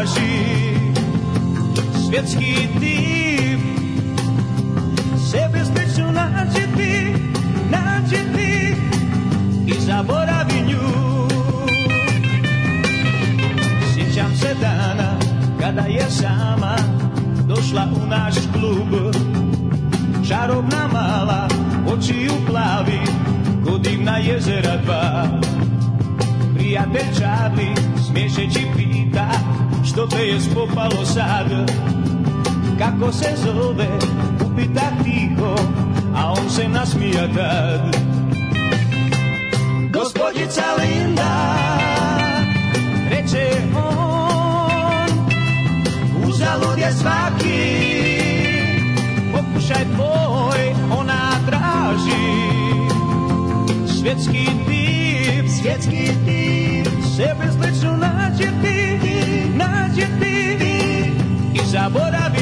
пляжі, світський тип, все безпечно, наче ти, наче ти, і забора виню. Січам се дана, когда я сама дошла у наш клуб, Čarovná mala, oči ju plavy, na jezera dva. Priateľ Čadli, smieše či pýta, što te je spopalo sad Kako se zove, upita tiho, a on se nasmija tad Gospodjica Linda, reče on Uzalud je svaki, pokušaj tvoj, ona traži Svjetski tip, svjetski tip, sebi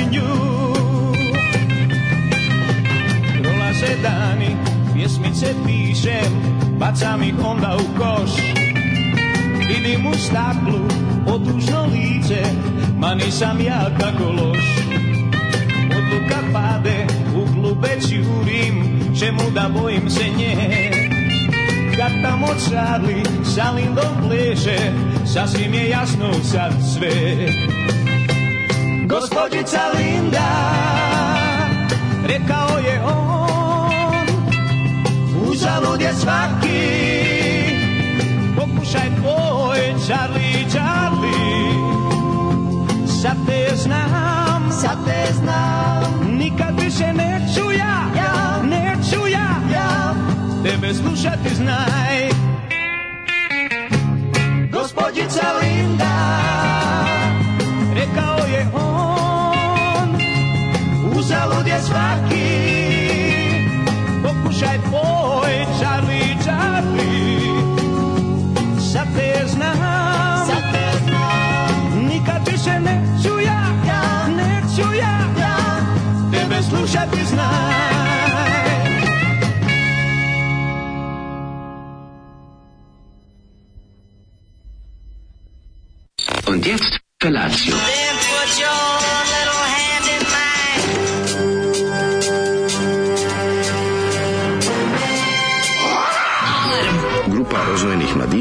smanju Prolaze dani, pjesmice pišem Bacam ih onda u koš Vidim u staklu otužno lice Ma nisam ja tako loš Odluka pade, u klube ćurim Čemu da bojim se nje Kad tamo Charlie sa Lindom pleše Sasvim je jasno sad sve Gospodjica Linda, rekao je on, uzalud je svaki, pokušaj tvoj, Charlie, Charlie, sad te znam, sad te znam, nikad više neću ja, ja. neću ja, ja, tebe slušati znaj. Gospodjica Linda, It's aqui.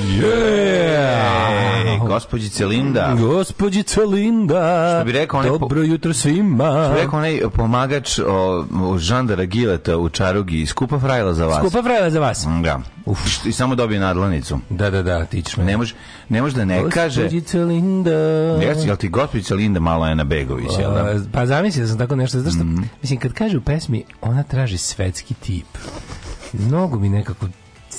Yeah! Gospodjice Linda. Gospodjice Linda. Što bi rekao onaj... Dobro jutro svima. Što bi rekao onaj pomagač o, o Žandara Gileta u Čarugi. Skupa frajla za vas. Skupa frajla za vas. Da. Uf. I samo dobije nadlanicu. Da, da, da, tično. Ne može, ne može da ne gospodjice kaže... Gospodjice Linda. Jesi, jel ti gospodjice Linda malo je na Begović, jel da? Pa zamislio da sam tako nešto. Zašto? Mm Mislim, kad kaže u pesmi, ona traži svetski tip mnogo mi nekako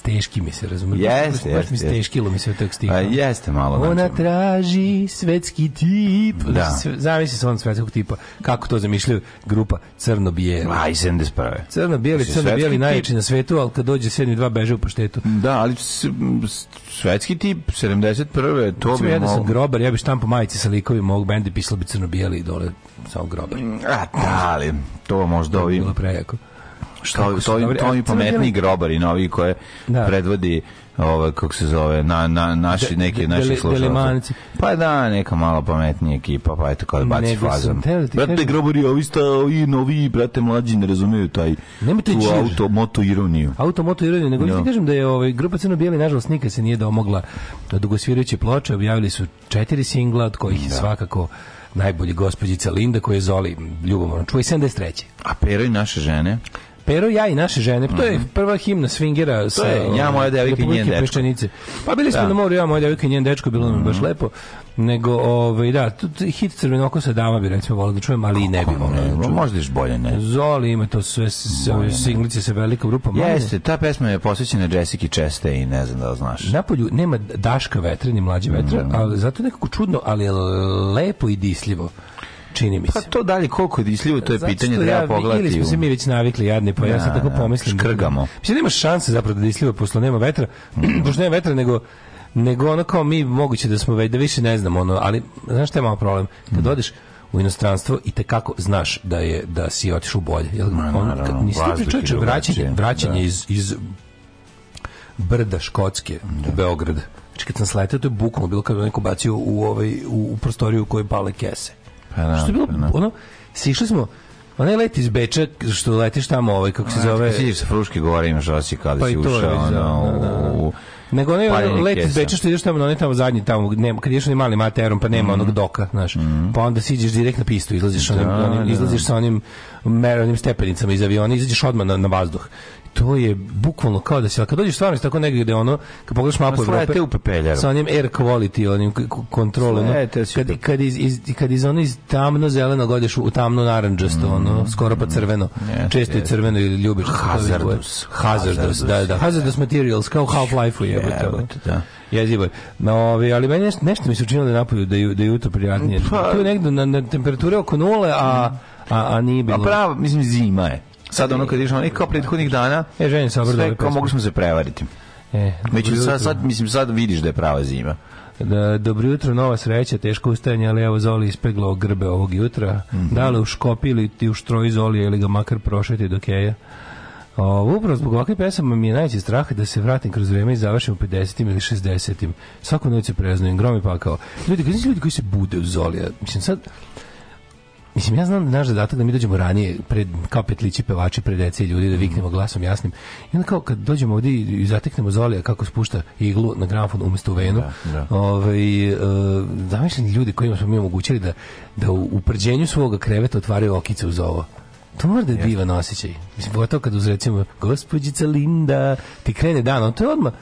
teški mi se razumije. Jeste, jeste. Mi steškilo mi se od tog stiha. Pa jeste malo. Ona način. traži svetski tip. Da. Zavisi se on svetskog tipa. Kako to zamišljaju grupa crno-bijeli. A, i 71. Crno-bijeli, crno-bijeli najjači na svetu, ali kad dođe 7-2 beže u paštetu. Da, ali svetski tip 71. To bi mogo... sam grobar, ja bi štampo majice sa likovima mog benda pisalo bi crno-bijeli i dole samo grobar. A, da, ali to možda ovim... Bilo prejako što to, dobri, to mi e, pametni grobari novi koje da. predvodi ovaj kako se zove na na naši neki naši slušalci. Pa da, neka malo pametnija ekipa, pa eto kao da baci fazom. Da brate grobari, ovi sta i novi, brate mlađi ne razumeju taj Nemojte tu auto moto ironiju. Auto moto ironiju, nego no. ti da. kažem da je ovaj grupa Crno bijeli nažalost nikad se nije domogla dugosvirajuće ploče, objavili su četiri singla od kojih da. svakako najbolji gospođica Linda koja je Zoli ljubomorno čuva i 73. A pero i naše žene. Pero ja i naše žene. To je mhm. prva himna swingera sa je ja ovaj, moja devojka i njen dečko. Peščenice. Pa bili smo da. na moru ja moja devojka i njen dečko bilo nam mm baš mhm. lepo. Nego ovaj da, hit crvenokosa dama bi recimo voleo da čujem, ali i ne bi voleo. Da možda je bolje ne. Zoli ima to sve singlice sa velikom grupom. Jeste, ta pesma je posvećena Jessica i ne znam da li znaš. Napolju nema daška vetra ni mlađe vetra, mm ali zato nekako čudno, ali lepo i disljivo. Čini mi pa se. Pa to dalje koliko je isljivo, to je Zato pitanje da ja pogledati. Ili smo se mi već navikli jadni, pa ja, ja da, sam tako da, pomislim. Da- škrgamo. Mislim, nema šanse zapravo da isljivo posle nema vetra, mm. pošto nema vetra, nego nego ono kao mi moguće da smo već da više ne znamo ono, ali znaš šta je malo problem? Kad mm. odeš u inostranstvo i te kako znaš da je da si otišao u bolje. Jel Ma, on naravno, nisi pričao vraćanje, vraćanje da. iz iz brda Škotske da. u Beograd. Znači kad sam sletao, to je bukvalno bilo kad neko bacio u, ovaj, u, u prostoriju u kojoj pale kese Pa, da, što je bilo, pa, da. ono, sišli smo, onaj let iz Beča, što letiš tamo, ovaj, kako se A, zove... Sidiš sa Fruške gore, imaš osje kada pa si ušao, ono, da da, da, da, u... Nego onaj let iz Beča što ideš tamo, onaj tamo zadnji tamo, nema, kad ješ onaj mali materom, pa nema mm onog doka, znaš. Mm Pa onda siđeš direkt na pistu, izlaziš, onim, da, izlaziš sa onim meranim stepenicama iz aviona, izađeš odmah na, na vazduh to je bukvalno kao da se kad dođeš stvarno tako negde gde ono kad pogledaš mapu Evrope u pepeljaru sa onim air quality onim kontrolom no, kad kad iz, iz kad iz ono iz tamno zeleno odeš u tamno narandžasto mm. ono skoro pa crveno yes, mm, često yes. i crveno ili ljubiš hazardous hazardous da da hazardous da. materials kao half life je jebote da jezivo. No, ali meni nešto, nešto mi se učinilo da napolju da da je da to prijatnije. Pa, tu je negde na, na temperature oko nule, a a, a nije pa bilo. A pravo, mislim zima je. Sad ono kad je onaj kao prethodnih dana, e, ženje se obrdo. Sve kao mogli smo se prevariti. E, Već sad, sad, mislim, sad vidiš da je prava zima. Da, dobro jutro, nova sreća, teško ustajanje, ali evo Zoli ispeglo grbe ovog jutra. Mm -hmm. Da li u Škopi ili ti u štroj Zoli ili ga makar prošeti do Keja. O, upravo zbog ovakve pesama mi je najveći strah da se vratim kroz vreme i završim u 50. ili 60. Svaku noć se preznujem, grom i pakao. Ljudi, kada ljudi koji se bude u Zoli, mislim sad, Mislim, ja znam naš zadatak da mi dođemo ranije, pred, kao petlići pevači pred dece i ljudi, da mhm. viknemo glasom jasnim. I onda kao kad dođemo ovdje i zateknemo Zolija kako spušta iglu na gramfon umjesto u venu, da, da. Ovaj, e, zamišljeni ljudi kojima smo mi omogućili da, da u uprđenju svoga kreveta otvaraju okice uz ovo. To mora da je divan osjećaj. Mislim, pogotovo kad uz recimo gospođica Linda ti krene dan, on to je odmah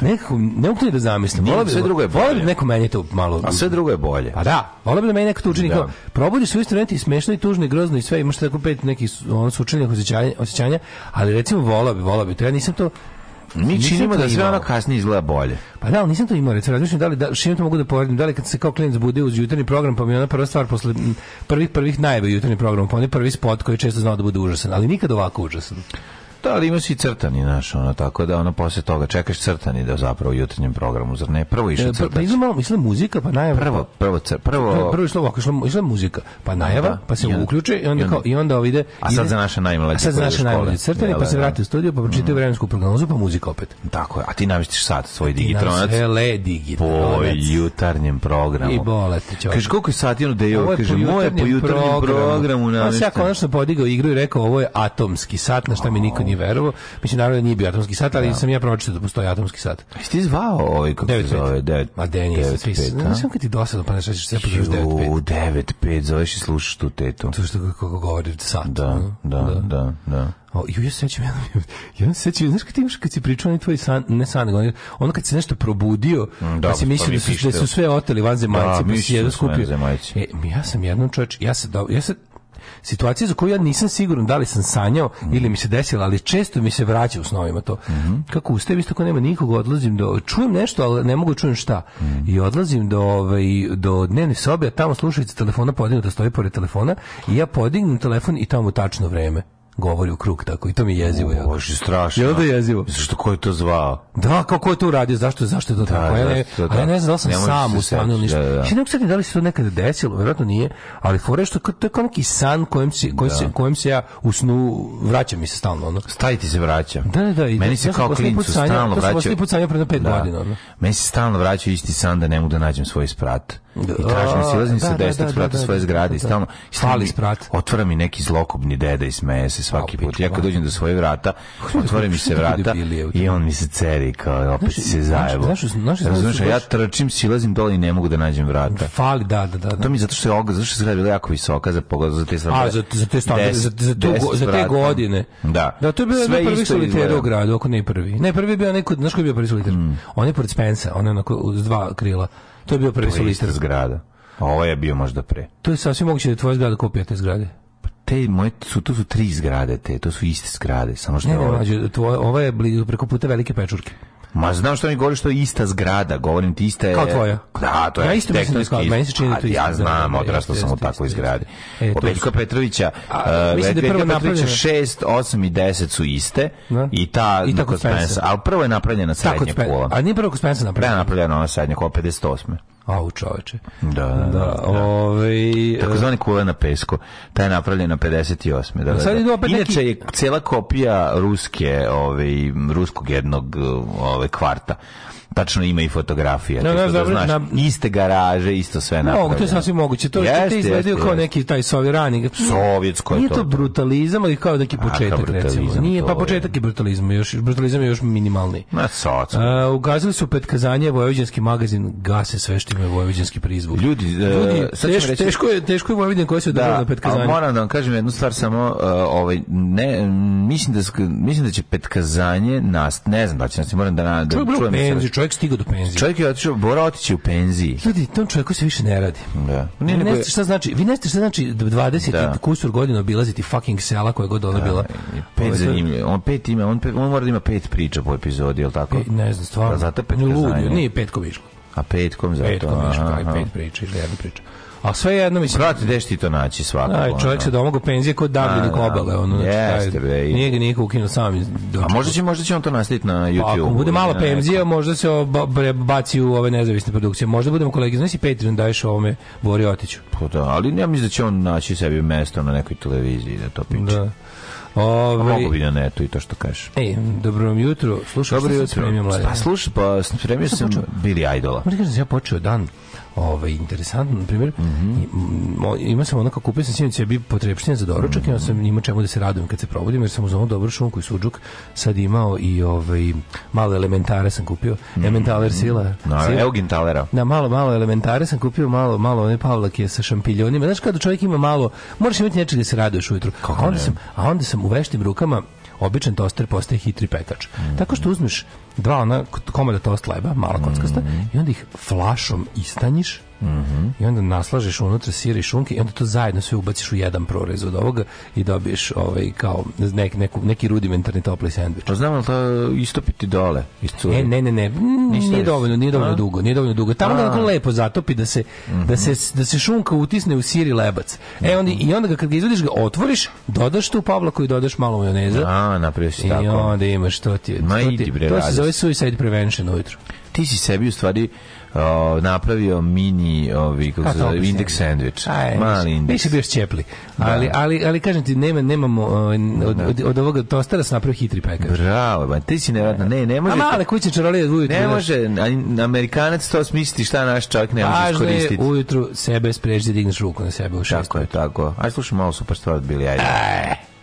nekako, ne mogu da zamislim. Vola sve da- drugo je bolje. Vola bi neko meni to malo... A sve drugo je bolje. A pa da, vola bi da meni neko to učini. Da. Kao, probudiš u isto i smešno i tužno i grozno i sve, imaš tako pet nekih on sučenih osjećanja, osjećanja, ali recimo vola bi, vola bi, to ja nisam to, Mi činimo da sve ono kasnije izgleda bolje. Pa da, ali nisam to imao, recimo, razmišljam da li, da, to mogu da povedim, da li kad se kao klijent bude uz jutarnji program, pa mi ona prva stvar posle prvih prvih najbolji jutarnji program, pa onaj prvi spot koji često znao da bude užasan, ali nikad ovako užasan. Da, ali imaš i crtani, znaš, ono, tako da ono, posle toga čekaš crtani da zapravo u jutarnjem programu, zar ne? Prvo išao e, crtač. Pa izla malo, izla muzika, pa najava. Prvo, prvo, cr, prvo... Prvo išla ovako, išla, muzika, pa najava, da, pa se i uključe i onda, i onda, i onda ide... A sad za naše najmlađe. A sad za naše najmlađe crtani, da, pa se vrati u studio, pa pročitaju mm. vremensku prognozu, pa muzika opet. Tako je, a ti namestiš sad svoj digitronac. Ti e, le digitronac. Po jutarnjem programu. I bolete ćoče. Kaže, koliko je sati ono dejo? Da kaže, moje po jutarnjem programu. Pa se ja konačno podigao igru i rekao, ovo je atomski sat, na šta mi niko nije nije verovao. Mislim, naravno da nije bio atomski sat, ali da. sam ja pročitao da postoji atomski sat. Jesi ti zvao ovaj, kako se zove, 9? Ma, Denis, 9-5, a? Mislim, kad ti dosadno, pa ne šaćeš sve pozoveš 9-5. zoveš i slušaš tu tetu. To što kako govori sat. Da, da, da, da. da. O, ju, ja se sećam, ja, ja se sećam, znaš kad ti imaš kad si pričao onaj tvoj san, ne san, nego ono kad se nešto probudio, mm, da, pa si pa mislio da su da sve oteli vanzemaljci, da, pa si jedan skupio. E, ja sam jednom čovječ, ja se, da, ja se situacija za koju ja nisam siguran da li sam sanjao mm -hmm. ili mi se desila, ali često mi se vraća u snovima to. Mm -hmm. Kako ustajem, isto ako nema nikog, odlazim do, čujem nešto, ali ne mogu da čujem šta. Mm -hmm. I odlazim do, ovaj, do dnevne sobe, a tamo slušalica telefona podignuta stoji pored telefona i ja podignem telefon i tamo tačno vreme govori u krug tako i to mi je jezivo jako. Bože, strašno. Jel da je jezivo? Zašto ko je to zvao? Da, kako je to uradio? Zašto, zašto je to da, tako? Ja ne, da, ja ne znam da sam sam u stanu ništa. Da, da. Še nego sad da li se to nekada desilo, verovatno nije, ali fore što to je kao neki san kojem se, koji da. se, kojem se ja u snu vraćam mi se stalno. Ono. Stavi ti se vraća. Da, da, da. I Meni da, se ja kao klincu stalno vraća. To sam put sanjao pred 5 da. godina. Ono. Meni se stalno vraća isti san da ne mogu da nađem svoj sprat. Da, I tražim da, silazim se da, desnog sprata svoje zgrade i stalno. Fali Otvara mi neki zlokobni deda i smeje se svaki put. Ja kad dođem do svoje vrata, da otvore mi se da vrata i on mi se ceri kao opet se zajebo. Znaš, ja trčim, silazim dole i ne mogu da nađem vrata. Fali, da, da, da, da. To mi zato što je oga, zato što je bila jako visoka za pogled za te stvari. A za za te stvari, za za te godine. Da. Da to je bilo prvi soliter u gradu, ako ne prvi. Ne, prvi bio neko, znaš ko je bio prvi soliter? Mm. On je pored Spensa, on je onako s dva krila. To je bio prvi soliter zgrada. A ovo ovaj je bio možda pre. To je sasvim moguće da je tvoja zgrada kopija te zgrade te moje su to su tri zgrade te, to su iste zgrade, samo što ne, ne, mađu, tvoje, ovo je blizu preko puta velike pečurke. Ma znam što mi govoriš, to je ista zgrada, govorim ti je... Kao tvoja. Da, to je ja isto tektonski. Mislim da meni se čini da to isto. Ja znam, odrastao sam u takvoj zgradi. E, Od Veljka Petrovića, uh, Veljka da Petrovića 6, 8 i 10 su iste da? i ta I kod Spensa. Ali prvo je napravljena srednja kola. A nije prvo kod Spensa napravljena? Da, napravljena ona srednja kola, 58. Au čoveče. Da, da, da. da. Ove, ovaj, Takozvani e, kula na pesko. Ta je napravljena 58. Da, da, sad da. Inače je cela kopija ruske, ovaj, ruskog jednog ovaj, kvarta tačno ima i fotografija No, no, da, znaš, na... iste garaže, isto sve na Mogu, to je sasvim moguće. To jeste, što te izgledaju kao neki taj sovi rani. Sovjetsko je Nije to. to brutalizam, ali kao neki početak, recimo. Nije, pa početak je brutalizam, još, brutalizam je još minimalni. Na soc. Uh, ugasili su pet kazanje, vojvođanski magazin, gase sve što ima vojvođanski prizvuk. Ljudi, e, Ljudi teš, reći... teško je, teško je vojvođan koji se održava na pet kazanje. Moram da vam kažem jednu stvar samo, uh, ovaj, ne, mislim da, mislim da će pet kazanje nas, ne znam da će nas, moram da, da čujem. Čovjek čovjek stigao do penzije. Čovjek je otišao, Bora otići u penziji. Ljudi, tom čovjeku se više ne radi. Da. Nije ne znate šta znači, vi ne znate šta znači 20 da. kusur godina obilaziti fucking sela koja god ona da, bila. Pet Ove, ovaj, zanimljiv, on pet ima, on, pet, on mora da ima pet priča po epizodi, je li tako? Pet, ne znam, stvarno. Da, zato petka Ludio, nije petko viško. A petkom zato? Petkom išlo, kaj pet priča, ili jedna priča. A sve jedno mislim. Brate, gde ti to naći svako? Aj, čovjek ono. se domogu da penzije kod Dublin kobale, da, da, ono. Znači, jeste, bre. Nije ga niko ukinuo sam. A možda će, možda će on to nastaviti na YouTube. Pa, ako bude malo penzija, možda se baci u ove nezavisne produkcije. Možda budemo kolegi, znaš i Patreon daješ ovome Bori Otiću. Pa da, ali ja mislim da će on naći sebi mesto na nekoj televiziji da to piče. Da. Ove... Ovaj- A pa mogu bi na netu i to što kažeš. Ej, dobro vam jutro. Slušaj, dobro jutro. Spremio, pa slušaj, pa spremio sam, sam Bili Idola. Moram kažem da ja počeo dan ovaj interesantan primjer. Mm -hmm. Ima sam onako kupio sam sinoć bi potrepštine za doručak mm -hmm. i ja sam mhm. imao čemu da se radujem kad se probudim jer sam uz onu dobru šunku i suđuk sad imao i ovaj malo elementare sam kupio. Mm -hmm. Elementaler sila. No, sila. Da, malo malo elementare sam kupio, malo malo one pavlake sa šampiljonima. Znaš kada čovjek ima malo, možeš imati nečega da se raduješ ujutru. Kako a onda ne? sam, a onda sam u veštim rukama običan toster postaje hitri pekač. Mm -hmm. Tako što uzmeš dva ona komada tost leba, malo kockasta, mm -hmm. i onda ih flašom istanjiš mm -hmm. i onda naslažeš unutra sir i šunke i onda to zajedno sve ubaciš u jedan prorez od ovoga i dobiješ ovaj, kao nek, neku, neki rudimentarni topli sandvič. Pa znam da to istopiti dole? Istu... E, ne, ne, ne, ne. Nije dovoljno, nije dovoljno A? dugo, nije dovoljno dugo. Tamo ga lepo zatopi da se, mm -hmm. da se, da se šunka utisne u sir i lebac. E, onda, I onda ga kad ga izvodiš ga otvoriš, dodaš tu pavlaku i dodaš malo majoneza. A, napravio si tako. I onda imaš to ti. Ma idi bre, to zove suicide prevention ujutru. Ti si sebi u stvari o, napravio mini ovi kako se zove indeks sandvič. Mali indeks. Nisi bio čepli. Da. Ali, ali, ali kažem ti nema nemamo da. od, od, od ovoga tostera sam napravio hitri pekar. Bravo, ba, ti si nevjerojatno. Ne, ne može. A male kuće čarolije da ujutru. Ne može, Amerikanac to smisliti šta naš čovjek ne može iskoristiti. Važno je ujutru sebe spreći da digneš ruku na sebe u šest. Tako je, tako. Aj slušaj malo super pa stvar bili ajde. Aj.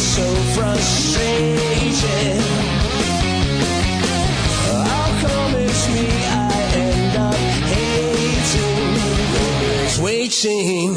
so frustrating. me I end up hating? waiting.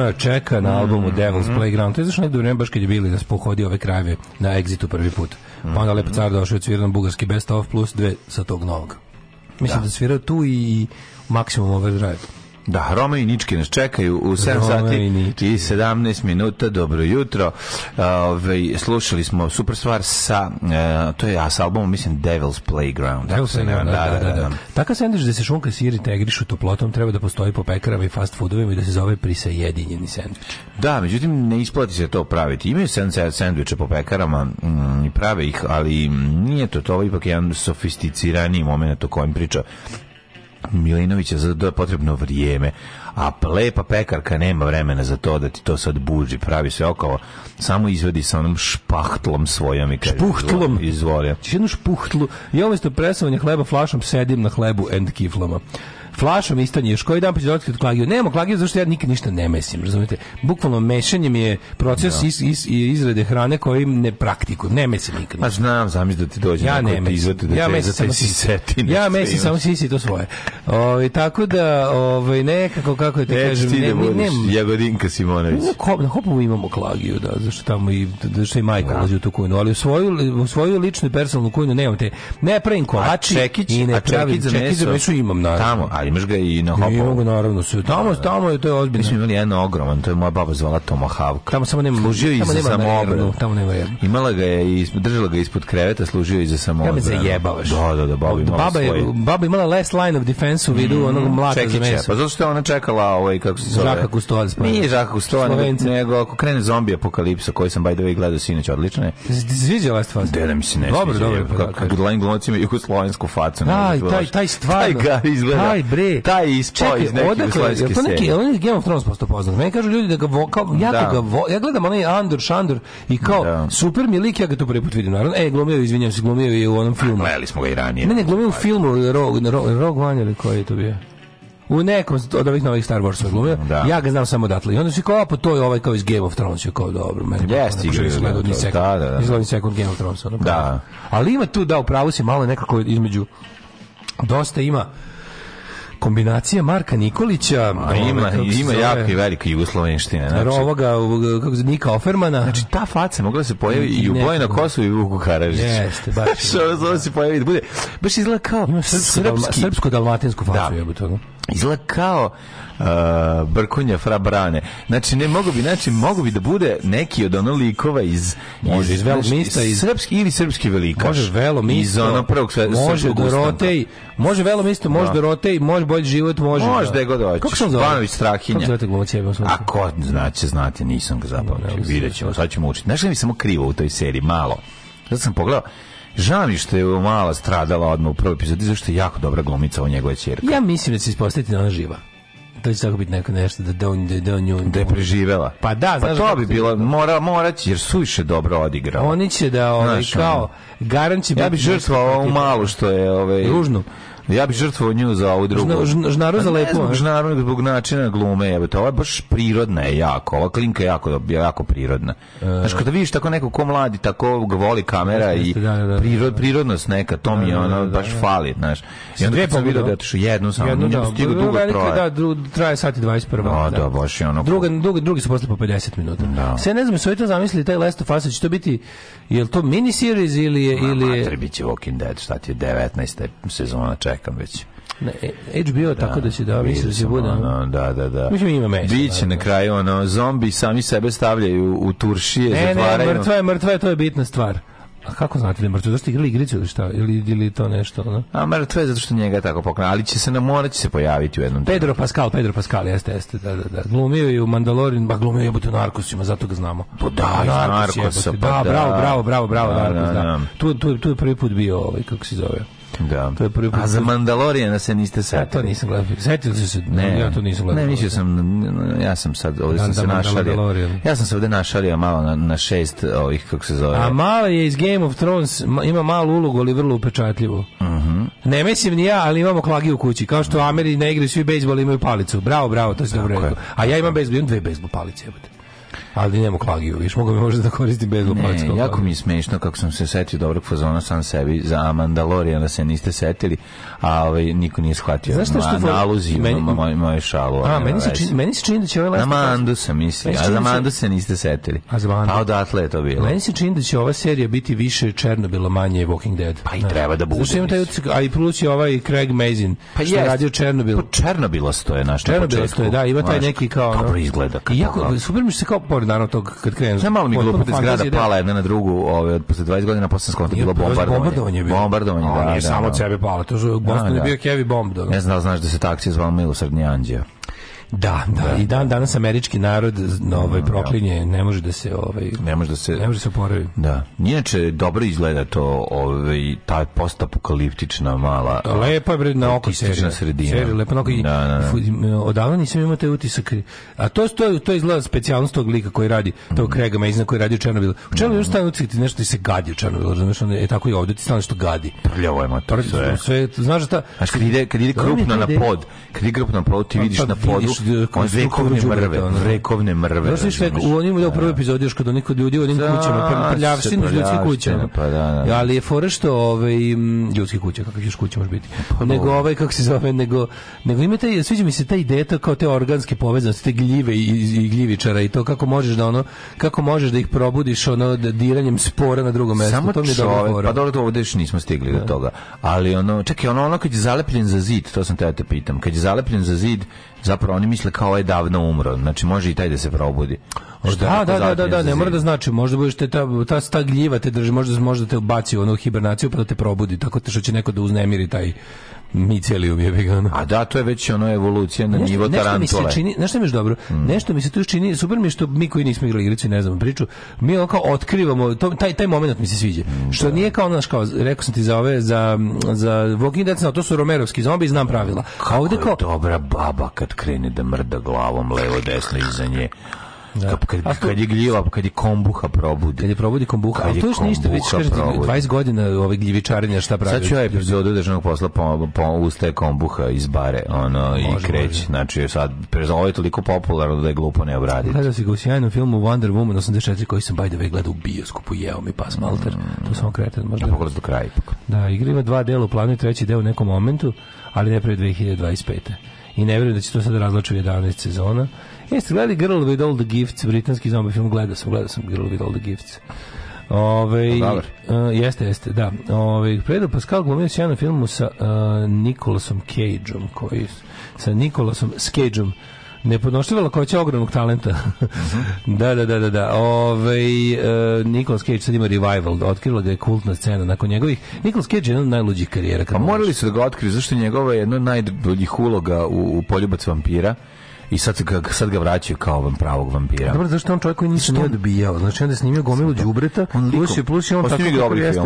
Romeo čeka na mhm. albumu mm -hmm. Devil's mhm. Playground. To je zašto najdu baš kad je bili nas pohodio ove krajeve na Exitu prvi put. Pa onda mhm. Lepo car došao je svirao bugarski best of plus dve sa tog novog. Mislim da, da svirao tu i maksimum overdrive. Da, Roma i Nički nas čekaju u 7 Roma sati i, i 17 minuta. Dobro jutro. Ove, ovaj, slušali smo super stvar sa, e, to je ja s albumom, mislim, Devil's Playground. Devil's Playground, da, da, da. da, da. da. Taka sandvič da se šunka siri tegrišu toplotom treba da postoji po pekarama i fast foodovima i da se zove prisajedinjeni sandvič. Da, međutim, ne isplati se to praviti. Imaju sandviče po pekarama mm, i prave ih, ali nije to to, ovo ipak je jedan sofisticiraniji moment o kojem priča Milinovića za to da je potrebno vrijeme a lepa pekarka nema vremena za to da ti to sad buđi, pravi sve okolo samo izvedi sa onom špahtlom svojom i kaže, špuhtlom izvolja. Češ jednu špuhtlu, ja umjesto presavanja hleba flašom sedim na hlebu and kiflama Flašom isto nije Koji dan pođe pa otkriti klagiju? Nemo klagiju zašto ja nikad ništa ne mesim, razumete? Bukvalno mešanje mi je proces no. Da. iz, iz, izrade hrane koji ne praktikujem. Ne mesim nikad. Pa znam, zamisli da ti dođe ja neko ne da ja mesim samo siseti. Ja mesim samo sisi to svoje. Ove, ovaj, tako da, ove, ovaj, nekako, kako te kažem, ne, da ne, Jagodinka Simonović. Na, Hop, na Hopovu imamo klagiju, da, zašto tamo i, zašto i majka da. ulazi u tu kujnu, ali u svoju, u svoju ličnu i personalnu kujnu nemam te, ne pravim kolači i ne pravim čekić za meso imam, naravno. Tamo, A imaš ga i na hopu. Imam ga naravno. Sve, tamo, da, da, da. tamo je, to je ozbiljno. Mi imali jedan ogroman, to je moja baba zvala Tomahawk. Tamo samo nema, služio tamo i za samobranu. Tamo nema jednu. Imala ga je, držala ga ispod kreveta, služio i za samobranu. Ja me zajebavaš. Da, da, da, baba imala baba, je, baba imala last line of defense u vidu mm, onog mlaka za meso. Pa zato što je ona čekala ovaj, kako se zove. Žaka Kustovac. Pa. Nije Žaka Kustovac, nego ako krene zombi apokalipsa, koji sam by the way gledao sinoć, odlično je. Sviđa vas faza. Deda mi se ne dobro, sviđa. Dobro, dobro. Pa kako glumci kako, jugoslovensku facu. Taj, taj, taj stvarno. Taj ga izgleda. Taj bre. Taj ispo iz neke odakle, je to neki, on je Game of Thrones posto poznat. Meni kažu ljudi da ga vokal, ja da. ga vo, ja gledam onaj Andor Šandor i kao da. super mi lik, ja ga tu prvi put vidim. Naravno, e, glumio, izvinjavam se, glumio je u onom filmu. Gledali smo ga i ranije. Ne, ne, glumio u filmu Rogue, Rogue, Rogue One ili koji je to bio u nekom od ovih novih Star Wars glumio. Da. Ja ga znam samo odatle. I onda se kao, pa to je ovaj kao iz Game of Thrones, kao dobro. Meni Jeste, igra je da, da, sekund, da, da. da. Izgledao sekund Game of Thrones. Ono, da. Ali ima tu, da, u pravu si malo nekako između dosta ima kombinacija Marka Nikolića, A, ima ima jako i velika jugoslovenština, znači. ovoga kako se Nika Ofermana. Znači ta faca mogla da se pojavi i u Bojna kosu i u Vuku Jeste, baš. Što da se pojavi, da bude baš izgleda kao srpsko-dalmatinsku facu, je jebote izgleda kao uh, Brkonja Frabrane. Znači, ne mogu bi, znači, mogu bi da bude neki od ono likova iz, može, iz, velomista, iz, srpski ili srpski velikaš. Može velomista, iz ono prvog sve, može Dorotej, može velomista, može no. Da. Dorotej, može bolji život, može. Može da god hoće. Kako se zove? Banović Strahinja. Kako zove glumac jebe A ko znači, znate, nisam ga zapamtio. ćemo, sad ćemo učiti. Znaš li mi samo krivo u toj seriji, malo. Zato sam pogledao, Žao mi što je mala stradala odmah u prvoj epizodi, zašto je jako dobra glumica u njegove ćerke. Ja mislim da će ispostaviti da ona živa da će tako biti neko nešto da da on da, da on nju da je preživela. Pa da, pa znaš, pa to bi bilo mora moraći jer su suviše dobro odigrao. Oni će da ovaj kao garant će ja bi žrtva ovo malu što je ovaj ružnu. Ja bih žrtvovao nju za ovu drugu. Žna, žnaru za pa lepo. Zbog žnaru, zbog načina glume. Jebe, to, je baš prirodna je jako. Ova klinka je jako, jako prirodna. E... Znaš, kada vidiš tako neko ko mladi, tako voli kamera i da, da, da. prirod, prirodnost neka, to mi je ono baš fali. Znaš. I onda kad sam vidio da tišu jednu samo, jednu, da, stigu dugo traje. Da, traje sat i 21. Da, da, baš je ono. Druga, drugi, drugi su posle po 50 minuta. Da. Sve ne znam, su to zamislili, taj Last of Us, će to biti, je to mini ili je... Ili je... Mater, Walking Dead, šta ti je 19. sezona čeka čekam već. Ne, e, HBO da, tako da će da misli da će bude. Ono, da, da, da. Mislim ima mesta. Biće da, da. na kraju ono zombi sami sebe stavljaju u turšije, ne, zatvaraju. Ne, mrtva je, mrtva je, to je bitna stvar. A kako znate da je mrtvo? Zašto igrali igricu ili šta? Ili, ili to nešto? Ne? A mrtvo je zato što njega je tako poklon, ali će se na mora će se pojaviti u jednom Pedro Pascal, Pedro Pascal, jeste, jeste, da, da, da. Glumio je u Mandalorin, ba glumio je u Narkosima, zato ga znamo. Po pa da, Narkos, Narkos pa, da, da, bravo, bravo, bravo, bravo, da, Narkos, da, da. da. Tu, tu, tu je prvi put bio, ovaj, kako se zove, Da. To je prvi put. A za da- Mandalorijana se niste e, setili. Ja to nisam gledao. Setili ste se? Ne, ja to nisam gledao. Ne, mislio sam, ja sam sad, ovdje sam se našalio. Ja sam se ovdje našalio malo na, na šest ovih, kako se zove. A mala je iz Game of Thrones, ima malu ulogu, ali vrlo upečatljivu. Uh mhm. -huh. Ne mislim ni ja, ali imamo klagi u kući. Kao što Ameri ne igri svi bejsbol imaju palicu. Bravo, bravo, to je dobro A ja imam bejsbol, imam dve bejsbol palice. Jebate ali nemamo klagiju, viš mogu bi možda da koristim bez lopatskog. Ne, jako mi je smešno kako sam se setio dobrog fazona sam sebi za Mandalorijana da se niste setili, a ovaj, niko nije shvatio. Znaš što na, na aluziju meni, na moju, moju šalu. A, meni se, čini, meni se čini da će ovaj... Na Mandu sam mislio, a za da Mandu se niste setili. A za Mandu. Pa odatle je to bilo. Meni se čini da će ova serija biti više Černobilo, manje Walking Dead. Pa i treba da bude. Znači, taj, a i plus je ovaj Craig Mazin, pa što je radio Černobil. Pa Černobilasto je naš na početku. Černobilasto je, da, ima taj neki kao... Dobro izgleda. Iako, super mi se kao govori naravno tog kad krenu. Znam malo mi glupo da zgrada da. pala jedna na drugu, ove posle 20 godina posle skonto bilo bombardovanje. Bombardovanje, bilo. bombardovanje da, da, da, samo da. od sebe pala. To da, je Boston je bio heavy bomb. Ne znam da znaš da se taksija zvala Milosrdni anđeo. Da, da, da, i dan danas američki narod na da, ovaj da. proklinje, ne može da se ovaj ne može da se ne može da se oporavi. Da. Inače dobro izgleda to ovaj ta postapokaliptična mala lepa bre na oko serija. sredina. Serija lepa na oko. Da, da, da. Odavno nisam imao taj utisak. A to to to izgleda specijalnost tog lika koji radi, tog mm. Krega Mezina koji radi u Černobilu. U Černobilu mm. stalno ti nešto ti se gadi u Černobilu, znaš, on je tako i ovde ti stalno nešto gadi. Prljavo je motor sve. Sve znaš da ta, a kad ide kad ide krupno na pod, kad ide krupno na pod ti pa vidiš pa na podu Znaš, on vekovne mrve, vekovne mrve. Znaš, vek, u onim da, prvoj da. epizodi još kod onih ljudi, u onim kućama, prljavštine iz ljudskih kuća. Pa da, da, da. Ali je fora što ove ovaj, ljudske kuće, kakvih još kuća može biti. Pa nego ovaj, kako se zove, nego, nego imate i sviđa mi se ta ideja kao te organske povezanosti, te gljive i, i gljivičara i to kako možeš da ono, kako možeš da ih probudiš ono da diranjem spora na drugom mestu. Samo to mi je čovek, pa dobro to ovde još nismo stigli da. do toga. Ali ono, čekaj, ono, ono kad je zalepljen za zid, to sam te da te pitam, kad je zalepljen za zid, Zapravo oni misle kao je davno umro, znači može i taj da se probudi. Da, da, da, da, da, ne mora da znači, možda budeš te ta, ta stagljiva te drži, možda, možda te ubaci u onu hibernaciju pa da te probudi, tako te što će neko da uznemiri taj Micelijum je vegano. A da, to je već ono evolucija na nešto, nivo tarantule. Nešto mi se čini, nešto mi je dobro, mm. nešto mi se tu čini, super mi je što mi koji nismo igrali igrice, ne znam, priču, mi ono kao otkrivamo, to, taj, taj moment mi se sviđa. Mm, što da. nije kao, naš, kao, rekao sam ti za ove, za, za Walking Dead, no, to su romerovski zombi, znam pravila. Kako A ovde kao... dobra baba kad krene da mrda glavom levo, desno iza nje. Da. Kad, kad, kad je gljiva, kad je kombuha probudi. Kad je probudi kombuha, ali to još ništa, već kažete, 20 godina ove gljivičarenja šta pravi. Sad ću ja epizodu državnog posla po, po usta kombuha iz bare, ono, može, i kreć. Znači, sad, ovo je toliko popularno da je glupo ne obraditi. Gledao si ga u sjajnom filmu Wonder Woman 84, koji sam by the way gledao u bioskopu, jeo mi pas malter, mm. to samo kretan. Možda... Ja pogledam do kraja ipak. Da, igriva dva dela, u planu treći deo u nekom momentu, ali ne pre 2025 i ne vjerujem da će to sad razlači 11 sezona Jeste gledali Girl with All the Gifts, britanski zombi film, gledao sam, gledao sam Girl with All the Gifts. Ove, Uh, jeste, jeste, da. Ove, Predo Pascal glumio se jedan filmu sa uh, e, Nikolasom Cageom, koji sa Nikolasom Cageom nepodnošljiva lakoća ogromnog talenta. Mhm. da, da, da, da, da. Ove, e, Nicolas Cage sad ima revival, otkrila ga je kultna scena nakon njegovih. Nicolas Cage je jedna od najluđih karijera. pa morali su da ga otkriju, zašto je njegova jedna od najboljih uloga u, u Poljubac vampira i sad, sad ga vraćaju kao vam pravog vampira. Dobro, zašto on čovjek koji ništa nije odbijao? Znači, onda je snimio gomilu đubreta, plus je, plus je on tako kako jeste.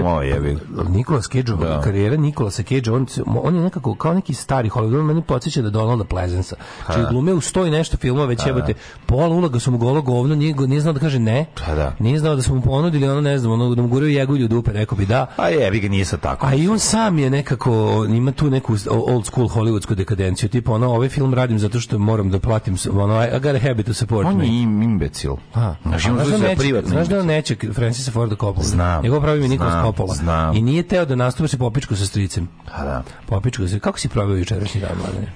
Nikolas Cage, da. karijera Nikola Cage, on, on je nekako kao neki stari Hollywood, on meni podsjeća da Donalda Pleasansa. Znači, glume u sto i nešto filmova, već da, jebate, da. pola uloga su mu golo govno, nije, nije znao da kaže ne, pa da. nije znao da su mu ponudili, ono ne znam, ono, da mu guraju jegulju dupe, rekao bi da. A jebi ga, nije sa tako. A i on sam je nekako, ima tu neku old school hollywoodsku dekadenciju, tipa ono, ovaj film radim zato što moram da hvatim ono I got a habit to support on me. On je imbecil. Ha. Znači, on znaš, da privatno. Znaš da on neće Francisa Forda Coppola. Znam. Njegov pravi mi Nikos Coppola. Znam. I nije teo da nastupa se popičku sa stricem. Ha, pa da. Popičku se. Kako si probao jučerašnji dan, mladine?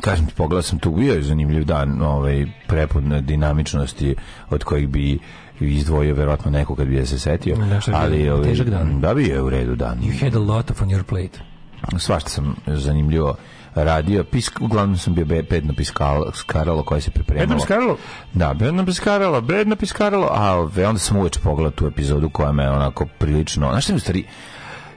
kažem ti, pogledao sam tu, bio je zanimljiv dan, ovaj, prepun dinamičnosti od kojih bi izdvojio verovatno neko kad bi je se setio. Da, ali, ovaj, težak dan. Da bi je u redu dan. You had a lot of on your plate. Svašta sam zanimljivo radio. Pisk, uglavnom sam bio bedno piskalo, skaralo koje se pripremalo. Bedno piskaralo? Da, bedno piskaralo, bedno piskaralo, a ove, onda sam uveč pogledao tu epizodu koja me onako prilično... Znaš šta mi stari,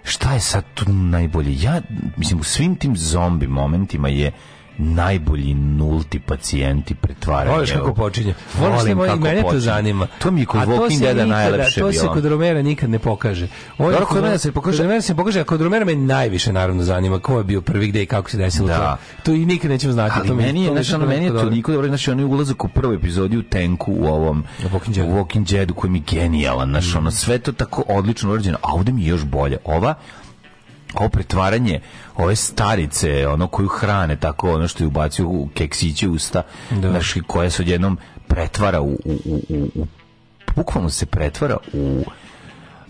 šta je sad tu najbolje? Ja, mislim, u svim tim zombi momentima je najbolji nulti pacijenti pretvaranje. Voliš kako počinje. Voliš ne moj, mene to zanima. To mi je kod Walking Dead najlepše bilo. To se kod Romera nikad ne pokaže. Ovo Dobro, kod mene se pokaže. Kod Romera se pokaže, a kod Romera me najviše naravno zanima ko je bio prvi gde i kako se desilo da. to. To i nikad nećemo znati. Ali to meni je, to ono, meni je toliko dobro, znači, on je ulazak u prvoj epizodi u tenku u ovom Walking Deadu, Walking Deadu koji mi je genijalan, znači, mm. ono, sve to tako odlično urađeno, a ovde mi je još bolje. Ova ovo pretvaranje ove starice, ono koju hrane, tako ono što je ubacio u keksiće usta, da. Znaš, koja se odjednom pretvara u, u, u, u bukvalno se pretvara u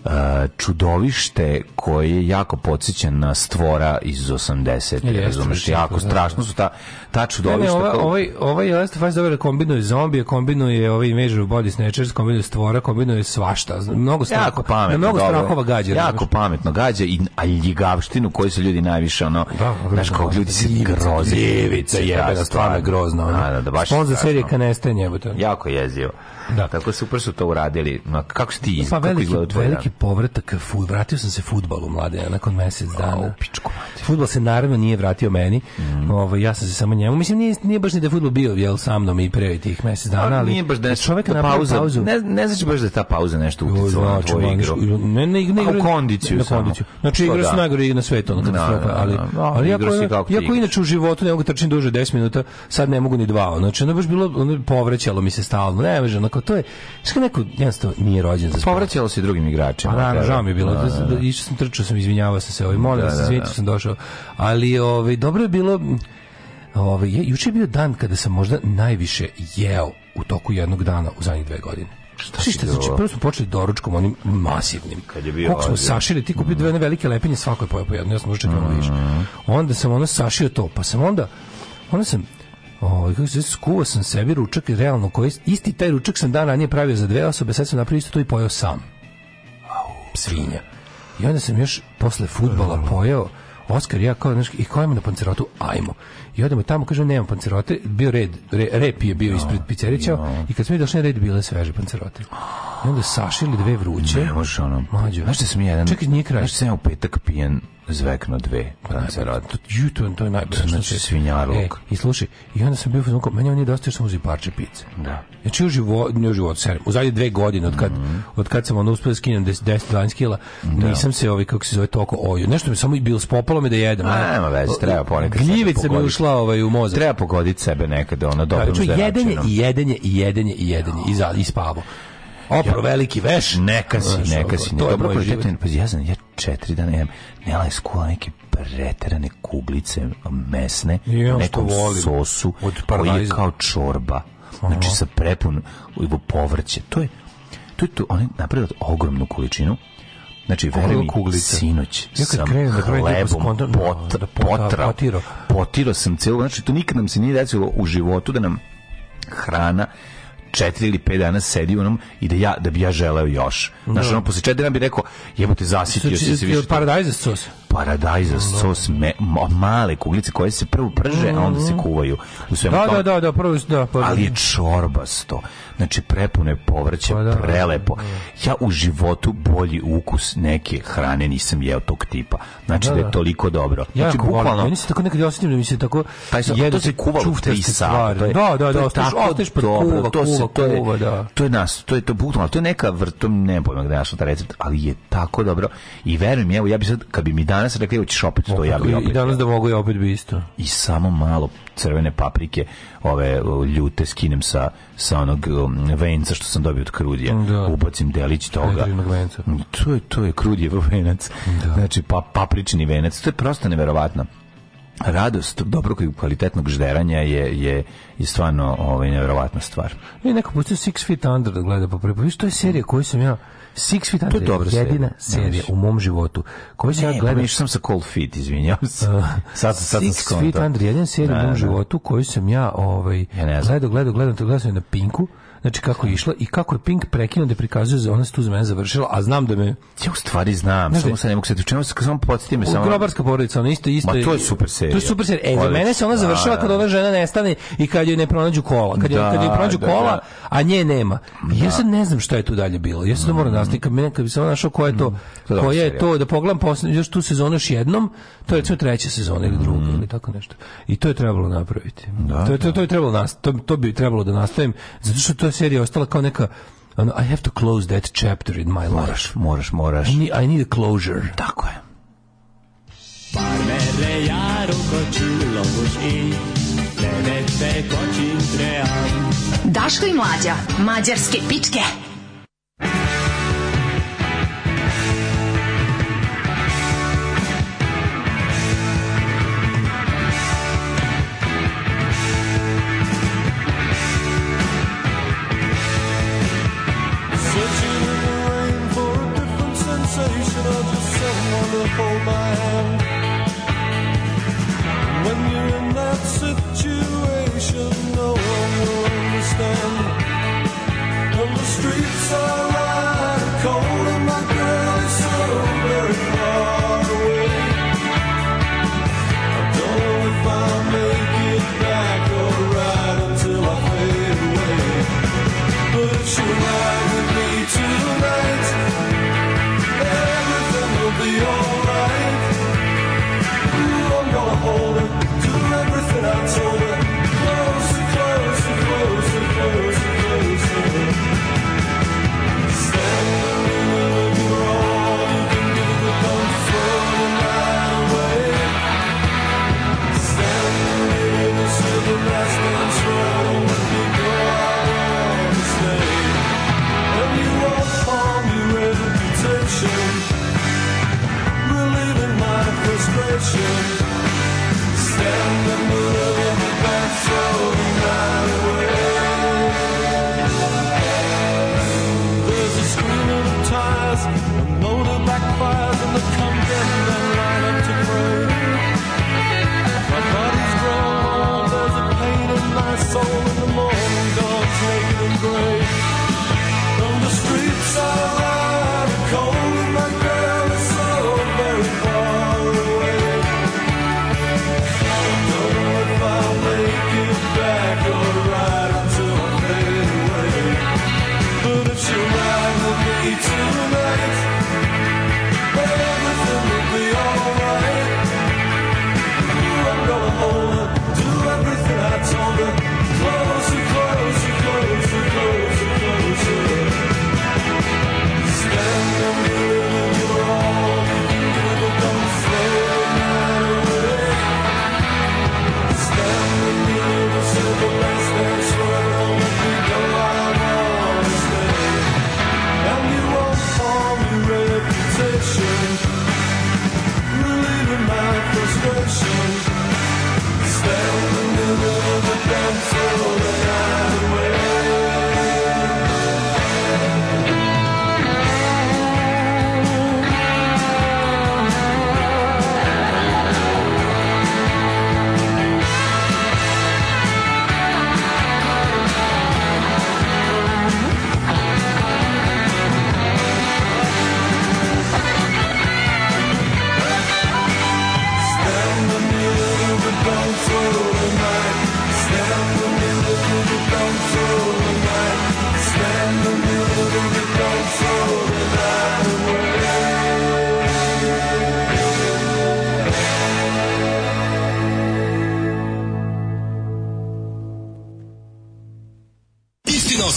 uh, čudovište koje je jako podsjeća na stvora iz 80. ih razumeš, jako da, strašno da. su ta, ta čudovišta. Ne, ne, ova, ko... ovaj, ovaj Last of Us dobro kombinuje zombije, kombinuje ovaj Major of Body Snatchers, kombinuje stvora, kombinuje svašta. Mnogo strahova, jako pametno, mnogo strahova gađa. Jako pametno gađa i a ljigavštinu koju su ljudi najviše ono, da, kao ljudi se groze. Ljevica je, stvarno grozno. Ono. Da, da, da baš Spon za serije kanesta je to. Jako jezivo. Da. Tako da super su to uradili. Ma kako si ti pa, veliki, tvoj veliki dan? povratak. Fut, vratio sam se fudbalu mlade nakon mjesec dana. O, pičko, fudbal se naravno nije vratio meni. Mm. Ovo, ovaj, ja sam se samo njemu. Mislim nije, nije baš ni da fudbal bio jel sa mnom i pre tih mjesec dana, pa ali nije baš da čovjek da na pauzu. pauzu. Ne ne znači baš da je ta pauza nešto uticala na znači, tvoju igru. Ne ne ne, ne kondiciju, na kondiciju. Znači pa igra da. se najgore na svetu, ona katastrofa, ali ali ja inače u životu ne mogu trčim duže 10 minuta, sad ne mogu ni dva. Znači ono baš bilo ono povraćalo mi se stalno. Ne, može kao to je, što neko jednostavno nije rođen za povraćao se drugim igračima. Pa da, da, žao mi je bilo. Da da, da, da, Išao sam, trčao sam, izvinjavao sam se, ovaj, molim da, da, da, da. sam došao. Ali ovaj, dobro je bilo, ovaj, juče je bio dan kada sam možda najviše jeo u toku jednog dana u zadnjih dve godine. Šta si šta, znači, prvo smo počeli doručkom onim masivnim. Kad je bio Koliko smo sašili, ti kupio dve mm. velike lepinje, svako je pojao po jedno, ja sam možda čekao mm. više. Mhm. Onda sam ono sašio to, pa sam onda, onda sam, O, kako se skuvao sam sebi ručak, realno, koji, isti taj ručak sam dan ranije pravio za dve osobe, sad sam napravio isto to i pojeo sam. Svinja. I onda sam još posle fudbala pojeo Oskar ja kao, znaš, i kao imamo na pancerotu, ajmo. I odemo tamo, kažu, nemam pancerote, bio red, re, rep je bio ispred pizzerića no. i kad smo mi došli red, bile sveže pancerote. I onda sašili dve vruće. Ne može ono. Mađo. Znaš da sam jedan... Čekaj, nije kraj. Znaš što sam u petak pijen zvekno dve pa pancerate. To, to, to je najbolje. znači svinjarluk. E, I slušaj, i onda sam bio u meni on nije dosta što sam uzio parče pice. Da. Znači u životu, ne u životu, serem. U zadnje dve godine, od kad, mm -hmm. od kad sam ono uspio da skinem 10-12 kila, da. nisam se ovaj, kako se zove, toko oju. Nešto mi samo i bilo spopalo me da jedem. A, nema veze, treba ponekad. Da Gljivica mi ušla ušla ovaj, u mozak. Treba pogoditi sebe nekad, ona dobro da, znači, jedenje i jedenje i jedenje i jedenje i, za, i spavo. Opro, ja, veliki veš. Neka si, neka si. Neka je dobro, pročetan, pa ja znam, ja četiri dana jedem. Nela je skula neke preterane kuglice mesne ja, u nekom sosu koji je kao čorba. Znači sa prepun povrće. To je, to je tu, oni napravili ogromnu količinu Znači, veruj mi, sinoć ja sam krenem, da hlebom kondom, da, da potra, potiro. potiro sam celo, znači to nikad nam se nije desilo u životu da nam hrana četiri ili pet dana sedi u onom i da ja da bi ja želeo još. Znači, no. Da. ono, posle četiri dana bi rekao, jebote, zasitio znači, si se više. Paradajza sos paradajza, sos, me, male kuglice koje se prvo prže, a onda se mhm. kuvaju. U svemu da, tom, da, da, da, prvo, da, prvo. Pa- ali je čorbasto. Znači, prepune povrće, pa da, da, prelepo. Da, da. Ja u životu bolji ukus neke hrane nisam jeo tog tipa. Znači, da, da je toliko dobro. Ja znači, bukvalno... Meni se tako nekad osećam da mi se tako... Taj pa sam, jedu, to se kuvalo u tri sata. Da, da, da, da, ostaš, ostaš pa kuva, to se to je, da. To je nas, to je to bukvalno, to je neka vrtom, ne pojma gde našla ta recept, ali je tako dobro. I verujem, evo, ja bi sad, kad bi mi dan danas rekli, evo ćeš opet to, ja bi opet. I danas da mogu, ja opet bi isto. I samo malo crvene paprike, ove ljute, skinem sa, sa onog venca što sam dobio od krudije. Da. Ubacim delić toga. Mm, to je, to je krudije venac. Da. Znači, pa, paprični venac. To je prosto neverovatno radost dobrog i kvalitetnog žderanja je je je stvarno ovaj neverovatna stvar. I neko pustio Six Feet Under da gleda pa prvi. to je serija koju sam ja Six Feet Under to je dobra jedina serija, u mom životu koju sam ja pa gledao. Ne, sam sa Cold Feet, izvinjavam se. Uh, sad, sad Six Feet Under jedina serija u mom životu koju sam ja ovaj, ja gledao, gledao, gledao, gledao sam na Pinku. Znači kako je išla i kako je Pink prekinuo da prikazuje za ona se tu za mene završila, a znam da me ja u stvari znam, znači, samo da- sad ne mogu se čemu samo podsjeti me samo. Grobarska porodica, ona isto isto. Ma to je super serija. To je super serija. E, za mene se ona završila kad ona da. žena nestane i kad joj ne pronađu kola, kad joj da, kad joj pronađu da, kola, da. a nje nema. Ja sad ne znam šta je tu dalje bilo. Ja sad mm. moram nastaviti kad mene kad bi samo našao ko je to, mm. koja je to da pogledam posle još tu sezonu još jednom, to je recimo treća sezona ili druga mm. ili tako nešto. I to je trebalo napraviti. Da, to je to, to je trebalo nas, to, to bi trebalo da nastavim zato što to je serija ostala kao neka ono, I have to close that chapter in my life. Moraš, moraš, moraš. I I need a closure. Tako je. Parmere ja rukočilo i tebe te kočim tream. Daško i mlađa, mađarske pičke. want to hold my hand. know.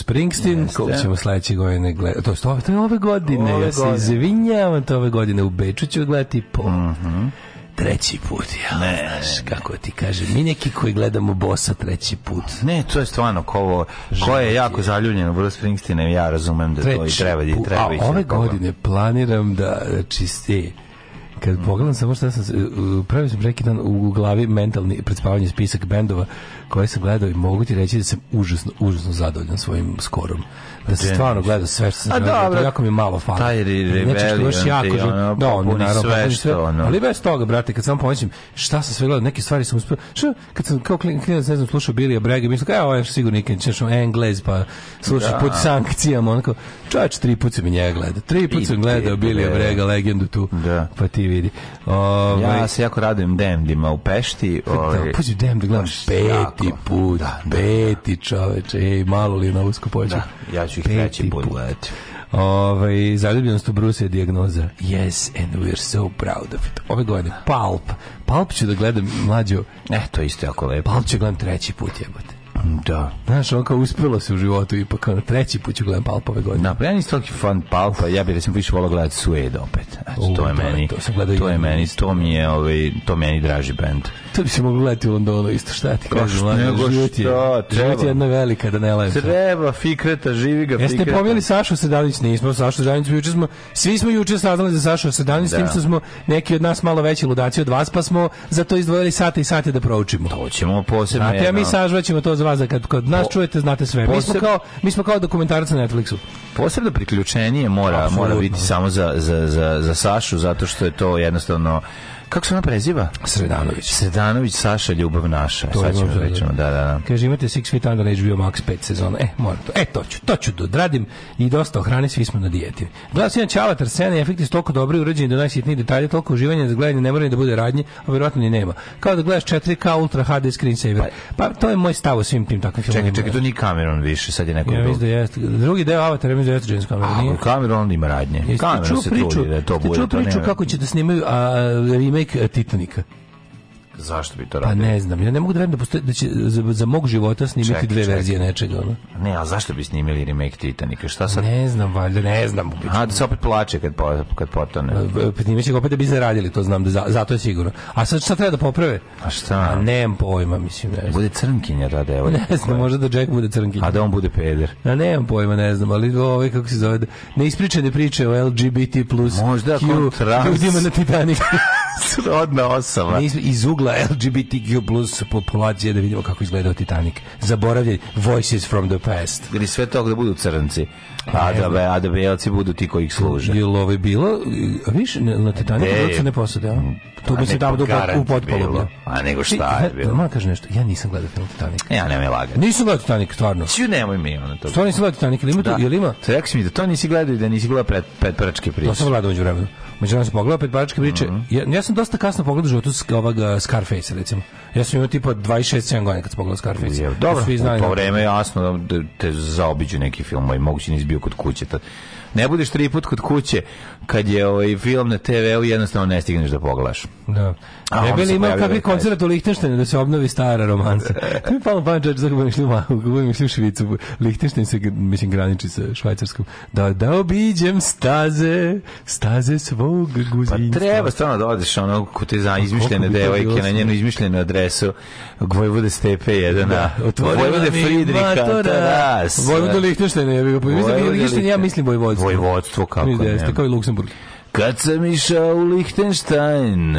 Springsteen, yes, ćemo sledeće godine gledati. To, to, to je ove godine, ove ja se izvinjavam, to ove godine u Beču ću gledati po... Mm -hmm treći put, ja ne, znaš, kako ti kažem, mi neki koji gledamo bosa treći put. Ne, to je stvarno ko, ko je jako zaljubljen u Bruce Springsteena, ja razumem da Treć, to i treba, i treba. A ove godine planiram da čiste Kad mm. pogledam samo što sam, e, pravi sam neki dan u glavi mentalni predspavanje spisak bendova koje sam gledao i mogu ti reći da sam užasno, užasno zadovoljan svojim skorom. Da se stvarno gleda sve što sam gledao, to jako mi je malo fali. Taj Rebellion, još jako, ti, ono, da, on, naravno, sve što, ono. Ali bez toga, brate, kad sam pomislim šta sam sve gledao, neke stvari sam uspio, što, kad sam kao klinac, ne znam, slušao Billy Brega, mislim, kao, ja je sigurno nikad ćeš Englez, pa slušaš da. pod sankcijama, onako, čovječ, tri put sam njega gledao, tri put sam gledao Billy Brega, legendu tu, da. pa ti vidi. Ove, ovaj, ja se jako radujem Demdima u Pešti. Pa da, Ove, ovaj, Pazi, Demdi, gledam, peti jako. put, da, da, da, peti čoveče, ej, malo li na usko pođe. Da, ja ću ih treći put gledati. Ovaj zaljubljenost u Bruce je dijagnoza. Yes and we're so proud of it. Ove godine Palp. Palp ću da gledam mlađu. Eh, to isto jako lepo. Palp ću gledam treći put jebote. Da. Znaš, on kao uspjelo se u životu ipak na treći put ću gledam Palpove godine. Da, pa ja nisam toliko fan Palpa, ja bih recimo više volao gledati Suede opet. Znači, U, to je da, meni, to, sam to je meni, to mi je, ovaj, to meni draži band. To bi se moglo gledati u Londonu, isto šta ti kažem, nego život je, treba. Život je jedna velika, da ne lajem. Treba, fikreta, živi ga, Jeste fikreta. Jeste pomijeli Sašu Sedanić, nismo Sašu Sedanić, juče smo, svi smo juče saznali za Sašo Sedanić, s tim da. što smo neki od nas malo veći ludaci od vas, pa smo za to izdvojili sate i sate da proučimo. To ćemo posebno. Znate, a mi sažvaćemo to za vas da kad kod nas po, čujete znate sve. Mi smo kao mi smo kao dokumentarac na Netflixu. Posebno priključenje mora Absolutno. mora biti samo za, za, za, za Sašu zato što je to jednostavno Kako se ona preziva? Sredanović. Sredanović, Saša, ljubav naša. To Sad ćemo reći, da da. da, da, da. Kaže, imate Six Feet Under HBO Max 5 sezona. E, moram to. E, to ću, to ću da odradim i dosta ohrani, svi smo na dijeti. Gledao sam Čavatar, scena i efekti su toliko dobri, urađeni do najsitnijih detalja, toliko uživanja da gledanje ne mora ni da bude radnje, a verovatno ni nema. Kao da gledaš 4K Ultra HD screensaver. Pa-, pa, to je moj stav u svim tim takvim filmovima. Čekaj, čekaj, to nije Cameron više, sad je neko ja, drugi. Da jeste. Drugi deo Avatar, ja mislim da jeste James Cameron. A, Cameron ima radnje. Cameron se trudi da to bude. Čuo priču kako će da snimaju a, remake Titanika. Zašto bi to radio? Pa ne znam, ja ne mogu da verujem da, postoji, da će za, za mog života snimiti čekaj, dve čekaj. verzije nečega. Ono. Ne, a zašto bi snimili remake Titanika? Šta sad? Ne znam, valjda, ne znam. A, da se opet plače kad, po, kad potone. Pa, pa, pa snimit će opet da bi zaradili, to znam, da za, zato je sigurno. A sad šta treba da poprave? A šta? A nemam pojma, mislim, ne znam. Bude crnkinja ta devojka. Ne znam, možda da Jack bude crnkinja. A da on bude peder. A nemam pojma, ne znam, ali ovaj, kako se zove, neispričane priče o LGBT plus možda Q, ljudima na Titaniku. Rodna osoba. Ne, iz ugla dela LGBTQ plus populacije da vidimo kako izgledao Titanic. Zaboravljaj Voices from the Past. Ili sve tog da budu crnci, a da, be, a da belci budu ti koji ih služe. Je li ovo je bilo? Viš, na Titanicu belci ne posude, a? To bi se dao u potpolu. Da. A nego šta je bilo? Ma kaže nešto, ja nisam gledao film Titanic. E, ja nemoj lagati. Nisam gledao Titanic, stvarno. Ću nemoj mi ono to. Stvarno nisam gledao Titanic, ili da. ima to? Ili ima? Rekao si mi da to nisi gledao i da nisi gledao pred, pred pračke priče. To sam gledao među vremenu. Među vremenu sam pogledao pred pračke priče. Mhm. ja, ja sam dosta kasno pogledao životu ovoga Scarface recimo. Ja sam imao tipa 26-7 godina kad sam pogledao Scarface. Je, dobro, svi znaju u to da- vreme jasno da te zaobiđu neki film, moj mogući nisi bio kod kuće. Tad Ne budeš tri put kod kuće kad je ovaj film na TV-u jednostavno ne stigneš da pogledaš. Da. A li imao kakvi koncert u Lihtenštenu da se obnovi stara romansa. Kako mi palo pamet da budem išli u Mahu, budem išli u Švicu. Lihtenšten se, mislim, graniči sa Švajcarskom. Da, da obiđem staze, staze svog pa guzinstva. Pa treba stvarno da odeš ono kod te za pa izmišljene devojke na njenu izmišljenu adresu Vojvode Stepe 1 da, da, Vojvode Fridrika Taras Vojvode Lihtenštene ja bih Lihtenštene ja mislim Vojvode vojvodstvo kako ne. Kao i Luksemburg. Kad sam išao u Lichtenstein,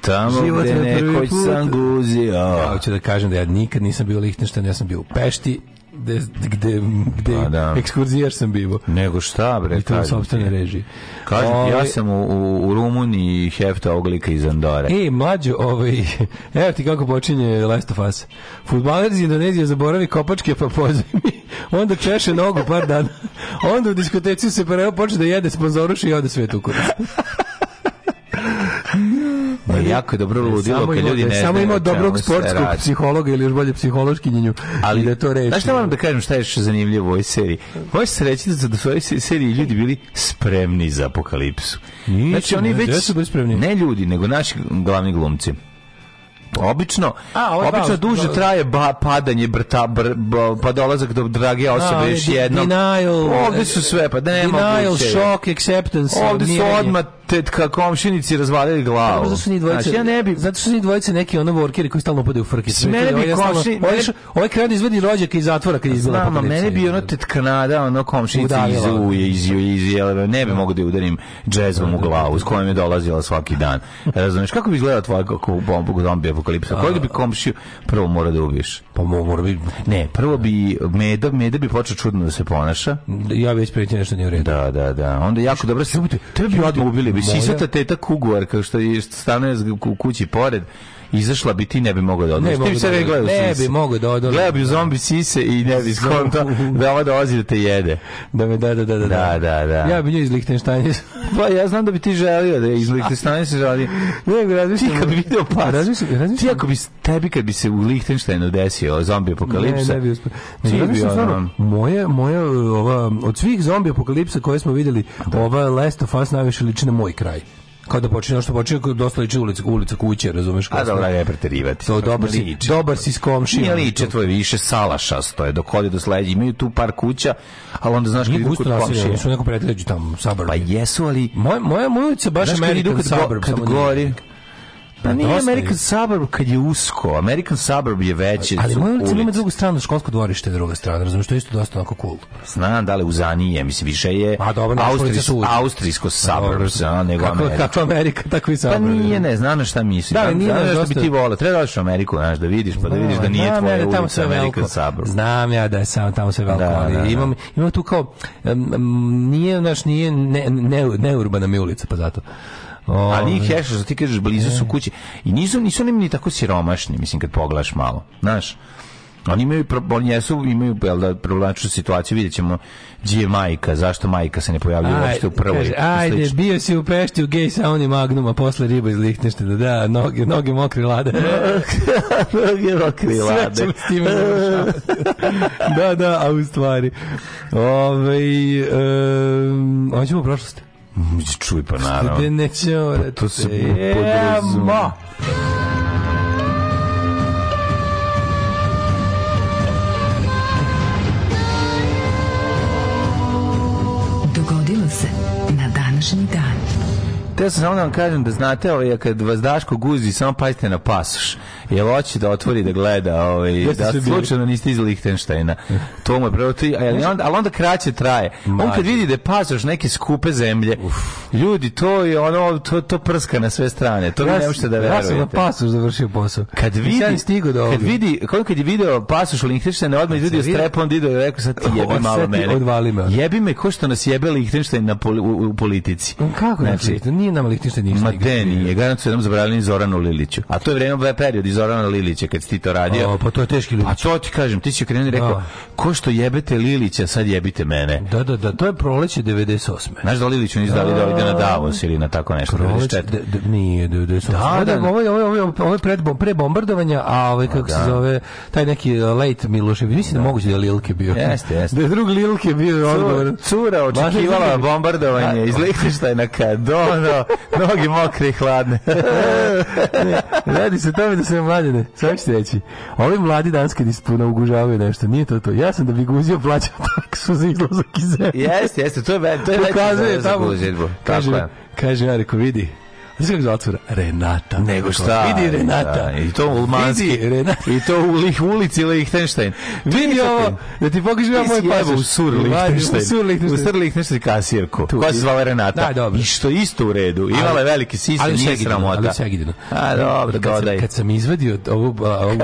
tamo Život gde nekoć sam guzio. Ja hoću da kažem da ja nikad nisam bio u Lichtenstein, ja sam bio u Pešti gde, gde, gde pa, da. ekskurzijar sam bivo. Nego šta, bre, I to u sobstvenoj režiji. Kažem, ja ovaj- sam u, u, u Rumuniji hefta oglika iz Andore. Ej, mlađo, ovaj, evo ti kako počinje Last of Us. Futbaler iz Indonezije zaboravi kopačke pa pozimi. Onda češe nogu par dana. Onda u diskoteci se preo počne da jede, sponzoruši i ode sve tu kurac. Da je jako je dobro ludilo kad da ljudi ne Samo ima dobrog sportskog psihologa ili još bolje psihološki psihološkinjenju ali da to reši. Znaš šta moram da kažem šta je još zanimljivo u ovoj seriji? Hoće se reći da su da u ovoj seriji ljudi bili spremni za apokalipsu. Nisu, znači oni već... Su bili spremni. Ne ljudi, nego naši glavni glumci. Obično, A, obično duže traje ba, padanje brta, br, ba, pa dolazak do drage osobe A, još jedno. Denial, ovdje su sve, pa nema. Denial, shock, acceptance. Ovdje su odmah tetka komšinici razvalili glavu. Zato su ni dvojice. Znači, ja ne bi... Zato su ni dvojice neki ono workeri koji stalno upadaju u frkice. Mene bi komšinici... Ovaj, ovaj kraj da izvedi rođak iz zatvora kad izgleda Znam, apokalipsa. mene bi ono tetknada, ono komšinica izuje, izuje, izuje, ne bi mogu da je udarim džezvom u glavu s kojom je dolazila svaki dan. Razumeš, kako bi izgledala tvoja kako bomba u zombi apokalipsa? Kojeg bi komšiju prvo mora da ubiješ? Pa mora bi... Ne, prvo bi meda, meda bi počeo čudno da se ponaša. Ja već prijetim nešto nije u redu. Da, da, da. Onda jako dobro se... Tebe bi odmah ubili bi sisata teta kuguar, kao što je stanuje u kući pored, izašla bi ti ne bi mogao da odlaziš. Ne, bi, se gledao da ne bi mogao da odlaziš. Gledao bi da. zombi sise i ne bi skonto da ovo dolazi da te jede. Da me, da, da, da. Da, da, da. da. da. Ja bi nju iz Lichtensteina. pa ja znam da bi ti želio da iz Lichtensteina se želi. Ne, razmišljam. Ti kad bi video pas. Razmišljam, razmišljam. Ti ako bi tebi kad bi se u Lichtensteinu desio zombi apokalipsa. Ne, ne bi uspio. Ne, bi stvarno, moje, moje, ova, od svih zombi apokalipsa koje smo videli, da. ova Last of Us najviše liči na moj kraj kao da počinje što počinje dosta liči ulica ulica kuće razumeš kako a dobro ne preterivati to dobar si dobar si s komšijom ne liče tvoje više salaša stoje dok hodi do sledeći imaju tu par kuća ali onda znaš kad idu kod komšije su neko pretređu tamo sabor pa jesu ali moja moja ulica baš meni kad, kad, kad gori Pa nije American Suburb kad je usko, American Suburb je veći. Ali moja da ulica ima drugu stranu, školsko dvorište je druga strana, razumiješ, to je isto dosta onako cool. Znam, da li Zanije, mislim, više je A, dobro, Austrijs, austrijsko pa suburb, a, nego kako, Amerika. Kako Amerika, tako i suburb. Pa nije, ne, znam šta misliš. Da, nije, znaš da bi ti vole. treba daš u Ameriku, znaš, da vidiš, pa da, da vidiš da nije tvoja da ulica American Suburb. Znam ja da je sam tamo sve veliko, ali imam, imam tu kao, nije, znaš, nije ne, ne, ne, neurbana mi ulica, pa zato. Ali ovaj. ih hešaš, da ti kažeš blizu su kući. I nisu, nisu oni ni tako siromašni, mislim, kad pogledaš malo. Znaš, oni imaju, oni jesu, imaju, jel da, problematičnu situaciju, vidjet ćemo gdje je majka, zašto majka se ne pojavljuje uopšte u prvoj. Kaže, ajde, slično. bio si u Pešti u gej sauni Magnuma, posle riba iz Lihtenštena, da, da, noge, noge mokre lade. noge mokre lade. Sve ćemo Da, da, a u stvari. Ove, ovaj, um, ovo ćemo u prošlosti. Čuj pa naravno. Stebe neće orati. Pa to se podrazumije. Dogodilo se na današnji dan. Te sam samo da vam kažem da znate, ovaj, kad vas Daško guzi, samo pazite na pasoš. Jer hoće da otvori da gleda, ovaj, da slučajno niste iz Lichtensteina. To mu je prvo tri, ali onda, ali onda kraće traje. On kad vidi da je pasoš neke skupe zemlje, Uf. ljudi, to je ono, to, to prska na sve strane. To ja, ne možete da verujete. Ja sam na pasoš završio posao. Kad vidi, kad ovdje. vidi, kako kad je video pasoš Lichtensteina, odmah izvedio strep, onda ide i rekao, sad ti jebi malo mene. Odvali me. Jebi me, ko što nas jebe Lichtenstein na poli, u, u, politici. Kako znači, nije nam Lihtenštajn ništa. Ma de nije, garant su jednom zabranili Zoranu Liliću. A to je vreme ovaj period i Zorana Lilića kad si ti to radio. O, pa to je teški Lilić. A to ti kažem, ti si okrenuli rekao, da. ko što jebete Lilića, sad jebite mene. Da, da, da, to je proleće 98. Znaš da Liliću nisu dali da ide na Davos ili na tako nešto. Proleće, nije, 98. Da, da, da, ovo je, ovo je, ovo je pre bombardovanja, a ovaj, kako se da. zove, taj neki eh, late Milošević, mislim da moguće da Lilke bio. Jeste, jeste. Da je drug Lilke bio odgovor. Cura očekivala bombardovanje iz Lihtenštajna na kadona. kao, noge mokre i hladne. radi se tome da se mlađene, sad ću reći. Ovi mladi danski dispuna ugužavaju nešto, nije to to. Ja sam da bi guzio plaćao taksu za izlazak iz zemlje. Jeste, jeste, to je, to je Pokazuje, za, tamo, za Kaže, kaže, ja reko, vidi, Znaš kako zove cura? Renata. Nego šta? Vidi da, Renata. Da, I to u Ulmanski. Vidi Renata. I to u Lih ulici Lihtenštajn. Vidi ovo, da ti pokažem ja moj pažu. U Sur Lihtenštajn. U Sur Lihtenštajn. U Sur Lihtenštajn kasirku. Tu, koja se zvala Renata. Da, dobro. I što isto u redu. Imala je veliki sistem, nije sramota. Ali Segidino. A, dobro, dodaj. Kad sam izvadio ovu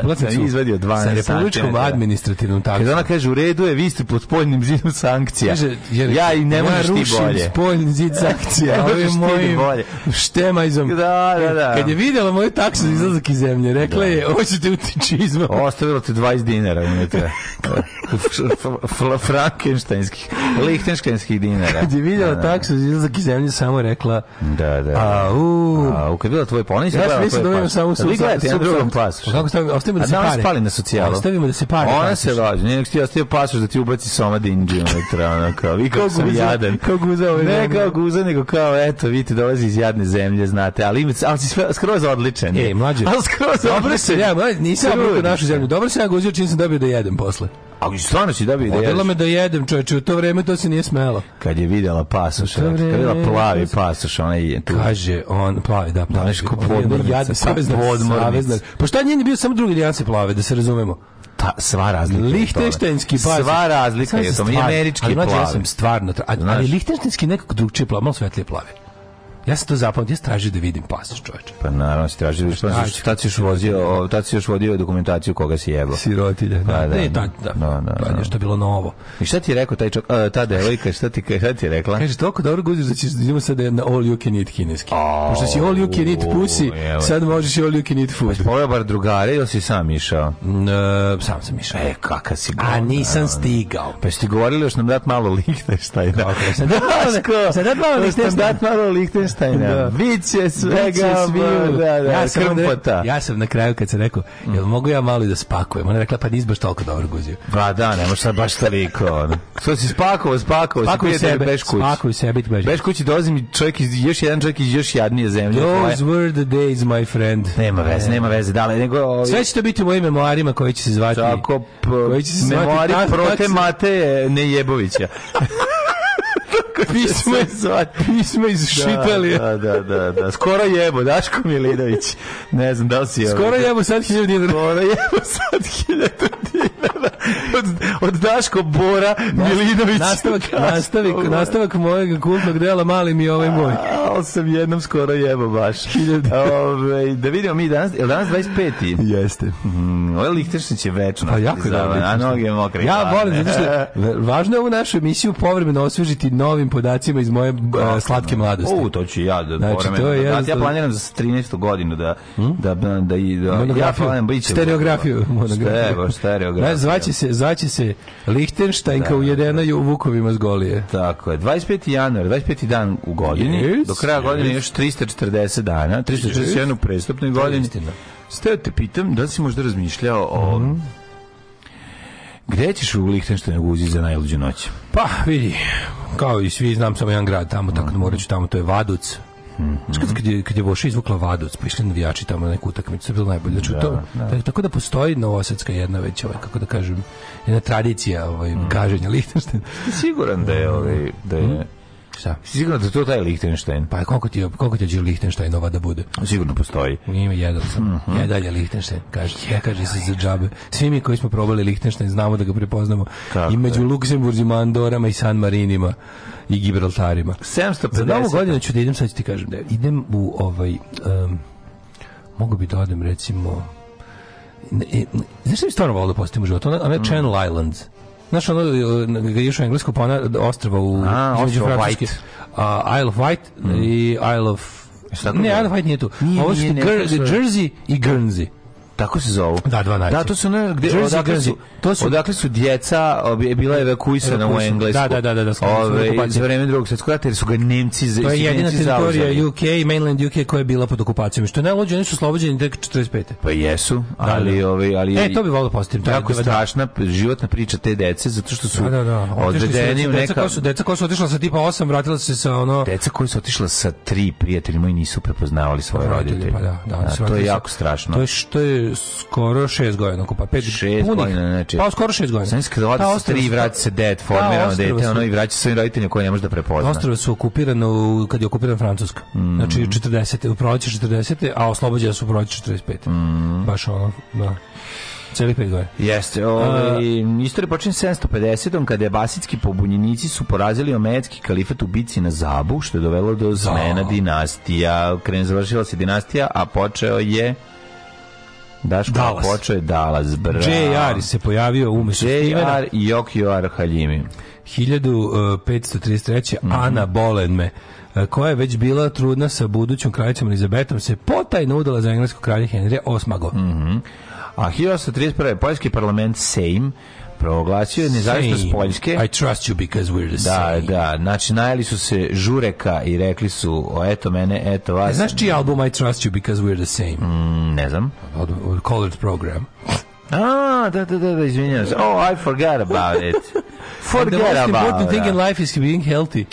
platnicu. izvadio 12 Sa republičkom da. administrativnom takvom. Kad ona kaže u redu je, vi ste pod spoljnim zidom sankcija. Ja i ne možeš ti bolje. Ja rušim spoljni zid sankcija. Ovo je moj štema compromiseom. Da, da, da. Kad je videla moju taksu za izlazak iz zemlje, rekla da. je, hoćete u tičizma. Ostavila ti 20 dinara unutra. Frankensteinskih, lihtenštenskih dinara. Kad je videla da, da. taksu za izlazak iz zemlje, samo rekla, da, da. Au. Au, kad bila tvoj ponis, ja sam mislio da imam samo su. Vi gledate jedan drugom pasoš. Pa kako stavimo, ostavimo da se pare. Da, spali na socijalu. Ostavimo da se pare. Ona se važi, nek ti ostavio pasoš da ti ubaci soma dinđi unutra, onako. Vi kako sam jadan. Kao guza ovaj. Ne kao guza, nego kao, eto, vidite, dolazi iz jadne zemlje, znate, ali, ali si skroz odličan. Ej, e, mlađe. Ali skroz dobro odličan. Se, ja, mlađe, nisam obruko našu zemlju. Dobro se ja ga čim sam dobio da jedem posle. A stvarno si dobio da jedeš? Odela me da jedem, čoveče, u to vreme to se nije smelo. Kad je videla pasoš, kad je vidjela plavi pasoš, ona je tu. Kaže, on, plavi, da, plavi. Znaš, ko podmornica, jadna, savezna, podmornica. Pa šta nije bio samo drugi nijanse plave, da se razumemo? Ta, sva razlika Lichtensteinski pa sva razlika je to američki plavi. Ja sam stvarno, ali, ali Lichtensteinski nekako drugčije plavi, malo svetlije plavi. Ja sam to zapamtio, ja sam tražio da vidim pasoš, čoveče. Pa naravno si tražio da vidim pasoš. Tad si još vozio, tad si još vodio dokumentaciju koga si jebao. Sirotilje, da. da, da, da, tad, da. No, no, tad je što bilo novo. I šta ti je rekao taj čok, a, ta devojka, šta ti, šta ti je rekla? Kaže, toliko dobro guziš da ćeš, idemo sad na all you can eat kineski. Oh, Pošto si all you can eat pussy, sad možeš all you can eat food. Pa pojao bar drugare ili si sam išao? E, sam sam išao. E, kakav si govor. A nisam stigao. Pa ste govorili još nam dat malo lihte, šta je da? Sad dat malo lihte, dat malo lihte, taj da. Biće svega, sviju. Da, da, ja, sam krmpota. Da ja sam na kraju kad se rekao, mm. jel mogu ja malo i da spakujem? Ona je rekla, pa nisi baš toliko dobro guzio. Pa da, ne možeš sad baš toliko. Što si spakovao, spakovao. Spakuj sebe, beš kući. Spakuj sebe, beš kući. Beš kući dolazi mi čovjek iz, još jedan čovjek iz još jadnije zemlje. Those were the days, my friend. Nema veze, nema veze. Da, nego, ovi... Sve će to biti u mojim memoarima koji će se zvati. Tako, koji će se zvati. Memoari prote mate Nejebovića. pismo iz pismo da, iz Šitalije. Da, da, da, da. Skoro jebo Daško Milinović. Ne znam da li si je. Skoro jebo sad 1000 dinara. Skoro jebo sad 1000 dinara od, od Daško Bora Milinović. Nastavak, nastavak, nastavak mojeg kultnog dela Mali mi je ovaj moj. Al sam jednom skoro jebo baš. Ove, da vidimo mi danas, mhm, ovaj je danas 25. Jeste. Mm, ovo je će večno. Pa jako je dobro. A noge mokre. Ja volim, zato što važno je ovu našu emisiju povremeno osvežiti novim podacima iz moje uh, slatke mladosti. O, to ću ja da znači, povremeno. To je, da, ja planiram za 13. godinu da, hmm? da, da, da, da, da ja planiram biće. Stereografiju. Monografiju. Stereo, stereografiju. Znači, zvaće se, zvaće se Lichtensteinka da, ujedena u Vukovima zgolije. Tako je. 25. januar, 25. dan u godini. Yes, do kraja yes. godine još 340 dana. 341 yes. u prestupnoj godini. Steo te pitam, da li si možda razmišljao o... Mm -hmm. Gde ćeš u Lihtenštajnog uzi za najluđu noć? Pa, vidi, kao i svi, znam samo jedan grad tamo, tako da mhm. morat ću tamo, to je Vaduc. Znači, kad, kad, je, kad je Voša izvukla Vadoc, pa išli navijači tamo na neku utakmicu, to je bilo najbolje. Znači, da, to, da. da. Tako da postoji Novosadska jedna već, ovaj, kako da kažem, jedna tradicija ovaj, mm. gaženja Lichtenstein. Siguran da je, ovaj, da je mm. Šta? Sigurno da to taj Lichtenstein. Pa koliko ti je, koliko ti je Lichtensteinova da bude? Sigurno postoji. Ima jedan sam. Mm -hmm. Jedan je Lichtenstein, kaže. Ja kaže se za džabe. Svi mi koji smo probali Lichtenstein znamo da ga prepoznamo. Kako I među Luksemburzima, Andorama i San Marinima i Gibraltarima. 750. Za novu godinu ću da idem, sad ću ti kažem da idem u ovaj... Um, mogu bi da odem recimo... Ne, ne, znaš što bi stvarno volio da postim u životu? Ona, ona je mm. Channel Islands. Znaš ono, e, ga išao englesko, pa ona ostrava u... A, ostrava White. Uh, Isle of White mm. i Isle of... E, ne, Isle of White nije tu. Nije, Ovo su Jersey i Guernsey. Tako se zovu. Da, dva najče. Da, to su ne, gde, odakle, su, to su, odakle su djeca, je bila evakuisana u Englesku. Da, da, da, da, da Ove, za vreme drugog svjetskog rata, jer su ga Nemci To je jedina teritorija UK, mainland UK koja je bila pod okupacijom. Što ne lođe, oni su slobođeni tek 45. Pa jesu, ali da, da. ovaj ali E, to bi volio da postaviti. Jako da- da- strašna životna priča te dece zato što su da, da, da. odvedeni u neka deca koja su deca koja su otišla sa tipa 8, vratila se sa ono Deca koja su otišla sa 3 prijatelji moji nisu prepoznavali svoje roditelje. Pa da, da, da to je jako strašno. To je što je skoro 6 godina, oko pa 5 godina, znači. Pa skoro 6 godina. Sam skoro 23 vraća se dead formirano dete, ono i vraća se svojim roditeljima koje ne može da prepozna. Ostrvo su okupirano kad je okupirana Francuska. Znači, mm. Znači 40. u proleće 40. a oslobođena su u proleće 45. Mm. Baš ono, da. Celi pet godina. Jeste. Ovaj, istorija počinje 750. kada Basitski pobunjenici su porazili omejetski kalifat u bici na Zabu, što je dovelo do zmena a. dinastija. Krenzavršila se dinastija, a počeo je Daško Dallas. počeo je Dallas, bravo. J.R. se pojavio umesto J.R. i Jokio Haljimi. 1533. Mm -hmm. Ana Bolenme e, koja je već bila trudna sa budućom kraljicom Elizabetom, se potajno udala za engleskog kralja Henrija VIII. Mm -hmm. A 1831. Poljski parlament Sejm proglasio je nezavisnost Poljske. I trust you because we're the same. Da, da. Znači, najeli su se žureka i rekli su, o, eto mene, eto vas. Ne znaš čiji album I trust you because we're the same? Mm, ne znam. Od, od Colored Program. Ah, da, da, da, da, izvinjam se. Oh, I forgot about it. forget about it. The most important thing in life is being healthy.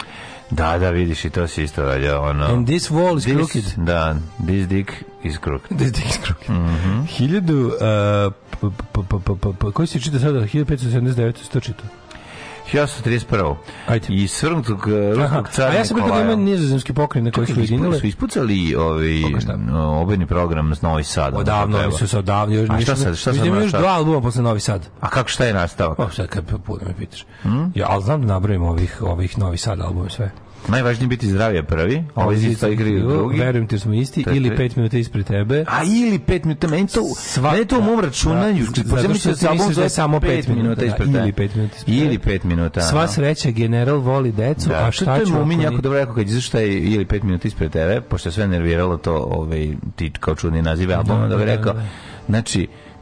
Da, da, vidiš i to si isto valja, ono... And this wall is this, crooked. Da, this dick is crooked. This dick is crooked. Mm -hmm. Hiljadu... Uh, koji si čita sada? 1579 100 čita? 1831. Ajde. I svrnutog eh, ruskog cara A ja sam rekao da ima nizozemski pokrin koji su ujedinili. Su ispucali ovaj, obojni program s Novi Sad. Odavno, oni su se odavno. Još, A šta sad? Šta sad? Da ima još dva albuma posle Novi Sad. A kako šta je nastavak? O, sad kad puno me pitaš. Hmm? Ja, ali znam da nabrojim ovih, ovih Novi Sad albuma sve. Najvažnije biti zdravije prvi, a ovo izi isto igri drugi. Verujem ti da smo isti, Tako ili 5 minuta ispred tebe. A ili 5 minuta, meni to, Svaka, meni to u mom računanju, da, zato što ti misliš da je samo 5 minuta ispred tebe. Ili 5 minuta ispred Ili 5 minuta. Sva da. sreća, general voli decu, da, a šta ću? To je mumin jako dobro rekao, kad izašta je ili 5 minuta ispred tebe, pošto sve nerviralo to, ovaj, ti kao čudni nazive da, albuma, da, da, da, da, da, da, da, da, da, da, da,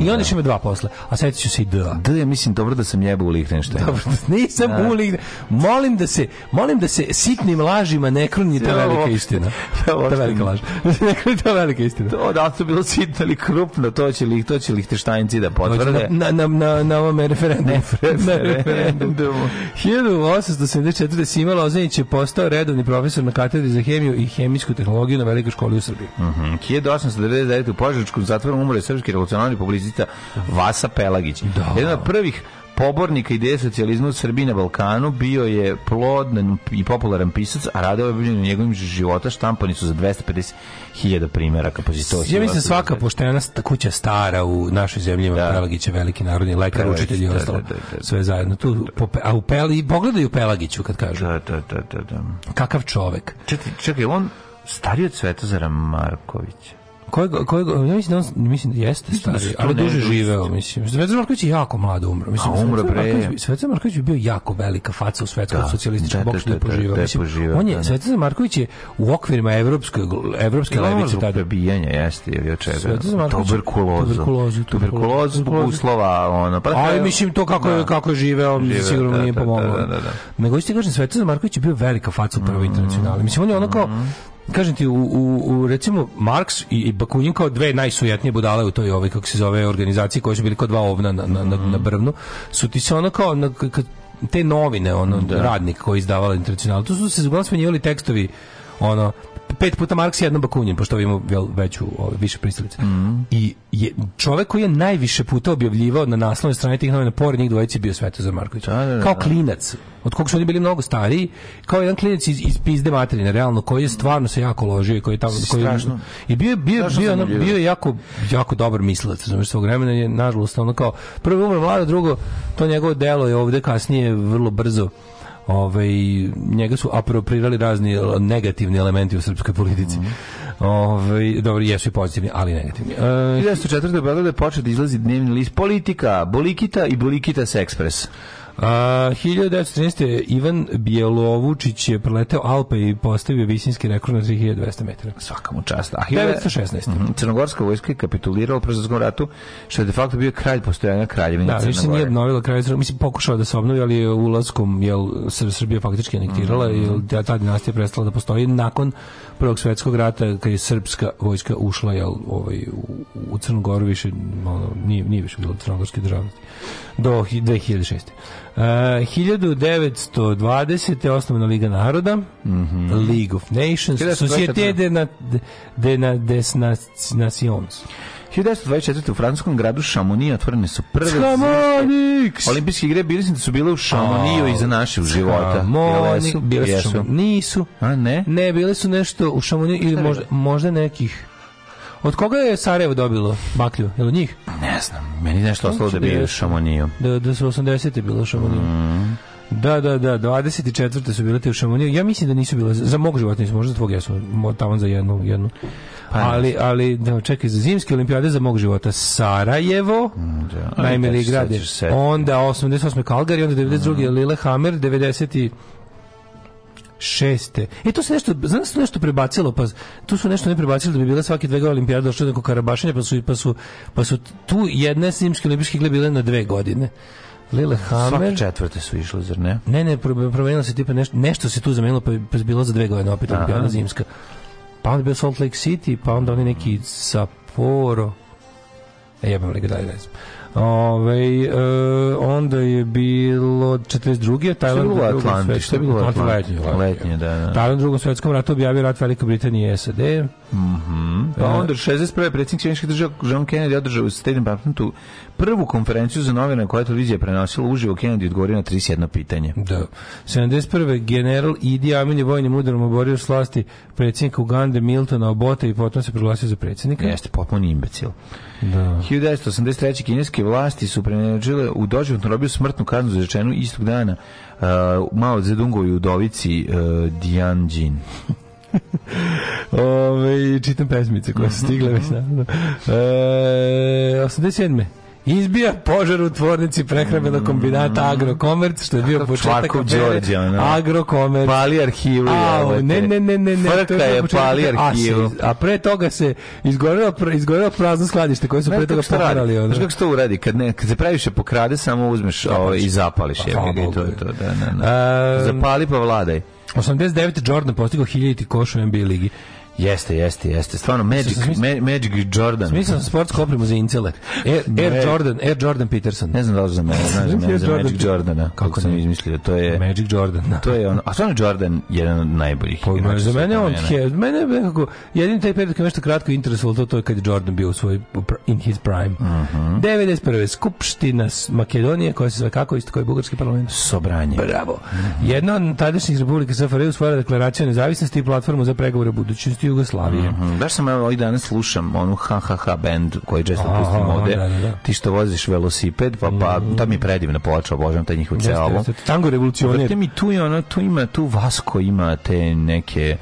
I onda da. ću dva posle. A sad ću se i D. D, ja mislim, dobro da sam jebao u Lihtenštajnu. Dobro, nisam da. u Lihtenštajnu. Molim da se, molim da se sitnim lažima ne kruni ta velika istina. Ta velika laž. Ne kruni ta velika istina. To, da su bilo sitno ili krupno, to će, li, to će Lihtenštajnci da potvrde. Na, na, na, na ovom referendumu. referendum. Na referendumu. 1874. Sima Lozanić je postao redovni profesor na katedri za hemiju i hemijsku tehnologiju na Velikoj školi u Srbiji. Mm -hmm. 1899. u Požačku zatvorom umre srpski revolucionarni publicist izita Vasa Pelagić. Da. Jedan od prvih pobornika ideje socijalizma u Srbiji na Balkanu bio je plodan i popularan pisac, a radeo je obavljeno njegovim života, štampani su za 250.000 primjera primjeraka. Ja mislim svaka poštena kuća stara u našoj zemlji ima da. Pelagić je veliki narodni lekar, Prelagić, učitelj i da, ostalo. Da, da, da, da, sve zajedno. Tu, a u Peli, pogledaju Pelagiću kad kažu. Da, da, da, da. Kakav čovek. Čekaj, čekaj, on stariji od Svetozara Markovića. Kojeg, kojeg, ja mislim da on, mislim da jeste stari, ali duže živeo, mislim. Svetozar Marković je jako mlad umro, mislim. A umro pre. Svetozar Marković je bio jako velika faca u svetskom socijalističkom boksu da je poživeo, mislim. On je da, da. Svetozar Marković je u okvirima evropske evropske levice tada bijanje jeste je bio čega. Tuberkulozu. Tuberkulozu, tuberkulozu zbog uslova, ona pa. Da ali mislim to kako je kako je živeo, sigurno nije pomoglo. Nego isti kažem Svetozar Marković je bio velika faca u prvoj mm. internacionali. Mislim on je onako mm kažem ti, u, u, u recimo Marks i, i Bakunin kao dve najsujetnije budale u toj ovaj, kako se zove, organizaciji koji su bili kao dva ovna na, na, na, na brvnu, su ti se ono kao, na, kad te novine, ono, da. radnik koji izdavala internacional, tu su se uglavnom smenjivali tekstovi ono pet puta Marks jednom Bakunin, pošto imamo veću, ovaj, više pristalice. Mm. I je, čovjek koji je najviše puta objavljivao na naslovnoj strani tih novina, pored njih dvojici bio Svetozar Marković. Da, da, da. Kao da. klinac, od kog su oni bili mnogo stariji, kao jedan klinac iz, iz pizde materine, realno, koji je stvarno se jako ložio i koji je tamo... Koji, Strašno. I bio, bio, Strašno bio, ono, bio, jako, jako dobar mislilac, razumiješ, svog vremena je, nažalost, ono kao, prvo umre vlada, drugo, to njegovo delo je ovde kasnije vrlo brzo ovaj, njega su apropriirali razni negativni elementi u srpskoj politici. Mm -hmm. dobro, jesu i pozitivni, ali negativni. E, 1904. Beograda je da izlazi dnevni list Politika, Bolikita i Bolikita Sexpress. A, 1913. Ivan Bjelovučić je preleteo Alpe i postavio visinski rekord na 3200 metara. Svaka mu čast. 1916. Mm -hmm. Crnogorska vojska je kapitulirala u Prozavskom ratu, što je de facto bio kralj postojanja kraljevine da, Crne Da, više nije obnovila kralj, mislim pokušala da se obnovi, ali je ulaskom jel, Srbija faktički anektirala mm -hmm. ta dinastija prestala da postoji nakon Prvog svetskog rata kad je srpska vojska ušla jel, ovaj, u, u Crnu više ono, nije, nije više bilo crnogorske državnosti do 2006. Uh, 1920. osnovana Liga naroda, mm -hmm. League of Nations, Societe de, na, de na, des Nations. 1924. u francuskom gradu Šamoniji otvorene su prve Šamonix! olimpijske igre bili su bile u Šamoniju iza naših života. Bile su, bile su, nisu. A ne? Ne, bile su nešto u Šamoniju ili možda, možda nekih Od koga je Sarajevo dobilo baklju? Jel od njih? Ne znam, meni nešto ostalo da bi Šamoniju. Da, da su 80. bilo Šamoniju. Mm. Da, da, da, 24. su bile te u Šamoniju. Ja mislim da nisu bile, za mog života nisu, možda tvog jesu, tamo za jednu, jednu. Pa ali, ali, da, čekaj, za zimske olimpijade za mog života Sarajevo, mm, da, najmili da grade, onda 88. Kalgari, onda 92. Mm. Lillehammer, 90 šeste. E to se nešto, znam da se nešto prebacilo, pa tu su nešto ne prebacilo da bi bila svake dve olimpijade došlo neko karabašenja, pa su, pa su, pa su tu jedne zimske olimpijske igre bile na dve godine. Lille Hammer. Svake četvrte su išle, zar ne? Ne, ne, promenilo se tipa nešto, nešto se tu zamenilo, pa, pa je bilo za dve godine opet olimpijada zimska. Pa onda je bio Salt Lake City, pa onda oni neki Sapporo. E, jebam li ga, daj, ne Ove, e, onda je bilo 42. Tajland što je bilo Atlantik, što je bilo Atlantik, letnje, da, da, da. Tajland u drugom svjetskom ratu objavio rat Velike Britanije i SAD. Mhm. Mm pa e. onda 61. predsjednik Sjedinjenih država John Kennedy održao u State Departmentu prvu konferenciju za novine koja je televizija prenosila uživo Kennedy odgovorio na 31 pitanje. Da. 71. general Idi Amin je vojnim udarom oborio slasti predsjednika Ugande Miltona Obote i potom se proglasio za predsjednika. Jeste potpuno imbecil. Da. 1983. kineske vlasti su prenađile u doživotnu robiju smrtnu kaznu za rečenu istog dana uh, Mao Zedungovi u Dovici uh, Dianjin. Ove, čitam pesmice koje su stigle već. Mhm. E, 87 izbija požar u tvornici prehrambenog mm. kombinata Agrokomerc, što je bio početak Đorđe, ono. Agrokomerc. Pali arhivu. A, ne, ne, ne, ne, ne. Frka je pali arhivu. A, pre toga se izgorelo, izgorelo prazno skladište koje su pre toga pohrali. Znaš kako se to uradi? Kad, ne, kad se previše pokrade, samo uzmeš ovo, ovaj, i zapališ. Pa, je, to, to, da, da, da. Zapali pa vladaj. 89. Jordan postigao 1000 koš u NBA ligi. Jeste, jeste, jeste. Stvarno Magic Ma, Magic Jordan. Mislim da sportsku opremu za incele. Air, Air Jordan, Air Jordan Peterson. Ne znam da li znam, znaš za Magic Jordan. Jordana. Kako, Kako sam izmislio, to je Magic Jordan. Da. To je on. A stvarno Jordan jedan od najboljih. Pa, za mene on je, mene nekako jedini taj period kad nešto kratko interesovalo to to je kad je Jordan bio u svoj in his prime. Uh -huh. 91. skupština Makedonije koja se zove kako isto koji bugarski parlament Sobranje. Bravo. Uh -huh. Jedna od tadašnjih republika SFRJ usvojila deklaraciju nezavisnosti i platformu za pregovore budućnosti vlasti Jugoslavije. Mm -hmm. Baš sam ja ovaj danas slušam onu ha band koji često pustim ovde. Da, da, da. Ti što voziš velosiped, pa, pa mhm. ta mi je predivna ploča, obožavam taj njihov ceo album. Tango revolucioner. Vrte mi tu, je ono, tu ima, tu Vasko ima te neke...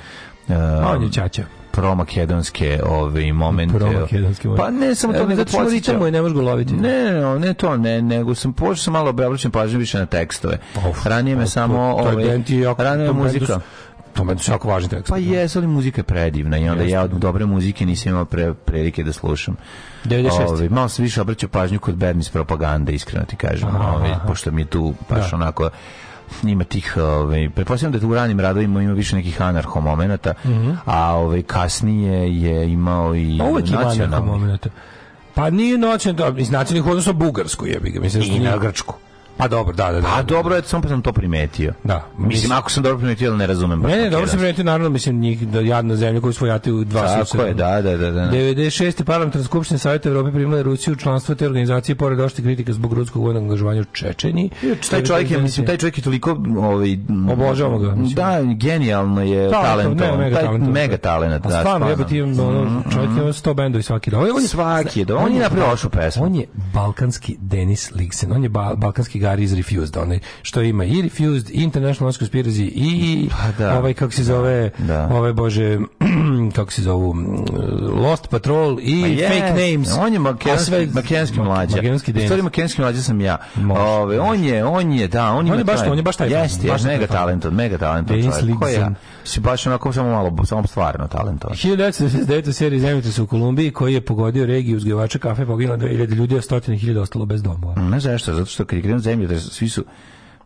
Uh, On je um, promakedonske ove momente. Promakedonske. Pa ne samo to, e, nego zato ritam ne možeš goloviti. Ne, ne, ne to, ne, nego sam počeo sam malo obraćam pažnju više na tekstove. Of, ranije me samo to, to ove ranije muzika. Bendu, To je jako važan tekst. Pa jesu ali muzika je predivna i onda Jeste. ja od dobre muzike nisam imao pre, prilike da slušam. 96. Ovi, ovaj, malo se više obraćao pažnju kod Bernis propagande, iskreno ti kažem. Aha, Ovi, ovaj, aha. Pošto mi tu baš da. onako ima tih, ovaj, pretpostavljam da u ranim radovima ima više nekih anarcho momenata, mm -hmm. a ovaj kasnije je imao i pa nacionalnih. Pa nije noćen, iz nacionalnih odnosno bugarsku jebi ga, misliš I na grčku. Pa dobro, da, da, da. A pa dobro je, samo pa sam to primetio. Da. Mislim, ako sam dobro primetio, ali ne razumem baš. Ne, ne, dobro sam primetio, naravno, mislim, njih da jadna zemlja koju smo jati u dva Tako je, da, da, da, da. 96. parlamentarna skupština Savjeta Evrope primila Rusiju u članstvo te organizacije pored ošte kritika zbog ruskog vojnog angažovanja u Čečeni. Taj čovjek je, mislim, taj čovjek je toliko ovaj obožavamo ga, mislim. Da, genijalno je talent, mega talent, da. Stvarno, jebote, ono, mm, mm, čovjek mm. je 100 bendovi svaki da. On je svaki, da, on je napravio pesmu. On je balkanski Denis Ligsen, on je balkanski cigari iz Refused, da, onaj što ima i Refused, i International Conspiracy i pa da, ovaj kako se da, zove, da. ovaj bože kako se zove, Lost Patrol i pa yes, Fake Names. On je makedonski, makedonski mlađa. Makedonski Story makedonski mlađa sam ja. Možda, Ove, on je, on je, da, on, on je baš, taj, on je baš taj. Jeste, baš mega talent, mega talent. Dennis Ligson si baš onako samo malo, samo stvarno talentovan. 1969. u seriji zemljotres u Kolumbiji koji je pogodio regiju uzgajivača kafe, poginula 2000 ljudi, a stotine hiljada ostalo bez domova. Mm, ne znaš što, zato što kad je krenuo zemljotres, svi su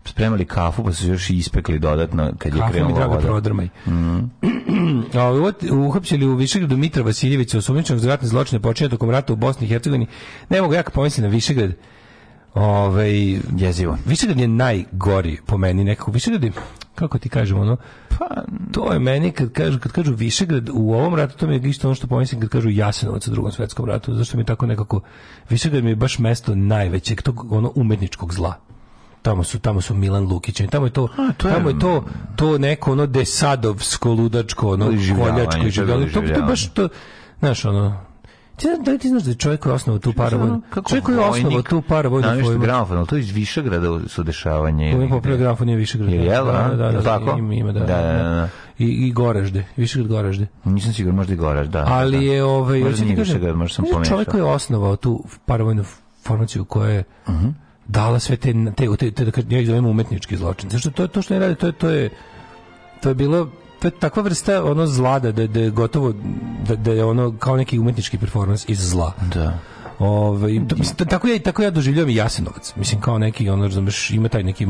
spremali kafu, pa su još i ispekli dodatno kad je krenuo voda. Kafu prodrmaj. Mm. Uhapćili u Višegradu Mitra Vasiljevića, osumničenog za ratne zločine počinje tokom rata u Bosni i Hercegovini. Ne mogu ja pomisliti na Višegrad Ovaj jezivo. Višegrad je najgori po meni nekako. Višegrad je kako ti kažem ono pa to je meni kad kažu kad kažu Višegrad u ovom ratu to mi je isto ono što pomislim kad kažu Jasenovac u drugom svetskom ratu zašto mi tako nekako Višegrad mi je baš mesto najvećeg tog ono umetničkog zla tamo su tamo su Milan Lukić tamo je to, A, to je, tamo je to to neko ono desadovsko ludačko ono koljačko to, to je baš to znaš ono Ti, da li ti znaš da je čovjek koji osnovao tu paravojnu? Čovjek koji je osnovao tu paravojnu vojnu? Namješta gramofon, ali to iz Višegrada su dešavanje. To je popio gramofon nije Višegrada. Je, znači, jel, da, da, da, tako? Ima, ima, da da, da, da, da, da. I, i Goražde, Višegrad Goražde. Nisam siguran, možda i Goražde, da. Ali da. je, ovaj, možda nije Višegrad, možda sam pomešao. Čovjek koji je osnovao tu paravojnu formaciju koja je uh mhm. -huh. dala sve te, te, te, te, te, te, te, to, te, te, te, te, te, te, te, te, te, te, te, te, te, Pa takva vrsta ono zla da, da, da je gotovo da, da je ono kao neki umetnički performans iz zla. Da. Ove, Ovaj tako ja tako ja doživljavam i Jasenovac. Mislim kao neki ono razumeš ima taj neki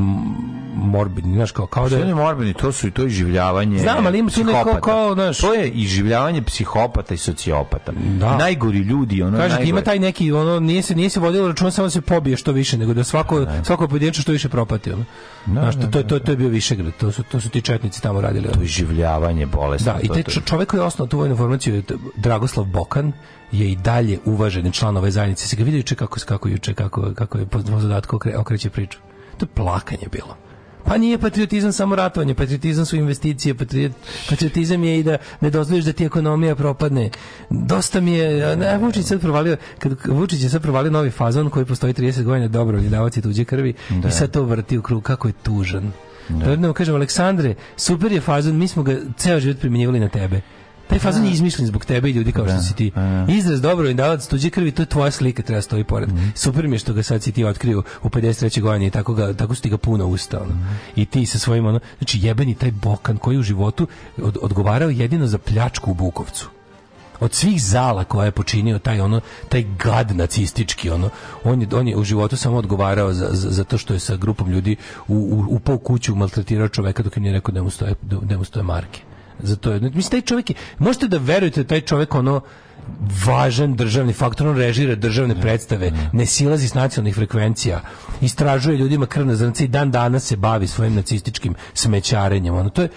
morbidni, znaš kao kao da je morbidni, to su i to življavanje. Znam, ali ima tu neko kao, znaš, to je i življavanje psihopata i sociopata. Da. Najgori ljudi, ono Kaže ima taj neki ono nije se nije se vodilo računa samo da se pobije što više, nego da svako da, svako pojedinačno što više propati, ono. Da, znaš, to, to, to, to je da, bio Višegrad, to su to su ti četnici tamo radili. To življavanje bolesti. Da, i taj čovjek koji je osnovao tu vojnu formaciju Dragoslav Bokan, je i dalje uvaženi član ove zajednice. Se ga vidi juče kako, kako juče, kako, kako je po zadatku okreće priču. To je plakanje bilo. Pa nije patriotizam samo ratovanje, patriotizam su investicije, patriotizam je i da ne dozvoliš da ti ekonomija propadne. Dosta mi je, ne, Vučić sad provalio, kad Vučić je sad provalio novi fazon koji postoji 30 godina, dobro, ljudavac i tuđe krvi, da. i sad to vrti u krug, kako je tužan. Da. da, da kažem, Aleksandre, super je fazon, mi smo ga ceo život primjenjivali na tebe taj fazon je da. izmišljen zbog tebe i ljudi kao što da, si ti. Da, Izraz dobro i davac tuđe krvi, to je tvoja slika, treba stoji pored. Mhm. Super mi je što ga sad si ti otkrio u 53. godini i tako, ga, tako su ti ga puno usta. Ono. Mhm. I ti sa svojim, ono, znači jebeni taj Bokan koji u životu od, odgovarao jedino za pljačku u Bukovcu od svih zala koje je počinio taj ono taj gad nacistički ono on je on je u životu samo odgovarao za, za, za to što je sa grupom ljudi u u, u kuću maltretirao čoveka dok im nije rekao da mu stoje da mu stoje marke za to. Mislim, taj čovjek je, možete da verujete da taj čovjek ono, važan državni faktor, on režira državne ne, predstave, ne. ne silazi s nacionalnih frekvencija, istražuje ljudima krvne zrnce i dan danas se bavi svojim nacističkim smećarenjem. Ono, to je,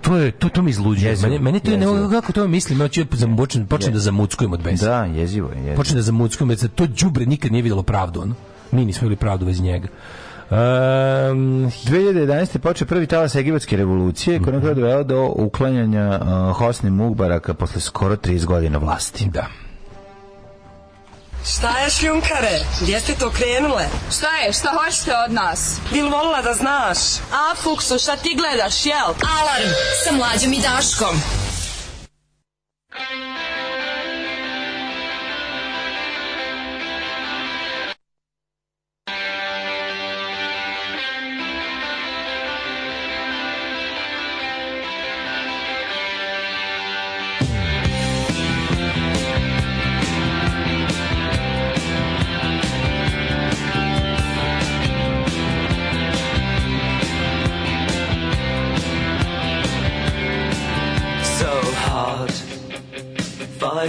to je to to mi izluđuje. Mene, meni to je ne kako to mislim, ja hoću počnem počnem da zamuckujem od besa. Da, jezivo je. Počnem da zamuckujem, jer to đubre nikad nije videlo pravdu, ono. Mi nismo imali pravdu bez njega. Um, 2011. počeo prvi talas egipatske revolucije koja je mhm. dovela do uklanjanja uh, Hosni Mugbaraka posle skoro 30 godina vlasti. Da. Šta je šljunkare? Gdje ste to krenule? Šta je? Šta hoćete od nas? Bil volila da znaš? A, Fuksu, šta ti gledaš, jel? Alarm sa mlađom i Daškom.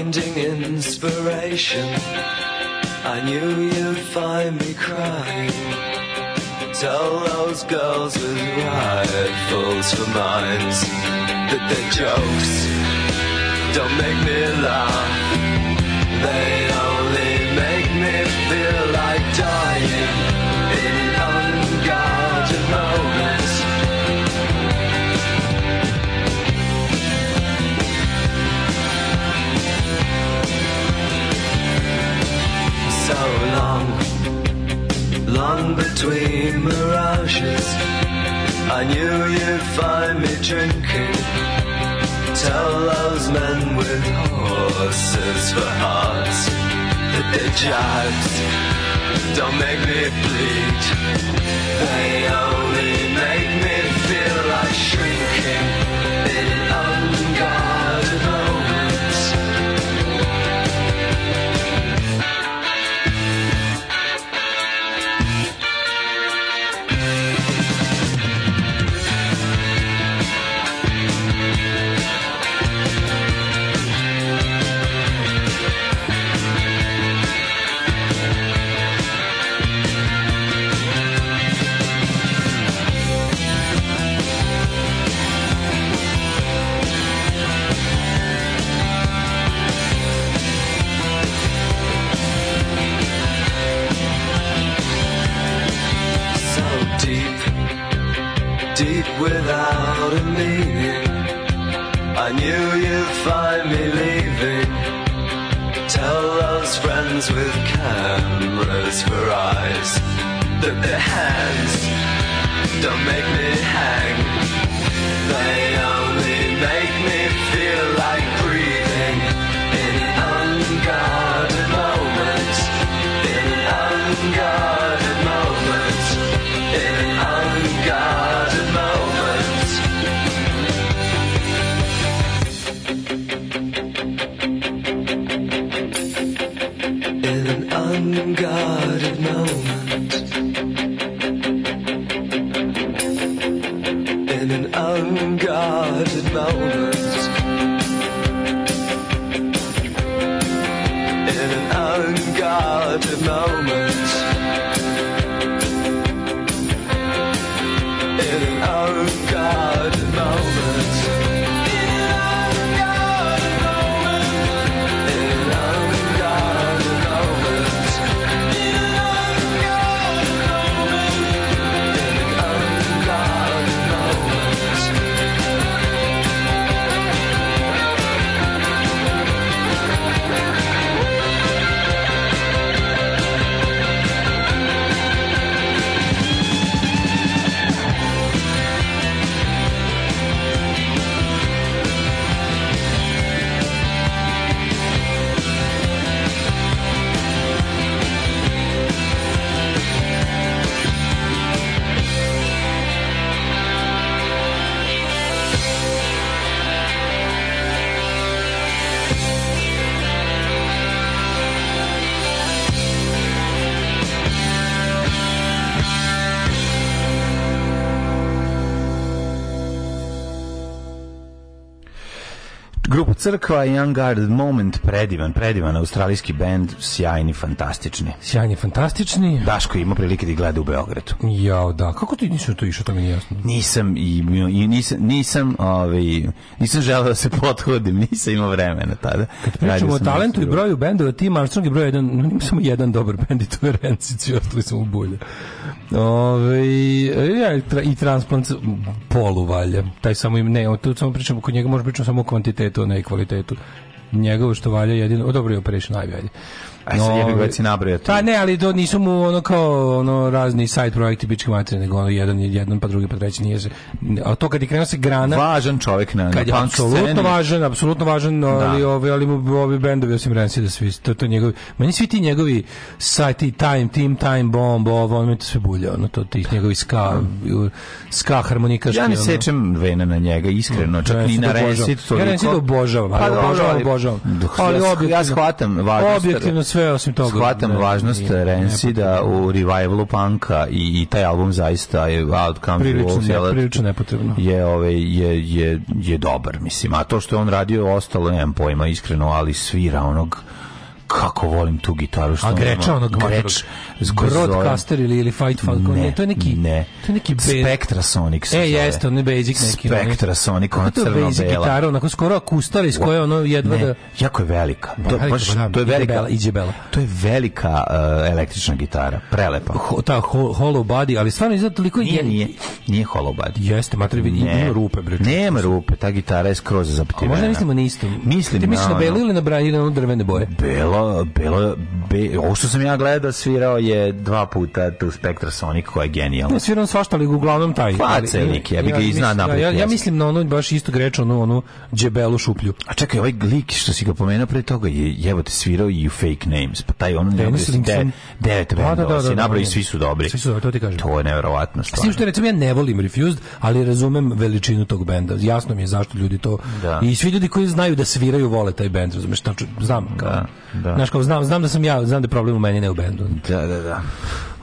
finding inspiration. I knew you'd find me crying. Tell those girls with rifles for minds that their jokes don't make me laugh. They are. so long, long between mirages. I knew you'd find me drinking. Tell those men with horses for hearts that they jibes don't make me bleed. They only make me feel like shrinking. hands with cameras for eyes. That their hands don't make me hang. unguarded moments in an unguarded moment. crkva i Young Guard Moment predivan, predivan australijski bend, sjajni, fantastični. Sjajni, fantastični. Daško ima prilike da gleda u Beogradu. Jao, da. Kako ti nisi to išao, to mi nije jasno. Nisam i, i nisam nisam, ovaj, nisam želeo da se pothodim, nisam imao vremena tada. Kad pričamo o talentu i broju bendova, ti Armstrong je broj jedan, no, ima samo jedan dobar bend i to je Rencic ostali smo u bulje. Ove, ovaj, ja, i, tra, i transplant poluvalja. Taj samo im, ne, tu samo pričamo, kod njega možemo pričamo samo o kvantitetu, ne kvalitetu njegovo što valja jedino, o dobro je Operation Ivy, ajde. Aj sad jebi ga si nabrojao. Pa ne, ali do nisu mu ono kao ono razni side projekti bičke matere, nego ono jedan jedan pa drugi pa treći nije se. A to kad i krene se grana. Važan čovjek na, kad je punk apsolutno sceni. važan, apsolutno važan, da. ali ovi ali mu ovi bendovi osim Rancid da svi to to njegovi. Meni svi ti njegovi sajti Time Team Time Bomb, ovo on mi to sve bulja, ono to tih njegovi ska ska harmonikaški. Ja ne sećam sečem vene na njega, iskreno, čak ni na da Rancid to. Ja Rancid obožavam, obožavam, obožavam. Ali pa ja shvatam važnost. Objektivno sve osim toga. Shvatam važnost Rensi da u revivalu panka i, i taj album zaista je Outcome prilično, ne, prilično nepotrebno. Je, ovaj, je, je, je dobar, mislim. A to što je on radio ostalo, nemam pojma, iskreno, ali svira onog kako volim tu gitaru što a greča onog greč broadcaster ili ili fight falcon ne, to je neki ne to je neki bez... spectra sonic e jeste on je basic neki da, spectra sonic ona crno bela basic gitara onako skoro akustara iz koje ono jedva ne, da jako je velika pa da, to, baš, to je velika bela, iđe bela to je velika uh, električna gitara prelepa Ho, ta hollow body ali stvarno izgleda toliko nije, nije nije hollow body jeste matri vidi ima rupe bre nema rupe ta gitara je skroz zapitena možda mislimo na isto mislim na belu ili na branje ili na drvene boje bela bilo, bilo be, ovo što sam ja gledao svirao je dva puta tu Spectrasonic Sonic koja je genijalna. Ne, svirao svašta, ali uglavnom taj. Pa, celik, ja bih ga i zna da, ja, ja, mislim na onu baš isto greču, onu, onu džebelu šuplju. A čekaj, ovaj lik što si ga pomenuo pre toga je jebote svirao i u Fake Names, pa taj ono ne, ne mislim de, devet da, da, bendova da, da, da, da, si svi su dobri. Svi su dobri, to ti kažem. To je neverovatno stvar. Sim što recimo ja ne volim Refused, ali razumem veličinu tog benda. Jasno mi je zašto ljudi to i svi ljudi koji znaju da sviraju vole taj bend, razumeš, znam kao. Da, da. Da. Znaš, kao, znam, znam da sam ja, znam da je problem u meni, ne u bendu. Da, da, da.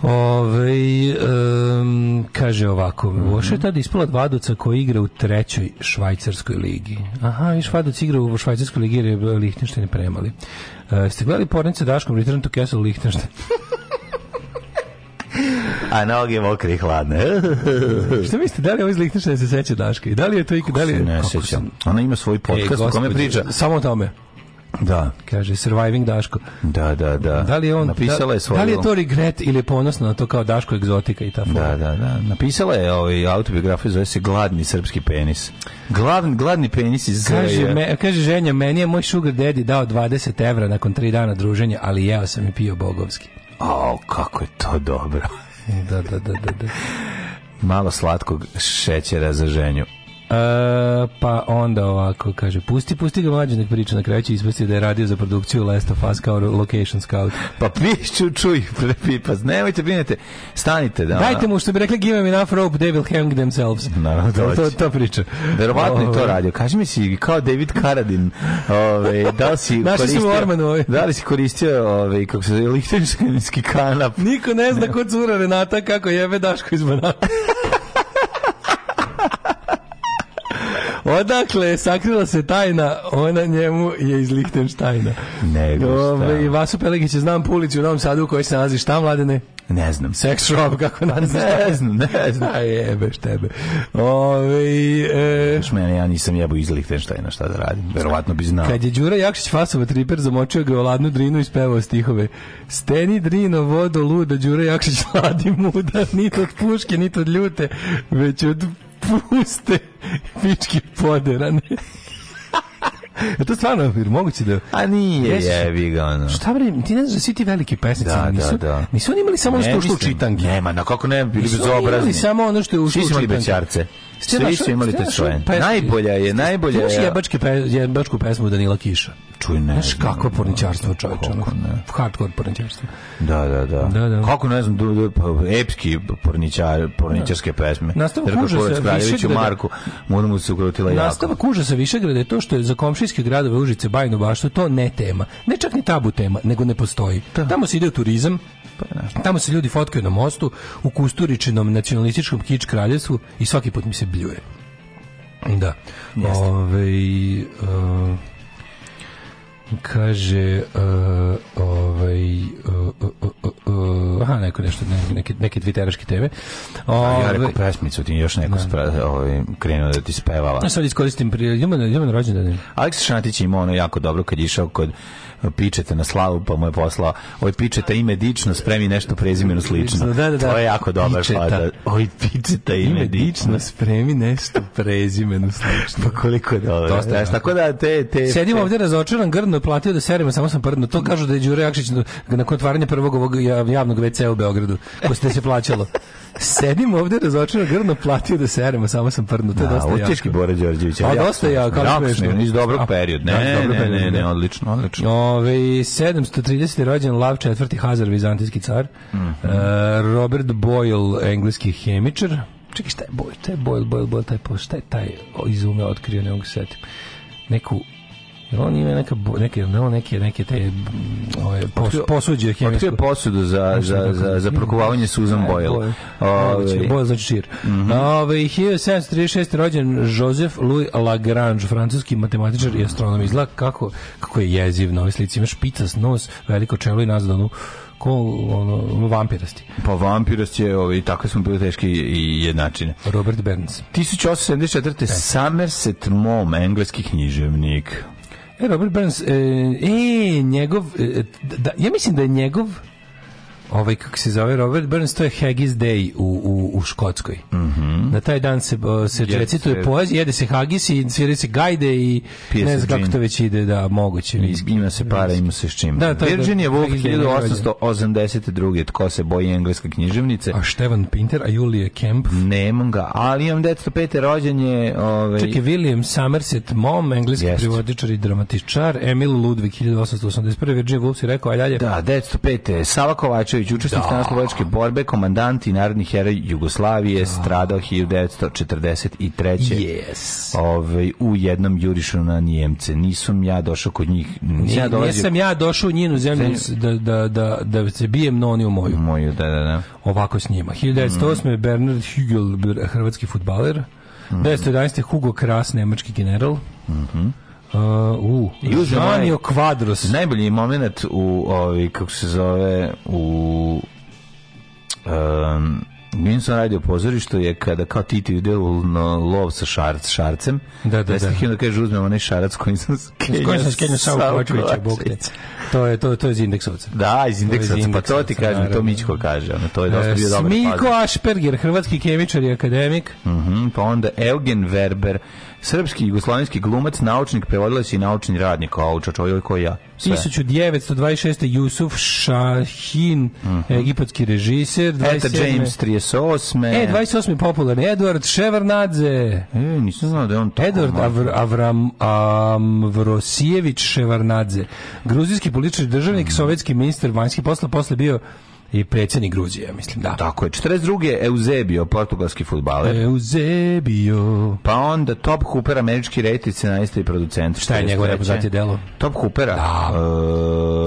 Ove, ovaj, um, kaže ovako, mm -hmm. je tada ispala Vaduca koji igra u trećoj švajcarskoj ligi. Aha, viš Vaduc igra u švajcarskoj ligi jer je Lichtenstein premali. Uh, e, ste gledali pornice Daškom Return to Castle Lichtenstein? A noge mokre i hladne. Šta mislite, da li ovo iz Lichtenštajna se seća Daška? I da li je to ikad? Da li je... Ne sećam. Ona ima svoj podcast Ej, u e, kome priča. Samo o tome. Da. Kaže Surviving Daško. Da, da, da. Da li je on napisala je svoju... Da-, da li je to regret ili je ponosno na to kao Daško egzotika i ta fora? Da, da, da. Napisala je ovaj autobiografiju zove se Gladni srpski penis. Gladni gladni penis iz Kaže me, kaže ženja meni je moj sugar daddy dao 20 evra nakon 3 dana druženja, ali jeo sam i pio bogovski. Au, kako je to dobro. da, da, da, da, da. Malo slatkog šećera za ženju. E, pa onda ovako kaže pusti pusti ga mlađe nek priča na kraju će ispasti da je radio za produkciju Last of Us kao location scout pa pišću čuj prepipas nemojte brinete stanite da dajte mu što bi rekli give him enough rope they will hang themselves naravno da to, to, to priča verovatno je to ovaj. radio kaži mi si kao David Karadin ove, ovaj, da, ovaj. da li si koristio Ormanu, da li si koristio ove, kako se zove lichtenštinski kanap niko ne zna ne. ko cura Renata kako jebe Daško iz Banata Odakle je sakrila se tajna, ona njemu je iz Lichtensteina. Ne, Ove, I Vaso Pelegić je znam po u Novom Sadu u kojoj se nalazi šta, mladene? Ne znam. Sex shop, kako ne znam. Ne znam, ne znam. A jebeš tebe. Ove, ovaj, e... Još mene, ja nisam jebo iz Lichtensteina šta da radim. Verovatno bi znao. Kad je Đura Jakšić Fasova triper zamočio ga u ladnu drinu i spevao stihove. Steni drino vodo luda, Đura Jakšić ladi muda, niti od puške, niti od ljute, već od puste pičke poderane. Je to stvarno jer moguće da... A nije, jesu, jebi Šta bre, ti ne znaš da svi ti veliki pesnici da, da nisu, da, da. nisu oni imali samo ne, ono što ušlo u čitanke. Nema, na kako ne, bili bez obrazni. Nisu imali samo ono što je ušlo u čitanke. Svi su imali bećarce. Svi su imali te svoje. Najbolja je, najbolja je. jebačke pe, jebačku pesmu Danila Kiša. Čuj, ne. Znaš kako porničarstvo, čoveče. Hardcore porničarstvo. Da, da, da. da, da. Kako ne znam, du, du, pa, epski porničar, porničarske da. pesme. Nastavak kuža sa Višegrada. Marku, moram mu se ukrotila jako. Nastavak kuža sa Višegrada je to što je za komšijske gradove Užice, Bajno, Baštu, to ne tema. Ne čak ni tabu tema, nego ne postoji. Da. Tamo se ide u turizam, Pa, da. Tamo se ljudi fotkaju na mostu u kusturičinom nacionalističkom kič kraljevstvu i svaki put mi se bljuje. Da. Ove, ovaj, uh, kaže uh, ovaj uh, aha neko nešto ne, neki neki tviteraški teme. Ovaj ja rekao ovaj, pesmicu ti još neko da. spra, ovaj krenuo da ti spevala. Ja sad iskoristim pri ljubav ljubav rođendan. Aleksa Šantić imao ono jako dobro kad je išao kod pičeta na slavu, pa mu je poslao oj pičeta ime dično, spremi nešto prezimeno slično. Da, da, da. To je jako dobar pada. Oj pičeta ime, ime dično, spremi nešto prezimeno slično. pa koliko je dobro. Dosta, da. tako da te... te Sedim te... ovdje razočaran, grdno je platio da serimo, samo sam prdno. To kažu da je Đure Jakšić nakon otvaranja prvog ovog javnog WC-a u Beogradu, ko ste se plaćalo. Sedim ovde da razočeno grdno platio da seremo, samo sam prdnuo, to je da, dosta jako. Teški Bora Đorđević. A dosta ja, kako smešno. Iz dobrog period, da, Ne, ne, ne, ne, odlično, odlično. Ove 730. rođen Lav četvrti Hazar vizantijski car. Mhm. E, Robert Boyle, engleski hemičar. Čekaj, šta je Boyle? Šta je Boyle, Boyle, Boyle, taj pošto? Šta je taj izume otkrio, ne mogu se setim. Neku On ima neka neke no, neke neke te ove pos, posuđe hemijsko. je posudu za za za e, za prokuvavanje Susan Boyle. Ovaj Boyle za čir. Mm -hmm. Ovaj 1736 rođen Joseph Louis Lagrange, francuski matematičar i astronom. Izgleda kako kako je jeziv na ovoj slici. Ima špicas nos, veliko čelo i nazad onu ko ono vampirasti. Pa vampirasti je ovaj tako smo bili teški i jednačine. Robert Burns. 1874. Somerset Maugham, engleski književnik. Robert Burns, e, y, njegov, y, y, da, ja mislim da je njegov ovaj kako se zove Robert Burns to je Haggis Day u, u, u Škotskoj. Mm Na taj dan se se yes, recituje poezija, jede se haggis i svira se gajde i ne znam kako to već ide da moguće. Viski. Ima se para, ima se s čim. Da, Virgin je da, Woolf 1882. Tko se boji engleske književnice? A Stephen Pinter, a Julia Kemp? Nemam ga, ali imam 1905. rođen je... Ovaj... Čekaj, William Somerset Mom, engleski yes. privodičar i dramatičar, Emil Ludwig 1881. Virginia Woolf si rekao, a dalje... Da, 1905. Sava Kovače Milošević, učesnik da. stanaslovačke borbe, komandant i narodni heroj Jugoslavije, da. stradao 1943. Yes. Ove, ovaj, u jednom jurišu na Nijemce. Nisam ja došao kod njih. Nisam ja dolazio... Nisam ja došao u njenu zemlju da, da, da, da se bijem, no oni u moju. Moju, da, da, da. Ovako s njima. 1908. Mm. Bernard Hügel, hrvatski futbaler. Mm -hmm. 1911. Hugo Kras, nemački general. Mhm. Mm Uh, u, Žanio Quadros. Najbolji moment u, ovi, kako se zove, u... Um, Gdje sam radio pozorištu je kada kao Titi ide u lov sa šarc, šarcem. Da, da, da. Da kaže uzmem onaj šarac koji sam skenio. Koji sam skenio sa Kovačevića, Bog To je, to, to je iz indeksovca. Da, iz indeksovca, pa to ti kažem, naravno. to Mićko kaže. Ono, to je dosta e, bio dobar Smiko Asperger, hrvatski kemičar i akademik. Uh mhm, -huh, pa onda Eugen Werber, srpski jugoslovenski glumac, naučnik, prevodilac i naučni radnik, a uča čovjek koji ja. Sve. 1926. Jusuf Šahin, mm -hmm. egipatski režiser. 27. Eta James 38. E, 28. popularni, Edward Ševarnadze. E, nisam znao da je on tako. Edward Avr Avram Avrosijević Ševarnadze. Gruzijski politički državnik, mm -hmm. sovjetski ministar vanjskih posla, posle bio i predsjednik Gruzije, mislim, da. Tako je. 42. Eusebio, portugalski futbaler. Eusebio. Pa onda Top Hooper, američki rejti, scenarista i producent. Šta je njegovo repoznatije delo? Top Hoopera. Da. Uh,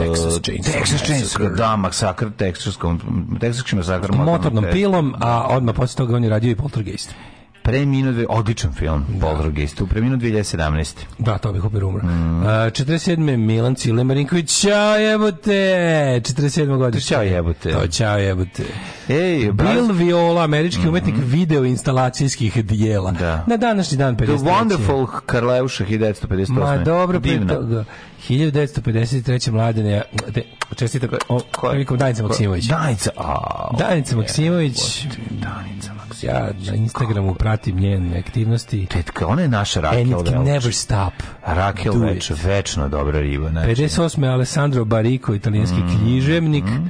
Texas Chainsaw. Texas Chainsaw. Da, masakr, Texas, Texas Chainsaw. Motornom pilom, a odmah posle toga on je radio i Poltergeist. Preminuo dve, odličan film, da. Poltergeist, u preminuo 2017. Da, to bih opet umro. Mm. Uh, 47. Milan Cile Marinković, čao jebote! 47. godine. Čao jebote. To čao jebote. Ej, braz... Bill Viola, američki mm -hmm. umetnik video instalacijskih dijela. Da. Na današnji dan 53. The Wonderful Karleuša 1958. Ma dobro, Divno. 1953. mladene de, čestita o, ko, Danica Maksimović. Danica, a, Danica Maksimović. Danica Maksimović. Znači, ja znači, na Instagramu pratim njene aktivnosti. Tetka, ona je naša Rakel And never stop. Rakel več, večno dobra riba. Znači. 58. Alessandro Barico, italijanski mm, književnik. Mm.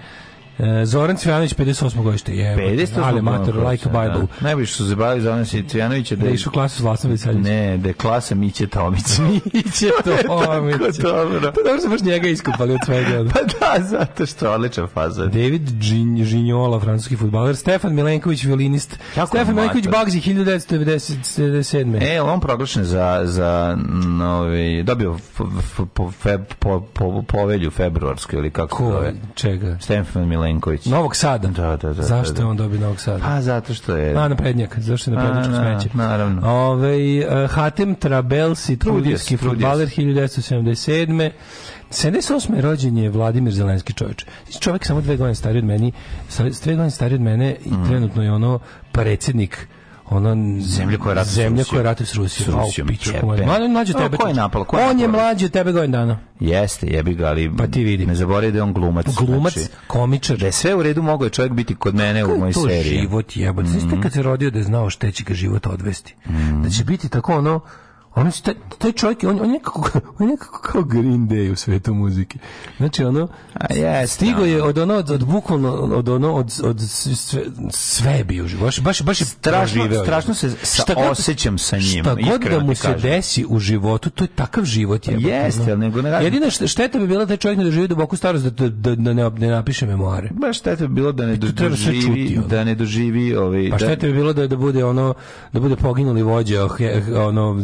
E, Zoran Cvijanović 58. godište je. 58. Ali mater like a da. Bible. Da. Najviše su zabavili Zoran Cvijanović da, da išu klasu s Vlasom Veseljić. Ne, da je klasa Miće Tomić. Miće Tomić. to dobro. Pa dobro su baš njega iskupali od svega. pa da, zato što je odličan faza. David Žinjola, francuski futbaler. Stefan Milenković, violinist. Jako Stefan Milenković Bagzi, 1997. E, on proglašen za, za novi, ovaj, dobio po, po, po, povelju februarsku ili kako. Ko? Čega? Stefan Milenković Milenković. Novog Sada. Da, da, da. da zašto da, da. on dobio Novog Sada? Pa zato što je Na naprednjak, zašto je naprednjak smeće. Naravno. Ovaj uh, Hatem Trabelsi, trudijski fudbaler 1977. 78. rođen je Vladimir Zelenski čovjek. Čovjek samo dve godine stari od meni, dve godine stariji od mene i mm. trenutno je ono predsjednik ona zemlja koja rata zemlja koja rata s Rusijom. S Rusijom. Mlađe, mlađe tebe. Ko je napalo? Ko je on je mlađe tebe godin dana. Jeste, jebi ga, ali pa ti vidi. Ne zaboravi da je on glumac. Glumac, znači, komičar. Da je sve u redu, mogao je čovjek biti kod mene u mojoj seriji. To život jebote. Mm -hmm. Znači, kad se rodio da je znao šta će ga život odvesti. Mm -hmm. Da će biti tako ono Ono taj, taj čovjek, on, on, je nekako, on je nekako kao Green Day u svetu muzike. Znači, ono, A jest, stigo no. je da. od ono, od, od bukvalno, od ono, od, od sve, sve bio živo. Baš, baš, baš je strašno, strašno se sa, šta god, osjećam sa njim. Šta god da mu se desi u životu, to je takav život. Je, Jeste, ali nego ne Jedina šteta bi bila da taj čovjek ne doživi duboku starost, da, da, da, da ne, ne napiše memoare. Baš šteta bi bilo da ne doživi, čuti, da ne doživi, ovaj, pa da- šteta bi bilo da, da bude ono, da bude poginuli vođa, oh, ono,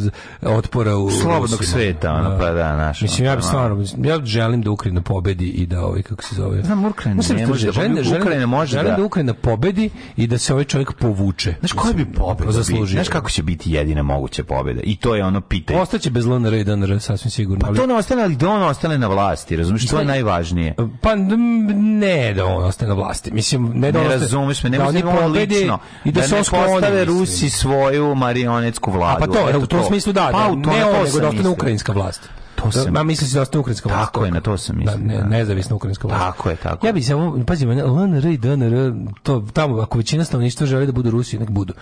otpora u slobodnog sveta, ona pa da, da. naš. Mislim ja bi stvarno, ja želim da Ukrajina pobedi i da ovaj kako se zove. Znam Ukrajina, ne može, da- da- Ukrajina može da da Ukrajina pobedi i da se ovaj čovjek povuče. Znaš koja bi pobeda zaslužio? Znaš kako će biti jedina moguća pobeda? I to je ono pitanje. Ostaće bez LNR i DNR sasvim sigurno. Pa to ne ostane, ali da on ostane na vlasti, razumiješ, to je najvažnije. Pa ne da on ostane na vlasti. Mislim, ne da ne razumeš me, ne da lično. I da, se postave Rusi svoju marionetsku vladu. A pa to, u tom smislu da, da, pa, pa da, ne ovo, nego da ostane ukrajinska vlast. To se Ma misli da ostane ukrajinska vlast. Tako je, na to se da, misli. Da, ne, nezavisna ukrajinska vlast. Tako je, tako. Ja bih samo pazi, LNR i DNR, to tamo ako većina stanovništva želi da budu Rusi, nek budu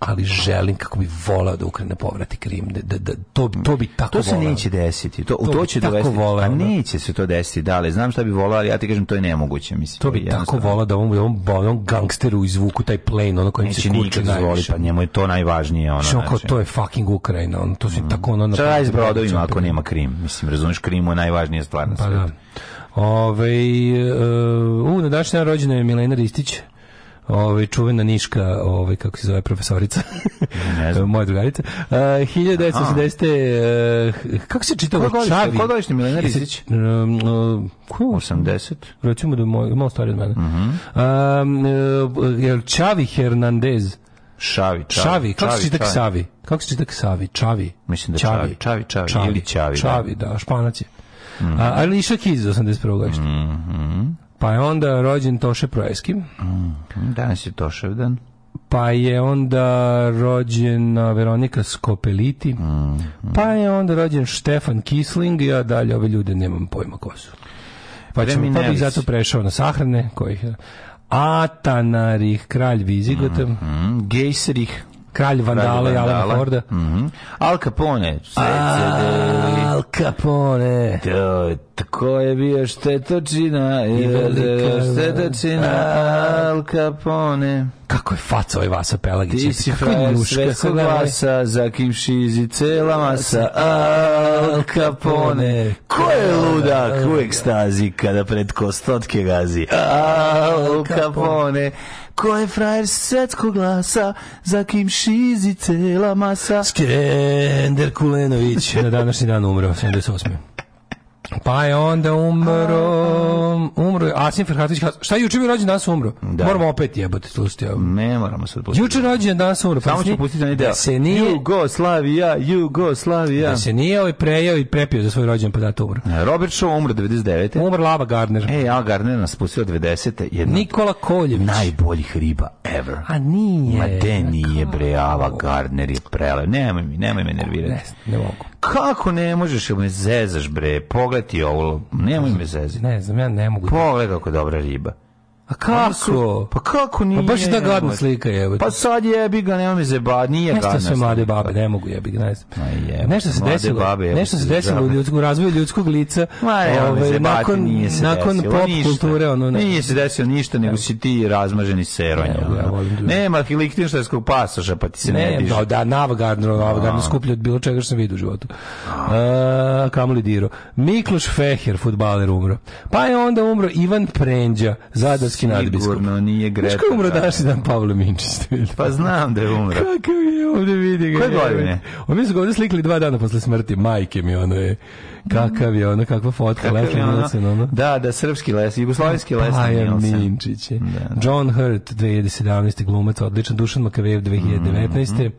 ali želim kako bi volao da Ukrajina povrati Krim. Da, da, da, to, to bi tako To se volao. neće desiti. To, to, to će tako dovesti. Volao, a pa da. neće se to desiti, da, ali znam šta bi volao, ali ja ti kažem, to je nemoguće. Mislim, to bi tako volao da ovom, on ovom gangsteru izvuku taj plane, ono kojim neće se kuće najviše. Pa njemu je to najvažnije. Ono, Što kao, znači. to je fucking Ukrajina, on, to se mm. tako ono... Šta radi s brodovima ako nema Krim? Mislim, razumeš Krim je najvažnija stvar na svetu Pa da. Ove, uh, e, u, na današnji rođena je Milena Ristić ovaj čuvena Niška, ovaj kako se zove profesorica. Ne znam. Moja drugarica. Uh, 1980. Uh, kako se čitao Čavi? Ko godište Milena Rizić? Um, uh, ko 80? Recimo da moj, malo stariji od mene. Mhm. -huh. Um, eh, Čavi Hernandez. Šavi, Čavi. Šavi, kako se čita Ksavi? Kako se čita Ksavi? Čavi. Mislim da Čavi. Čavi, Čavi, čavi. ili Čavi. Da. Čavi, da, da Španac je. Mm -hmm. A, ali Kiz, 81. godište. Mm -hmm. Pa je onda rođen Toše Projeski. Mm, danas je Tošev dan. Pa je onda rođena Veronika Skopeliti. Mm, mm. Pa je onda rođen Štefan Kisling, ja dalje ove ljude nemam pojma ko su. Pa, ćemo, pa bih zato prešao na sahrane kojih Atanarih, kralj Vizigota. Mm, mm. Gejserih. Kralj Vandala i Alana Forda. Mm -hmm. Al Capone. Al Capone. To, tako je bio štetočina. I velika da, štetočina. Al Capone. Kako je faca ovaj Vasa Pelagić. Ti si frajer svekog vasa, za kim šizi cela masa. Al Capone. Ko je ludak u ekstazi kada pred kostotke gazi? Al Capone. Ko je frajer svetskog glasa, za kim šizi cela masa? Skender Kulenović, na današnji dan umro, 78. Pa je onda umro, umro Asim Ferhatović. Šta je juče bio rođen, danas umro? Da. Moramo opet jebati, slušajte. Ne moramo sad pustiti. Juče rođen, danas umro. Pa Samo da ću pustiti onaj da deo. Se nije, Jugoslavija, Jugoslavija. Da se nije ovaj prejao i prepio za svoj rođen, pa da to umro. Robert Shaw umro 99. Umro Lava Gardner. E, Al Gardner nas pustio 90. Jedna Nikola Koljević. Najboljih riba ever. A nije. Ma de nije, bre, Lava Gardner je prelev. Nemoj mi, nemoj me nervirati. Ne, ne mogu. Kako ne možeš, da me zezaš, bre. Pogled pogledaj ti ovo, nemoj me zezi. Ne znam, ja ne mogu. Pogledaj kako dobra riba. A kako? pa kako nije? Pa baš da gadna slika je. Pa sad jebi ga, nema mi zeba, nije gadna. Nešto se mlade babe, ne mogu jebi ga. Nešto se desilo, babe, nešto se desilo u ljudskom razvoju ljudskog lica. Ma, ovaj, nakon, nije se nakon desilo, pop kulture. Ono, ne. Nije se desilo ništa, nego si ti razmaženi seronja. Ne, ja, da- nema liktinštajskog pasoša, pa ti se ne, ne diš. Da, da, navgadno, navgadno da. skuplje od bilo čega što sam vidio u životu. A, kamoli diro. Mikloš Feher, futbaler, umro. Pa je onda umro Ivan Prenđa, zadarski srpski nadbiskup. Sigurno nije Greta. Znaš je umro danas dan Pavle Minčić? pa znam da je umro. Kakav je ovde vidi ga. Koje godine? Oni su ga ovde slikli dva dana posle smrti. Majke mi ono je. Kakav je ono, kakva fotka. Kakav Leslie ono, Nielsen, ono. Da, da, srpski les, jugoslavijski les. Paja Minčić je. Da, da. John Hurt, 2017. glumac, odličan. Dušan Makavejev, 2019. Mm -hmm.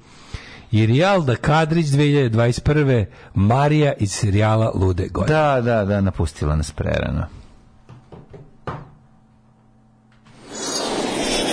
Irijalda Kadrić 2021. Marija iz serijala Lude godine. Da, da, da, napustila nas prerano.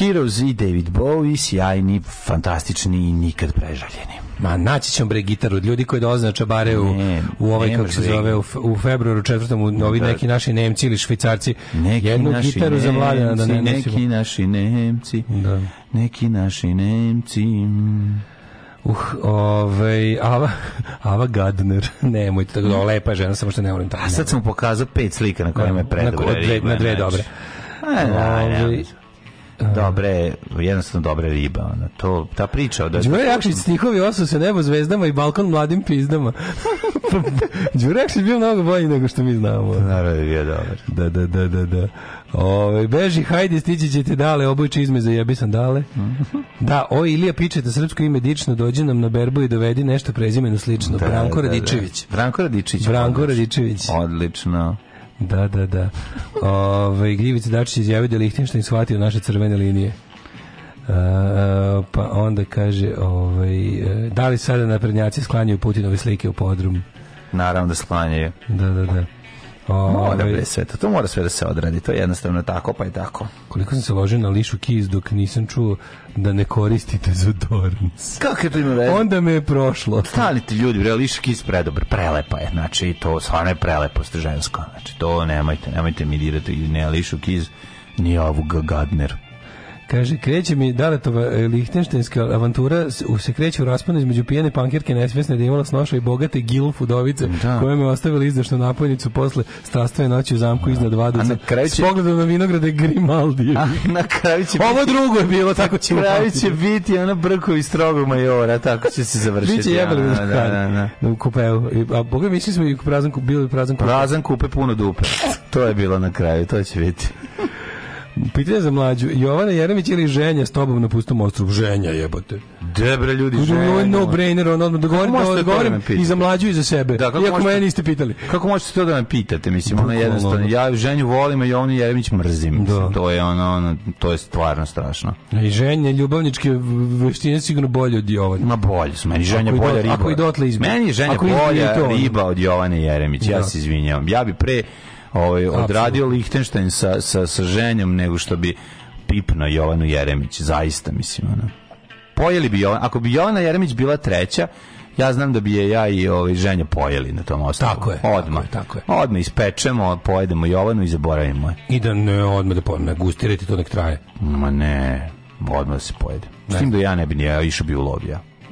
Heroes i David Bowie, sjajni, fantastični i nikad prežaljeni. Ma naći ćemo bre gitaru od ljudi koji dolaze na čabare u, u ovaj kako se zove u, u februaru četvrtom u novi da. neki naši Nemci ili Švicarci neki jednu naši gitaru nemci, za mladena da ne nosimo. Neki naši Nemci. Da. Neki naši Nemci. Uh, ovaj, Ava, Ava Gardner, nemoj tako da, lepa žena, samo što ne volim tako. A sad sam pokazao pet slika na kojima da. je predobra. Na, dve, na dve dobre. Znači. Aj, ovaj, dobre, jednostavno dobra riba. Ona. To, ta priča... Da, Đure Jakšić stihovi osu se nebo zvezdama i balkon mladim pizdama. Đure Jakšić bio mnogo bolji nego što mi znamo. Naravno da je bio dobar. Da, da, da, da, da. Ove, beži, hajde, stići ćete dale, obuj čizme za jebi sandale. Mhm. da, o Ilija pičete srpsko ime dično, dođe nam na berbu i dovedi nešto prezimeno slično. Da, Branko Radičević. Da, da. Branko Radičević. Branko Radičević. Odlično. Da, da, da. Ove, ovaj, Gljivica Dačić izjavio da je Lihtenštajn shvatio naše crvene linije. Uh, pa onda kaže ovaj, e, da li sada naprednjaci sklanjaju Putinove slike u podrum naravno da sklanjaju da, da, da Mora ovaj. da bre sve to, to mora sve da se odradi, to je jednostavno tako, pa je tako. Koliko sam se ložio na lišu kis dok nisam čuo da ne koristite za Zodorans. Kako je to ima veze? Onda me je prošlo. Stali ti ljudi, bre, lišu kis predobar, prelepa je, znači to stvarno je prelepost žensko, znači to nemojte, nemojte mi dirati ne lišu kis, ni ovu gadner. Kaže, kreće mi Daletova e, lihtenštenska avantura u se kreće u rasponu između pijene pankirke nesvesne da imala snoša i bogate gilf udovice da. koja me ostavila izdašnu napojnicu posle strastvene noći u zamku da. iznad Vaduca. Kreće... S pogledom na vinograde Grimaldi. A, na kraju će Ovo biti... drugo je bilo, tako će Na kraju će biti ona i strogog majora, tako će se završiti. Biće da, jebali da da, da, da, da, da. u kupeu. A boga mišli smo i prazan, bili prazan kupe. Prazan kupe puno dupe. To je bilo na kraju, to će biti. Pitanje za mlađu. Jovana Jeremić ili ženja s tobom na pustom ostrovu? Ženja jebote. Debra ljudi ženja. Ovo je no brainer, on odmah dogovorim, da odgovorim da da i za mlađu i za sebe. Da, kako Iako možete, mene niste pitali. Kako možete to da me pitate? Mislim, ono jednostavno, ja ženju volim, a Jovanu Jeremić mrzim. Da. To je ono, ono, to je stvarno strašno. I ženje, ljubavničke veštine sigurno bolje od Jovane. Ma bolje su meni, ženja bolja do, riba. Ako i dotle izme. Meni je ženja bolja riba od Jovane Jeremić, ja da. se izvinjavam. Ja bi pre ovaj, odradio Lichtenstein sa, sa, sa ženjom nego što bi pipno Jovanu Jeremić, zaista mislim ono. Pojeli bi Jovan, ako bi Jovana Jeremić bila treća, ja znam da bi je ja i ovaj ženja pojeli na tom ostavu. Tako je. Odmah. Tako je, tako je. Odmah ispečemo, pojedemo Jovanu i zaboravimo je. I da ne odmah da pojemo, gustirati to nek traje. Ma ne, odmah da se pojede. S tim da ja ne bi nije, ja išao bi u lov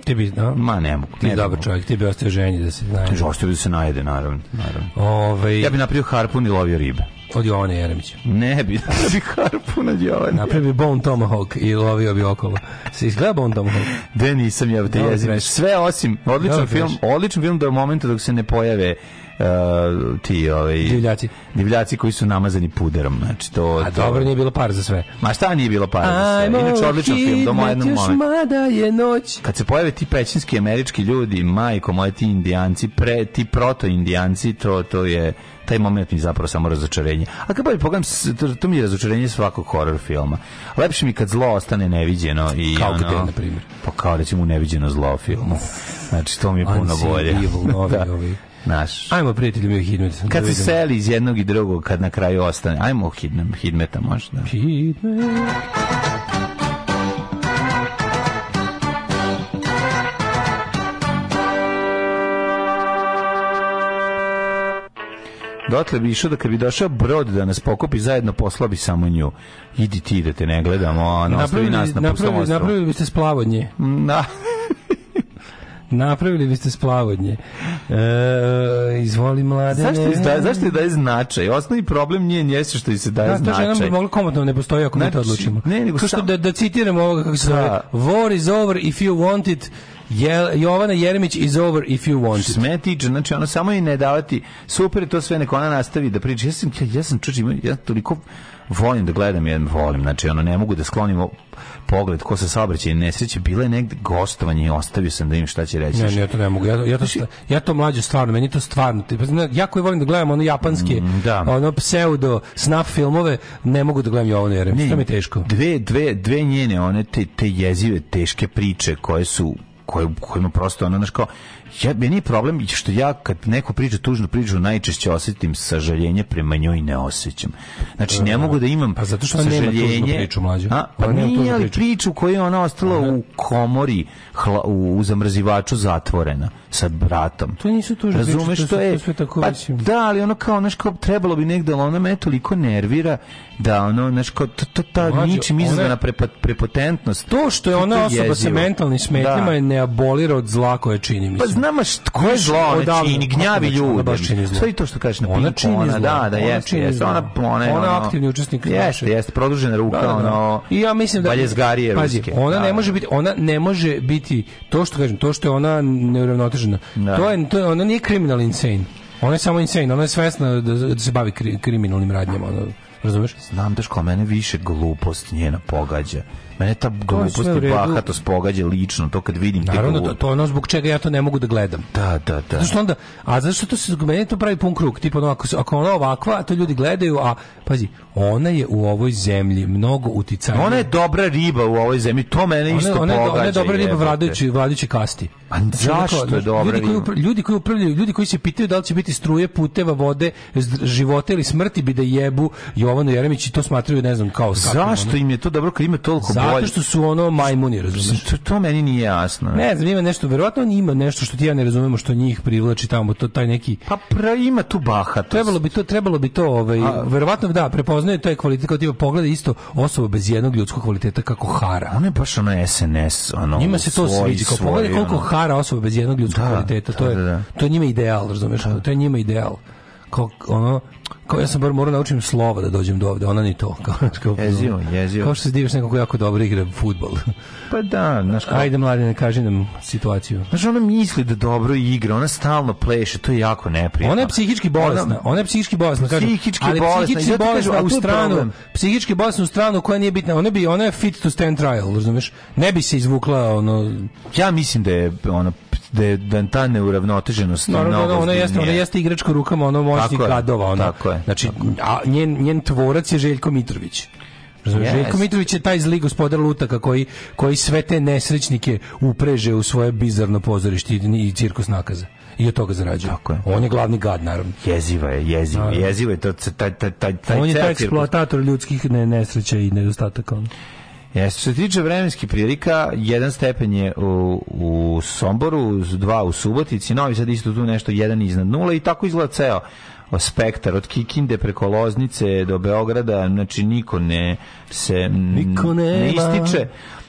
Ti bi, da? Ma ne mogu. Ti ne dobar čovjek, ti bi ostao ženji da se najede. Ostao bi da se najede, naravno. naravno. Ove... Ovaj- ja bi napravio harpun i lovio ribe. Od Jovane Jeremića. Ne bi napravio da harpun od Jovane. Napravio bi Bone Tomahawk i lovio bi okolo. Se izgleda Bone Tomahawk? De nisam ja te jezim. Sve osim, odličan film, odličan film do momenta dok se ne pojave uh, ti ovaj divljaci divljaci koji su namazani puderom znači to a dobro nije bilo par za sve ma šta nije bilo par za sve inače odličan film do moje jednog momenta je noć kad se pojave ti pećinski američki ljudi majko moje ti indijanci pre ti proto indijanci to to je taj moment mi zapravo samo razočarenje. A kad bolje pogledam, to, to mi je razočarenje svakog horror filma. Lepše mi kad zlo ostane neviđeno. I kao ono, gde, na primjer? Pa kao recimo neviđeno zlo filmu. Znači, to mi je puno bolje. Evil, novi, da. Novi. Naš. Ajmo prijatelju mi Hidmet. Da kad se seli iz jednog i drugog, kad na kraju ostane. Ajmo Hidmet, Hidmeta možda. Hidmet. Dotle bi išao da kad bi došao brod da nas pokupi zajedno poslao bi samo nju. Idi ti idete, da ne gledamo, a ono, ostavi nas na pustom ostrovu. Napravili biste splavodnje. Na. Da. Napravili biste splavodnje. E, izvoli mlade. Zašto izdaje, zašto je daje da značaj? Osnovni problem nije njeste što se daje da, značaj. Da, to bi moglo komodno ne postoji ako znači, mi to znači, odlučimo. Ne, nego što sam... da, da citiram ovoga kako se zove. Da. War is over if you want it. Je, Jovana Jeremić is over if you want it. Smetić, znači ono samo i ne davati. Super, to sve neko ona nastavi da priča. Ja sam, ja, ja sam čuči, ja toliko volim da gledam, jer volim. Znači, ono, ne mogu da sklonim pogled ko se saobraćaj nesreće, bile negde gostovanje i ostavio sam da im šta će reći. Ne, ne, ja to ne mogu. Ja, ja to, znači- sta, ja to mlađe stvarno, meni to stvarno. Pa jako je volim da gledam ono japanske, mm, da. ono pseudo snap filmove, ne mogu da gledam Jovanu Jeremić. Ne, mi je teško. Dve, dve, dve njene one te, te jezive, teške priče koje su koje, kojima prosto ono, znaš kao, ja, meni je problem što ja kad neko priča tužnu priču najčešće osetim sažaljenje prema njoj ne osjećam. Znači ne e, mogu da imam pa zato što sažaljenje. nema priču mlađu. A, pa nije ali priču koju je ona ostala Aha. u komori hla, u, u zamrzivaču zatvorena sa bratom. To nisu tužne Razumeš što je? To tako pa, da, ali ono kao, znaš, kao trebalo bi negde, ali ona me toliko nervira da ono, znaš, kao, ta, ta, ta ničim izazvana prepotentnost. To što je ona osoba sa mentalnim smetnjima da. je ne abolira od zla koje čini, pa mislim nama ko je zlo, ona čini, gnjavi ljudi. Sve to što kažeš na ona čini ona, da, da, jeste, ona, Ona, ona, ona aktivni učesnik. Jeste, jeste, produžena ruka, da, da, da. ono. I ja mislim da Baljezgarije ruske. Ona ne može biti, ona ne može biti to što kažem, to što je ona neuravnotežena. To je, to ona nije criminal insane. Ona je samo insane, ona je svesna da, da se bavi kri, kriminalnim radnjama, ono, razumeš? Znam teško, kao mene više glupost njena pogađa. Mene ta glupost i bahatost pogađa lično, to kad vidim Naravno, te to, to ono zbog čega ja to ne mogu da gledam. Da, da, da. Zašto onda, a zašto to se, meni to pravi pun krug, tipa ono, ako, ako ona ovakva, to ljudi gledaju, a pazi, ona je u ovoj zemlji mnogo uticajna. Ona je dobra riba u ovoj zemlji, to mene ona, isto ona, pogađa. Ona je dobra riba vladajući, vladajući kasti. A zašto je dobra ljudi koji, ljudi koji upravljaju, ljudi koji se pitaju da li će biti struje, puteva, vode, života ili smrti bi da jebu Jovanu Jeremić i to smatraju, ne znam, kao... Zašto im je to dobro kad ima toliko Zato što su ono majmuni, razumiješ? To, to meni nije jasno. Ne znam, ima nešto, verovatno ima nešto što ti ja ne razumemo što njih privlači tamo, to taj neki... Pa pra, ima tu bahatost. Trebalo bi to, trebalo bi to, ovaj, A, verovatno da, prepoznaju taj kvalitet, kao tipa pogleda isto osoba bez jednog ljudskog kvaliteta kako hara. Ono je baš ono SNS, ono... Njima se to sviđa, kao pogledaj koliko ono. hara osoba bez jednog ljudskog da, kvaliteta, to, da, je, da, da. to je njima ideal, razumiješ? Da. To je njima ideal kao ono kao ja sam bar morao da naučim slova da dođem do ovde, ona ni to. Kao, kao, jezivo, jezivo. Kao što se diviš nekako jako dobro igra futbol. Pa da, znaš kao... Ajde mladine, kaži nam situaciju. Znaš, ona misli da dobro igra, ona stalno pleše, to je jako neprijatno. Ona je psihički bolesna, ona, je psihički bolesna, kažem. Psihički ali psihički ja bolesna kažu, u stranu, problem. psihički bolesna u stranu koja nije bitna. Ona bi, ona je fit to stand trial, razumeš? Ne bi se izvukla, ono... Ja mislim da je, ona, da je da ta neuravnoteženost no, no, da, ona jeste ona jeste igračka rukama ono moćnih gadova ona tako je, znači a njen njen tvorac je Željko Mitrović Yes. Željko Mitrović je taj zli gospodar lutaka koji, koji sve te nesrećnike upreže u svoje bizarno pozorište i cirkus nakaza i od toga zarađuje. Tako je. On je glavni gad, naravno. Jeziva je, jeziva, naravno. jeziva je. To, taj, taj, taj, taj on je taj eksploatator ljudskih ne, nesreća i nedostataka. Jeste, što se tiče vremenski prilika, jedan stepen je u, u Somboru, dva u Subotici, Novi Sad isto tu nešto jedan iznad nula i tako izgleda ceo spektar od Kikinde preko Loznice do Beograda, znači niko ne se niko ne ističe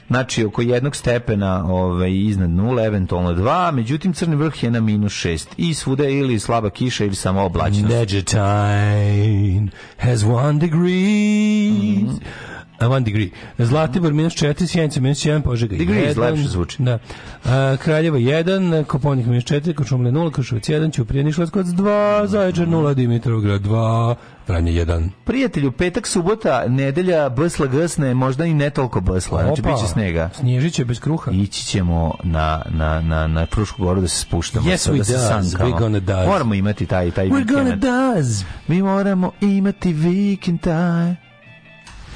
znači oko jednog stepena ovaj, iznad nula, eventualno dva, međutim crni vrh je na minus šest i svude ili slaba kiša ili samo oblačnost. Negetine has one degree mm -hmm one degree. Zlatibor minus 4, Sjenica minus 1, Požega degree 1. Degree zvuči. Da. A, Kraljevo 1, Koponik minus 4, Kočumle 0, Košovac 1, Ćuprije Nišlaskovac 2, Zaječar 0, Dimitrovgrad 2, Vranje 1. Prijatelju, petak, subota, nedelja, bsla gsne, možda i ne toliko bsla. Znači, biće snega. Snježit će bez kruha. Ići ćemo na, na, na, na Frušku goru da se spuštamo. Yes, so, da we da does. Se We're gonna does. Moramo imati taj, taj We're vikend. We're gonna does. Mi moramo imati vikend taj.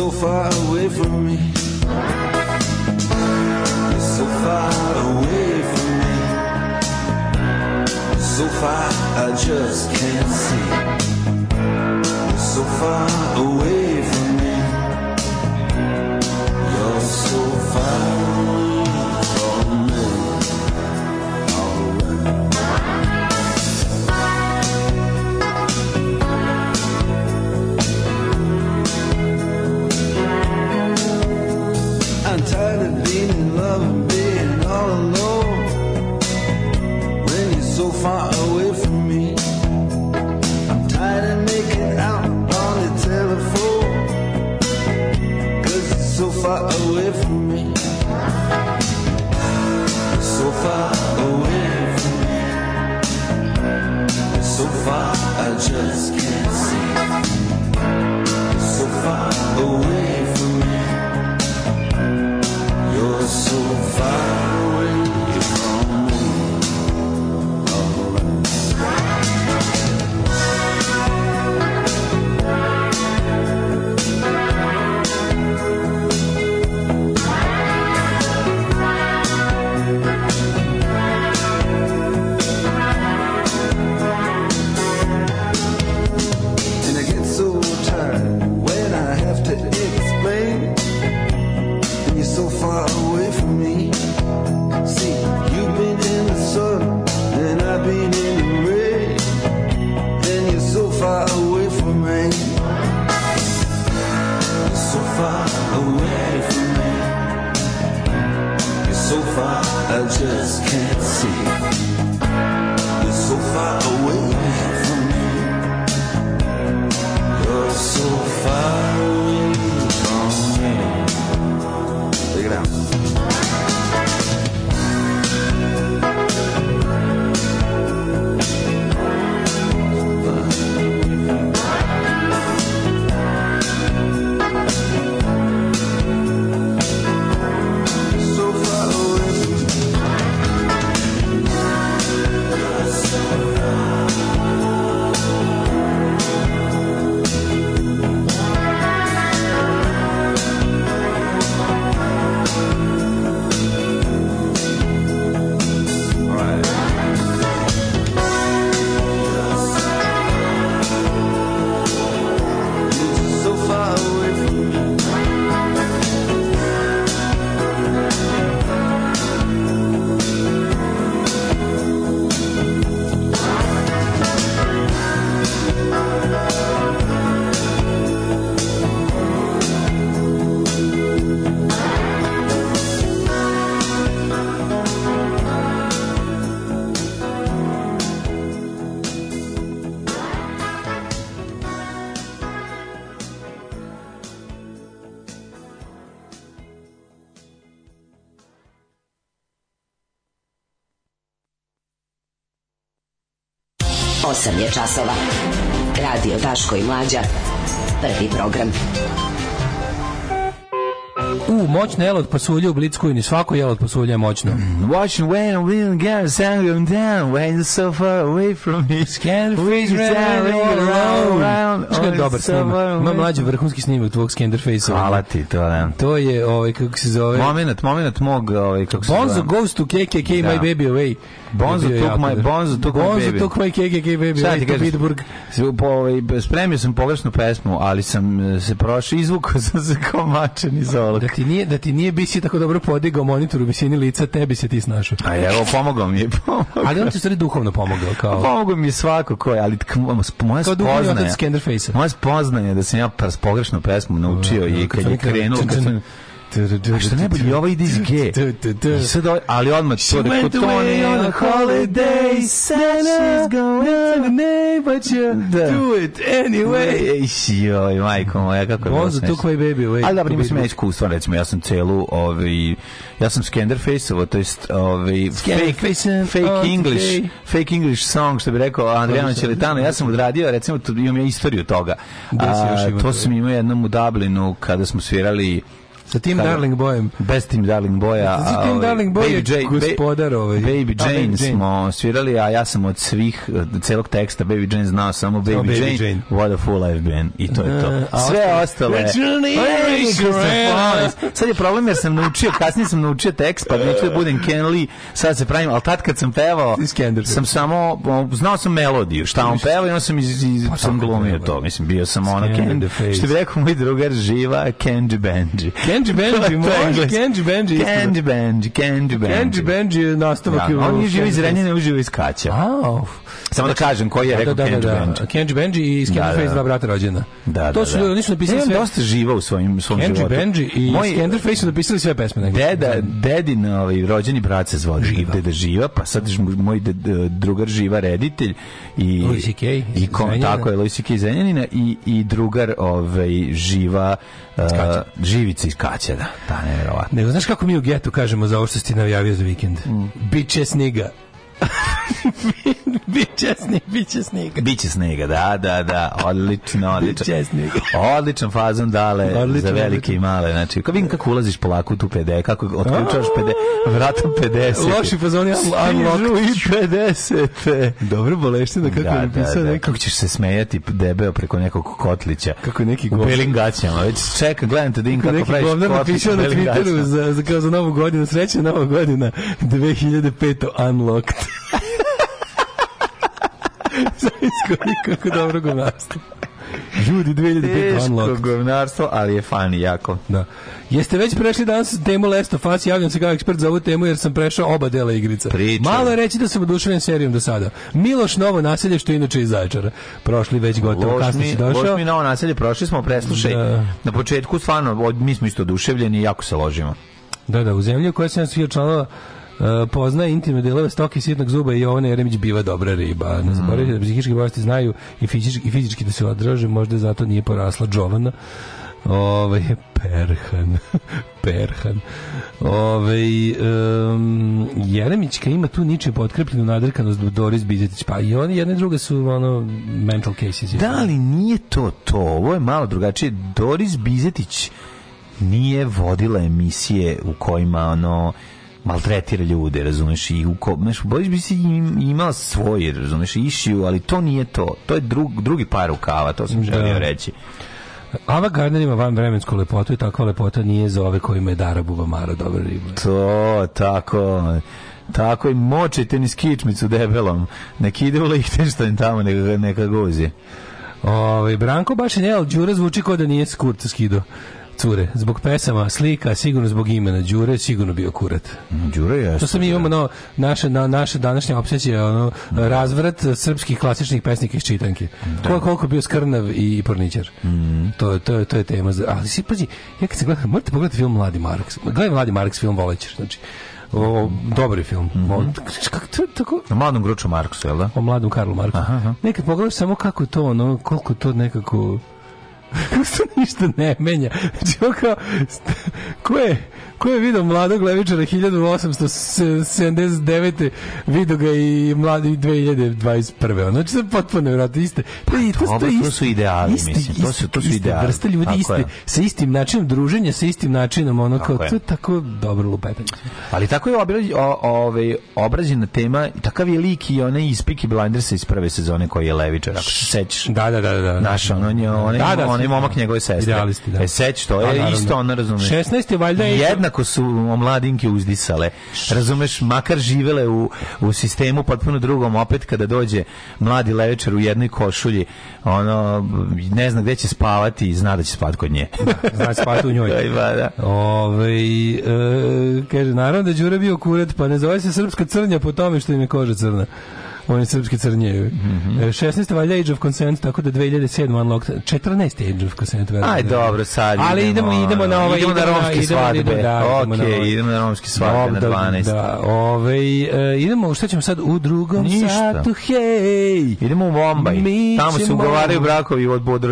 so far away from me. You're so far away from me. so far, I just can't see. You're so far away. I just can't. je časova. Radio Daško i Mlađa. Prvi program. U, moćna jelo od pasulja u Blitzkujni. Svako jelo od pasulja je moćno. Mm. Watching when we don't get sound down, when you're so far away from me. Scanderface running all around. Što dobar snimak? Ima mlađi vrhunski snimak tvog Scanderface-a. Hvala ti, to da. To je, ovaj, kako se zove... Moment, moment mog, ovaj, kako se zove... Bonzo goes to KKK, my da. baby away. Bonzo took my Bonzo took baby. Bonzo took my KKK baby. Šta ti kažeš? Pittsburgh. Ovaj spremio sam pogrešnu pesmu, ali sam e, se prošao izvuk sam se kao mačen iz ovoga. Da ti nije da ti nije bisi tako dobro podigao monitor u visini lica, tebi se ti snašao. A evo pomogao mi je. Pomogao. Ali on ti stvari duhovno pomogao kao. Pomogao mi je svako ko je, ali moja spoznaja. Moja spoznaja da sam ja pogrešnu pesmu naučio da, i da, kad je krenuo, kad sam A što ne bolje, ovo ovaj ide iz G. Sad, ovaj- ali odmah to rekao, dakle, to ne... on holiday, said she's going to name, but do it anyway. Joj, majko moja, kako je bilo smešno. took my baby away. Ali dobro, mislim, ja iskustva, recimo, ja sam celu, ovaj, ja sam Skenderface-ovo, to jest, ovaj, fake, fake English, fake English song, što bi rekao Andrijano Ćelitano, ja sam odradio, recimo, imam ja istoriju toga. To sam imao jednom u Dublinu, kada smo svirali Sa tim Darling Bojem. Bez tim Darling Boya. Sa tim ovaj, Darling Bojem je gospodar ovaj. Baby Jane, Jane, smo svirali, a ja sam od svih, celog teksta Baby Jane znao samo Baby, Jane, Baby Jane, What a Fool I've Been. I to je to. E, Sve ostalo pa je. Da sad je problem jer sam naučio, kasnije sam naučio tekst, pa neću da budem Kenley, sad se pravim, ali tad kad sam pevao, sam samo, znao sam melodiju, šta on peva i on sam, iz, iz, pa, sam glumio to. Mislim, bio sam ono, što bi rekao moj drugar, živa Kenji Benji. Kenji Kenji Benji, može Kenji Benji. Kenji Benji, Kenji Benji. Kenji Benji je nastavak. Da, on je živo iz Renjina, uživo iz Kaća. Au. Samo da znači, kažem koji je da, rekao da, da Kenji da. Benji. Kenji Benji i iz Kenji dva brata rođena. Da, da, To su ljudi, nisu napisali e, sve. dosta živa u svojim svom životu. Kenji Benji i Kenji Face su napisali sve pesme. Nekako. Deda, dedin ovaj, rođeni brat se zvao živa. Deda živa, pa sad je moj drugar živa reditelj i Louis C.K. i kom, tako je Louis C.K. Zenjanina i, i drugar ovaj, živa Uh, e, živici iz kaće, da. Da, nevjerovatno. Nego, znaš kako mi u getu kažemo za ovo što si ti navjavio za vikend? Mm. Biće sniga. biće snijeg, biće snijega. Biće snijega, da, da, da, odlično, odlično. Biće snijega. Odličan fazon dale odlično, za velike odlično. i male, znači, kako vidim kako ulaziš polako u tu PD, kako otključaš PD, vrata 50. Loši fazon, ja unlock. i 50. Dobro da kako da, je da, napisao da, da. Kako ćeš se smejati debeo preko nekog kotlića. Kako neki govor. U belim gaćama, već čeka, gledam te din kako, kako praviš kotlić. Kako neki napisao na Twitteru za, za, za novu godinu, sreće novu godinu, 2005. unlocked. Zavisko kako dobro govnarstvo. Ljudi, 2005 unlocked. Teško govnarstvo, ali je fani jako. Da. Jeste već prešli danas temu Last of Us, javljam se kao ekspert za ovu temu jer sam prešao oba dela igrica. Priča. Malo je reći da sam oduševljen serijom do sada. Miloš Novo naselje, što inače iz Zaječara. Prošli već gotovo, kasno si došao. Loš mi Novo naselje, prošli smo, preslušaj. Da. Na početku, stvarno, mi smo isto oduševljeni i jako se ložimo. Da, da, u zemlji u kojoj sam svih članova Uh, poznaje intimne delove stoke sitnog zuba i Jovana Jeremić biva dobra riba. Ne mm. zaboravite da psihički bolesti znaju i fizički, i fizički da se odraže, možda zato nije porasla Jovana. Ovaj Perhan. Perhan. Ovaj um, Jeremićka ima tu ničije potkrepljenu nadrkanost Doris Bizetić. Pa i oni jedna i druga su ono mental cases. Da li nije to to? Ovo je malo drugačije. Doris Bizetić nije vodila emisije u kojima ono maltretira ljude, razumeš, i u ko, znaš, bolje bi si imala svoj, razumeš, išiju, ali to nije to. To je drug, drugi par rukava, to sam da. želio da. reći. Ava Gardner ima van vremensku lepotu i takva lepota nije za ove kojima je Dara Bubamara dobro riba. To, tako. Tako i močite ni skičmicu debelom. Nek ide u Lichtenstein tamo, neka, neka gozi. Ove, ovaj, Branko baš je ne, ali Đura zvuči kao da nije skurca skido cure. Zbog pesama, slika, sigurno zbog imena. Đure sigurno bio kurat. Mm, Đure je. To sam imamo da. no, naše, na, naše današnje obsesije, ono, da. razvrat srpskih klasičnih pesnika iz čitanke. Da. Koliko, koliko bio skrnav i porničar. Mm. To, to, to je tema. Za, Ali si, pazi, ja kad se gledam, morate pogledati film Mladi Marks. Gledaj Mladi Marks film Volećer. Znači, o, dobar film. Mm -hmm. Kako to tako? Na mladom Gruču Marksu, jel da? O mladom Karlu Marksu. Aha, aha. Nekad pogledaš samo kako to, ono, koliko to nekako kako se ništa ne menja. Znači, kao, ko je, ko je video mladog levičara 1879. video ga i mladi 2021. Ono će znači, se potpuno nevjerojatno iste. Pa, to, to, to, to su ideali, isti, mislim. To su, to su ideali. vrste ljudi, tako iste, je. sa istim načinom druženja, sa istim načinom, ono tako kao, je. to je tako dobro lupetanje. Ali tako je obrađi, o, ove, ovaj, obrađena tema, takav je lik i one ispiki Blindersa iz prve sezone koji je levičar, ako se sećaš. Da, da, da. da. da. Naš, on, on je, on je, da, da, onaj da. momak njegove sestre. Idealisti, da. E, seć, to je da, isto, ona razumeš. 16. valjda je... Jednako su omladinke uzdisale. Razumeš, makar živele u, u sistemu potpuno drugom, opet kada dođe mladi levečar u jednoj košulji, ono, ne zna gde će spavati i zna da će spati kod nje. Da, zna će spati u njoj. ba, da. Ove, e, kaže, naravno da Đura bio kuret, pa ne zove se srpska crnja po tome što im je koža crna. Oni srpski crnjevi. Mm -hmm. 16. valja Age of Consent, tako da 2007. Unlocked. 14. Age of Consent. Verujem. Aj, da dobro, sad Ali idemo, idemo, idemo na ovaj... Idemo, idemo na romske idemo, svadbe. Idemo, da, ok, idemo na, idemo na romske svadbe da, na 12. Da, ovaj, uh, idemo, šta ćemo sad u drugom Ništa. satu? Hej! Idemo u Bombaj. Mi Tamo se ugovaraju brakovi od, od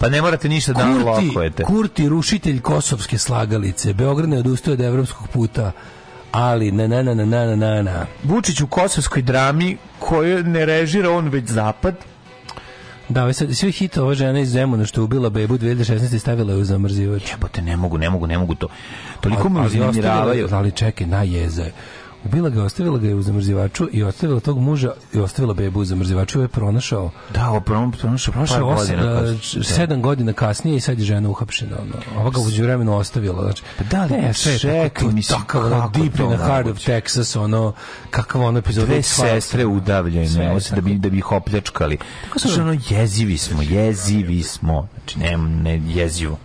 Pa ne morate ništa da unlockujete. Kurti, rušitelj kosovske slagalice. Beograd ne odustaje od evropskog puta ali na na na na na na na. Vučić u kosovskoj drami koju ne režira on već zapad, da, ovaj sve hit ova žena iz Zemuna što ubila bebu 2016 i stavila je u zamrzivač. Jebote, ne mogu, ne mogu, ne mogu to. Toliko me uznemiravaju. Ali čekaj, najeze. Bila ga, ostavila ga je u zamrzivaču i ostavila tog muža i ostavila bebu u zamrzivaču. Ovo je pronašao. Da, ovo pronašao par godina. E, da. Sedam godina kasnije i sad je žena uhapšena. Ono. Ova ga uđu vremenu ostavila. Znači, pa da li, ne, sve je tako, mislim, takav, ono, deep in the heart of Texas, ono, kakva ono epizoda. Dve sestre udavljene, ovo se da bi, da bi ih opljačkali. Znači, ono, jezivi smo, jezivi smo. Znači, ne, ne, jezivo.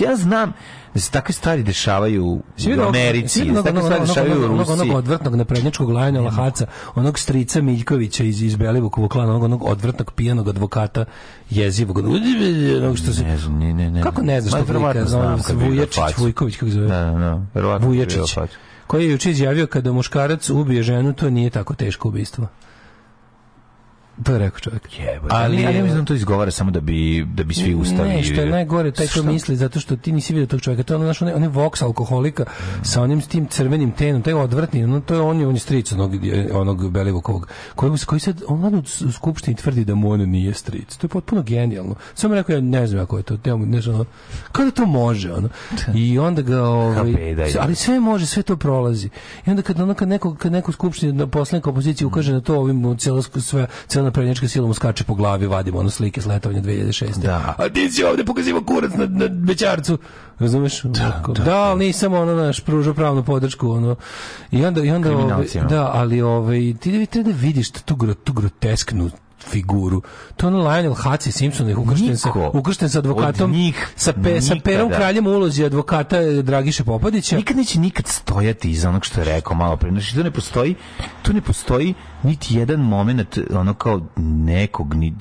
Ja znam, da se takve stvari dešavaju u Americi, da se takve stvari dešavaju u Rusiji. Onog odvrtnog naprednjačkog lajna Lahaca, onog strica Miljkovića iz, iz Belivukovog klana, onog, onog odvrtnog pijanog advokata jezivog. Onog što se... Ne znam, ne, ne, ne. Kako ne znaš što prika? Znam, Vujačić, Vujković, kako zove? Da, da, da. Vujačić, koji je juče izjavio kada muškarac ubije ženu, to nije tako teško ubistvo. To je rekao čovjek. Jebate, ali, ali, ali ja mislim da to izgovara samo da bi, da bi svi ustali. Ne, što je najgore, taj što misli, zato što ti nisi vidio tog čovjeka. To je ono naš, on je voks alkoholika mm. sa onim s tim crvenim tenom, taj odvratni, no, to je on, on je stric onog, onog Belivukovog, koji, koji sad, on vladno u skupštini tvrdi da mu ono nije stric. To je potpuno genijalno. Samo rekao, ja ne znam kako je to, mu, ne znam, kada to može, ono. I onda ga, ovaj, ali sve može, sve to prolazi. I onda kad, ono, kad neko, kad neko skupštini na poslanika opozicije ukaže na to ovim, cijelo, sve, cijelo na prevodnjačka sila mu skače po glavi, vadimo ono slike s letovanja 2006. Da. A ti si ovde pokazivo kurac na, na Bećarcu. Razumeš? Da, da, da, da, ali nisam ono naš pružao pravnu podršku. Ono. I onda, i onda ove, ovaj, da, ali ove, ovaj, ti da treba da vidiš tu, tu grotesknu figuru. To je ono Lionel Hutz i Simpson ukršten sa, ukršten sa advokatom, njih, sa, pe, sa perom kraljem ulozi advokata eh, Dragiše Popadića. Nikad neće nikad stojati iza onog što je rekao malo pre. Znači, to ne postoji, to ne postoji niti jedan moment ono kao nekog ni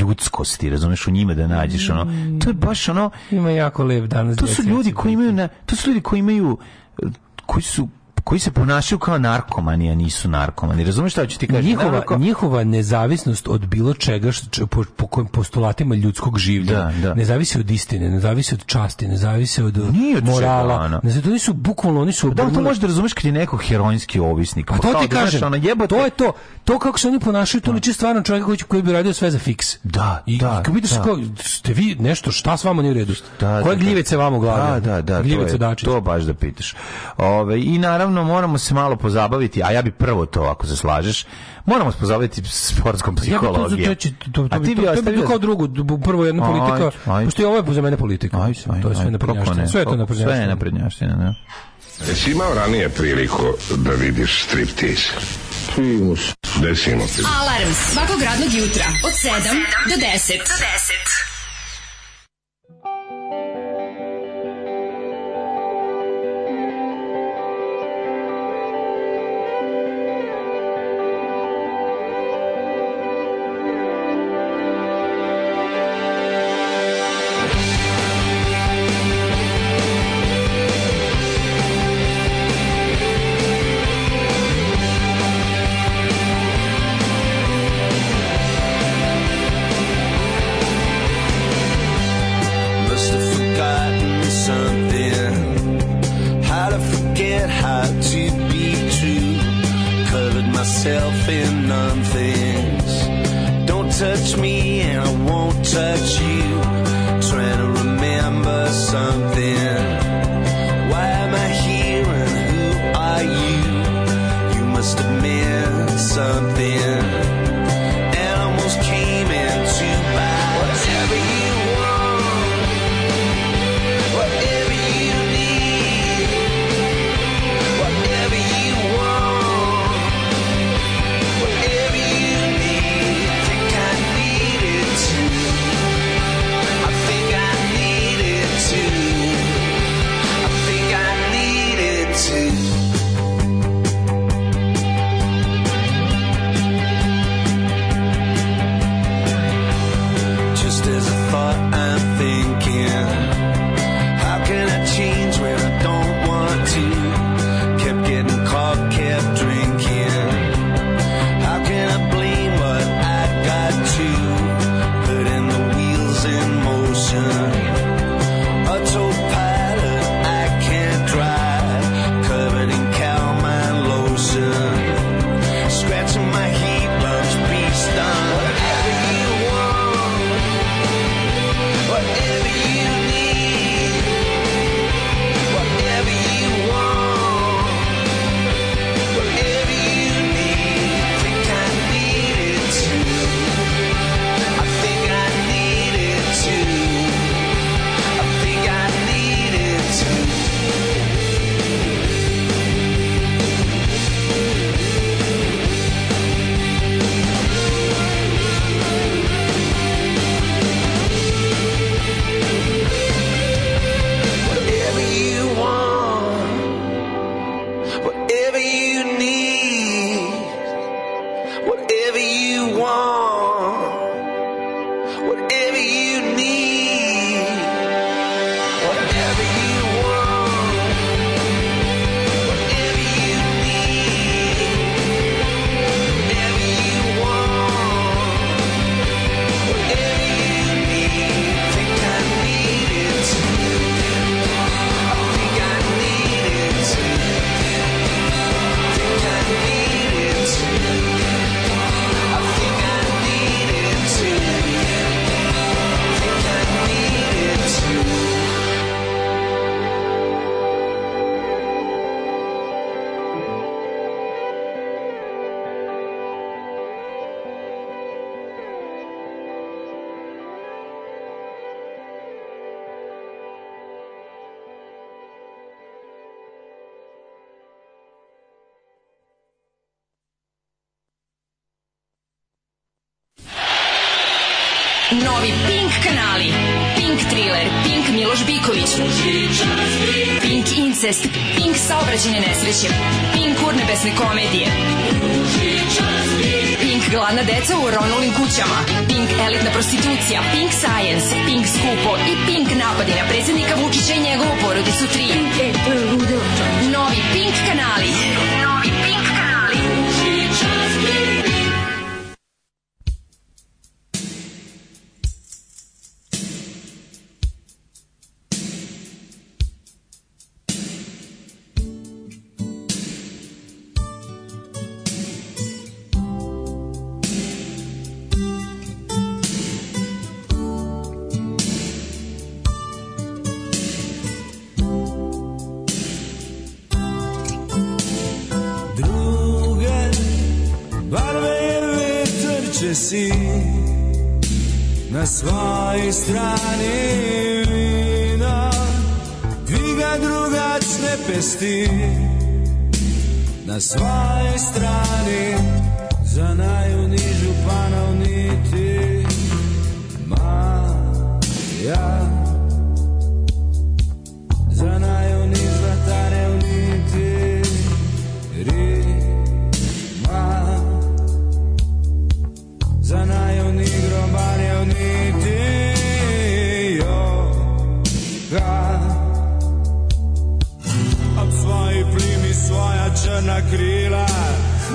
ljudskosti, razumeš u njima da nađeš ono. To je baš ono ima jako lep danas. To su ljudi koji imaju na, to su ljudi koji imaju eh, koji su koji se ponašaju kao narkomani, a nisu narkomani. Razumeš šta ću ti kažem? Njihova, Narko... njihova nezavisnost od bilo čega što, po, po kojim postulatima ljudskog življa da, da. ne zavisi od istine, ne zavisi od časti, ne zavisi od, od morala. Čega, ne zavisi, oni su bukvalno, oni su... Da, to možeš da razumeš kad je neko heroinski ovisnik. A pa to ti da, kažem, ono, jebate... to je to. To kako se oni ponašaju, to da. liči stvarno čovjeka koji, koji bi radio sve za fiks. Da, I, da. I kako vidiš, da. kao, ste vi nešto, šta s vama nije u redu? Da, Koje gljivice vam u glavi? Da, da, da. Gljivice to, je, to baš da pitaš. Ove, I naravno, jednostavno moramo se malo pozabaviti, a ja bi prvo to ako se slažeš, moramo se pozabaviti sportskom psihologijom. Ja bi to, to, to, a ti bi ostavio... kao drugu, prvo jedna politika, pošto je ovo je za mene politika. Aj, aj, to je sve naprednjaština. Sve je to naprednjaština. Sve je naprednjaština, da. Jesi imao ranije priliku da vidiš striptiz? Primus. Desimo. Alarms svakog radnog jutra od 7 do 10. Do 10.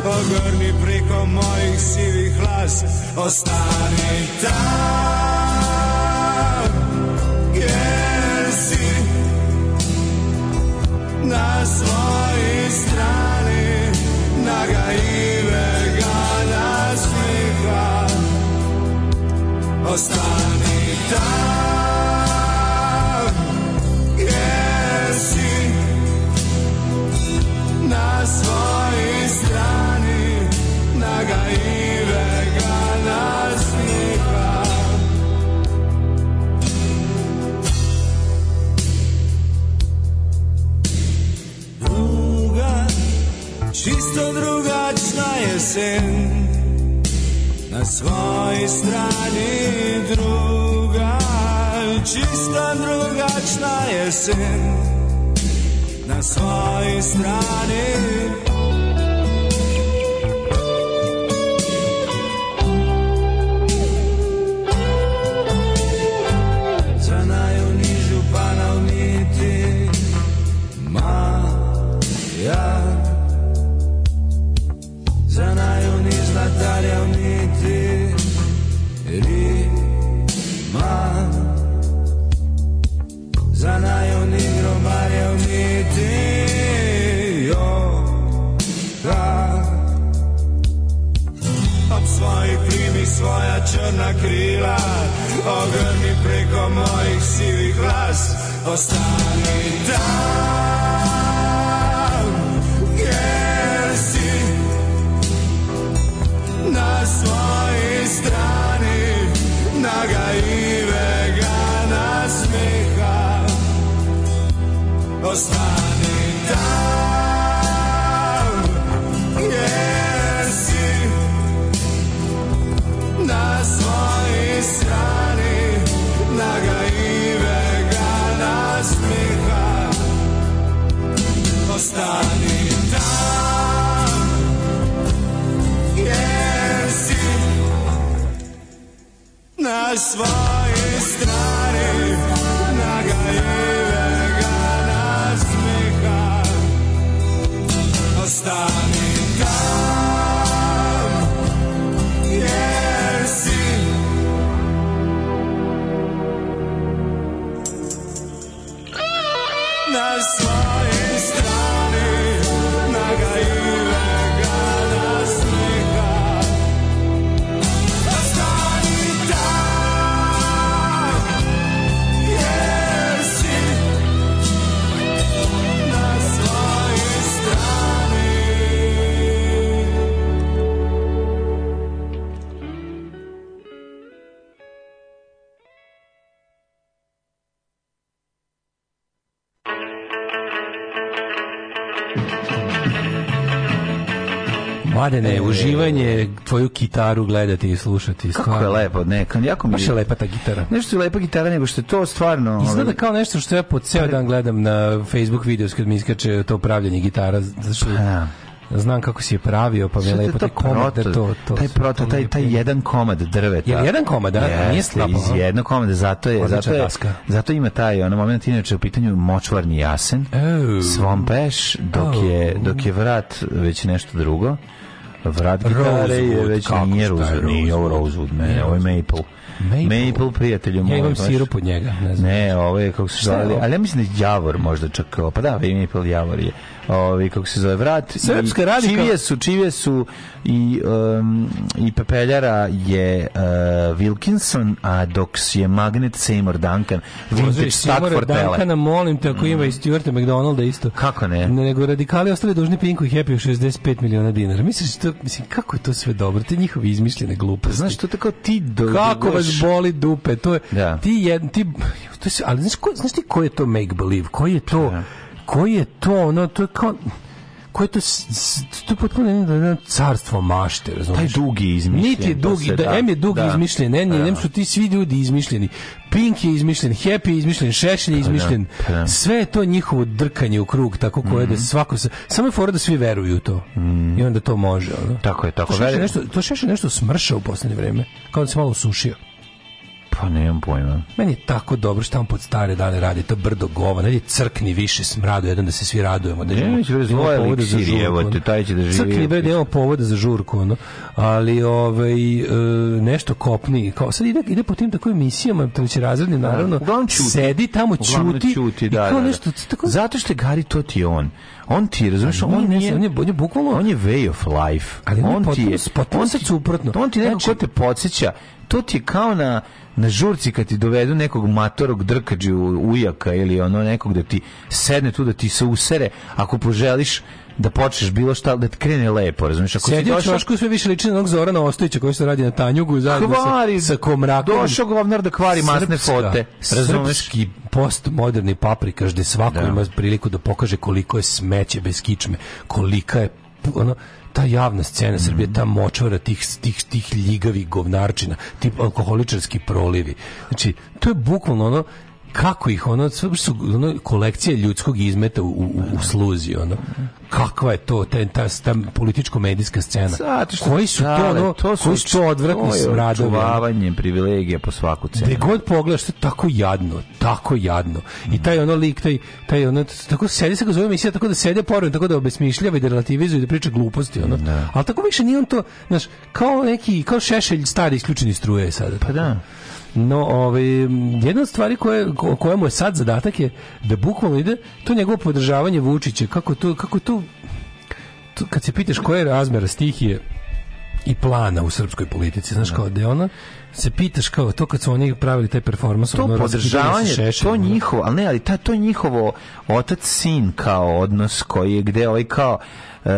Pogrni priko mojih sivih las Ostani tam Jer si Na svojoj strani Nagaive ga nasmiha Ostani tam sen Na svoj strani druga Čista drugačna jesen Na svoj strani ostani tam jer na svojoj strani nagaivega nasmeha uživanje tvoju kitaru gledati i slušati. Kako stvarno. je lepo, ne, jako mi Baš je lepa ta gitara. Nešto je lepa gitara, nego što je to stvarno... Izgleda ovaj, kao nešto što ja po ceo pa dan gledam na Facebook videos kad mi iskače to pravljanje gitara. Zašto... Pa, da. znam kako si je pravio, pa mi je lepo taj komad, da to, to, taj proto, taj, taj jedan komad drveta. Je jedan komad, da? Jeste, Nije slabo. Iz jednog komada, zato je, zato, je, zato ima taj, ono moment, inače u pitanju močvarni jasen, oh. svom peš, dok, je, dok je vrat već nešto drugo. Vrat gitare je već nije Rosewood, nije ovo Rosewood, ne, ovo je Maple. Maple, Maple prijatelju moj. Ja imam sirup od njega, ne znam. Ne, ovo je kako se zove, ali ja mislim da je Javor možda čak, pa da, Maple Javor je ovaj kako se zove vrat srpska radikal... čivije su čivije su i um, i pepeljara je uh, Wilkinson a dok je magnet Seymour Duncan vintage Seymour Duncan molim te ako mm. ima i Stuart McDonalda isto kako ne nego radikali ostali dužni Pinku i Happy 65 miliona dinara misliš to mislim kako je to sve dobro te njihove izmišljene gluposti znaš to tako ti do, kako vas boli dupe to je da. ti jedan ti to je, ali znaš, ko, znaš ti ko je to make believe koji je to da koji je to, ono, to je kao koje to to potpuno jedno carstvo mašte, razumiješ? Taj dugi izmišljen. Niti je pa dugi, da, da, M je dugi da, izmišljen, ne, da. nem su ti svi ljudi izmišljeni. Pink je izmišljen, Happy je izmišljen, Šešelj je pa da, izmišljen. Da, da. Sve je to njihovo drkanje u krug, tako koje mm -hmm. da svako se... Samo je fora da svi veruju u to. Mm. I onda to može, ono. Tako je, tako. To Šešelj nešto, to šešelj nešto smršao u posljednje vreme. Kao da se malo sušio. Pa nemam pojma. Meni je tako dobro što tamo pod stare dane radi, to brdo govana, je crkni više smradu, jedan da se svi radujemo. Da ne, će da povoda za žurku. Te, taj će da živi. Crkni bre, da imamo povoda za žurku, ono. Ali ovaj, e, nešto kopni. Kao, sad ide, ide po tim tako emisijama, tamo će razredni, da, naravno, da, sedi tamo, čuti, čuti da, da, da, nešto. Tako... Zato što je Gari, to ti on on ti razumeš on, on nije on je, on je bukvalno on je way of life ali on, on ti je potpuno suprotno on ti neko znači, ko te podsjeća to ti je kao na na žurci kad ti dovedu nekog matorog drkađu ujaka ili ono nekog da ti sedne tu da ti se usere ako poželiš da počneš bilo šta da ti krene lepo, razumiješ? Ako Sedio došao... čošku sve više liči na onog Zorana Ostojića koji se radi na Tanjugu zajedno kvari, sa, sa komrakom. Došao govnar da kvari masne fote. Razumiješ? postmoderni paprikaš gde svako da. ima priliku da pokaže koliko je smeće bez kičme, kolika je ono ta javna scena Srbije, ta mhm. močvara tih, tih, tih ljigavih govnarčina, tip alkoholičarski prolivi. Znači, to je bukvalno ono, kako ih ono, su, ono kolekcija ljudskog izmeta u, u, u sluzi ono kakva je to ta, ta, ta političko-medijska scena Zato što koji su to, ono, to su, koji su to odvratni smradovi privilegija po svaku cenu gde god pogledaš to je tako jadno tako jadno i taj ono lik taj, taj ono, tako sedi se ga zove misija tako da sede pored tako da obesmišljava i da relativizuje i da priča gluposti ono ne. Da. ali tako više nije on to znaš kao neki kao šešelj stari isključeni struje sada pa da No, ovaj, jedna od stvari koje, koja mu je sad zadatak je da bukvalno ide to njegovo podržavanje Vučića. Kako to, kako to, to kad se pitaš koja je razmera stihije i plana u srpskoj politici, znaš da. kao da ona se pitaš kao to kad su oni pravili taj performans to ono, podržavanje šešem, to njihovo ali ne ali ta to njihovo otac sin kao odnos koji je gde ovaj kao e,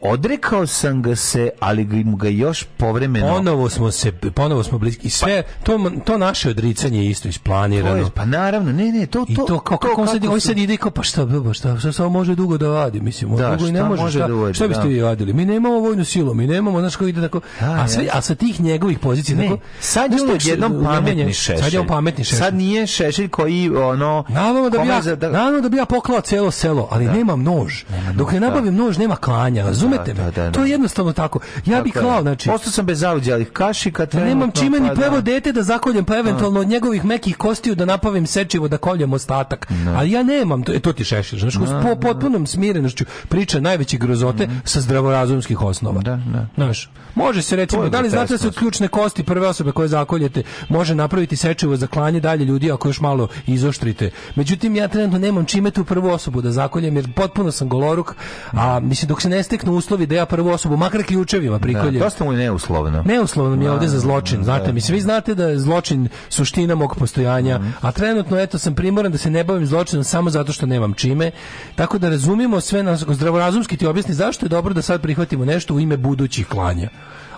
odrekao sam ga se, ali ga još povremeno... Ponovo smo se, ponovo smo bliski. I sve, pa, to, to naše odricanje je isto isplanirano. Je, pa naravno, ne, ne, to... to I to, kao, to, kako, sad, on sad ide kao, pa šta, pa šta, šta, šta može dugo da vadi, mislim, da, dugo i ne može, može šta, da uvedi, šta biste da. vi radili? Mi nemamo vojnu silu, mi nemamo, znaš, kako ide tako, a, da, a, sve, a sa tih njegovih pozicija, ne, tako, sad je uvijek jednom pametni šešelj. Sad je on pametni šešelj. Sad nije šešelj koji, ono... Naravno da bi ja, da... naravno da bi ja poklao celo selo, ali da. nemam nož. Nema Dok ne da. nabavim nož, nema klanja, razumete da, me? Da, da, da. To je da. jednostavno tako. Ja bih klao, znači. Ostao sam bez zauđalih kašika, pa trenutno. Nemam čime ni prvo pa da. dete da zakoljem, pa eventualno od njegovih mekih kostiju da napavim sečivo da koljem ostatak. Ali ja nemam, to, e, to ti šešir, znaš, po potpunom smirenošću priča najveće grozote mhm. sa zdravorazumskih osnova. Da, da. Znaš, može se reći, da li znate da se od ključne kosti prve osobe koje zakoljete može napraviti sečivo za klanje dalje ljudi ako još malo izoštrite. Međutim, ja trenutno nemam čime tu prvu osobu da zakoljem jer potpuno sam goloruk, a mislim dok se ne steknu uslovi da ja prvu osobu, makar ključevima prikolje. Da, dosta mu je neuslovno. Neuslovno mi je da, ovde za da, zločin, da, znate mi. Svi znate da je zločin suština mog postojanja, mhm. a trenutno eto sam primoran da se ne bavim zločinom samo zato što nemam čime. Tako da razumimo sve, nas, zdravorazumski ti objasni zašto je dobro da sad prihvatimo nešto u ime budućih klanja.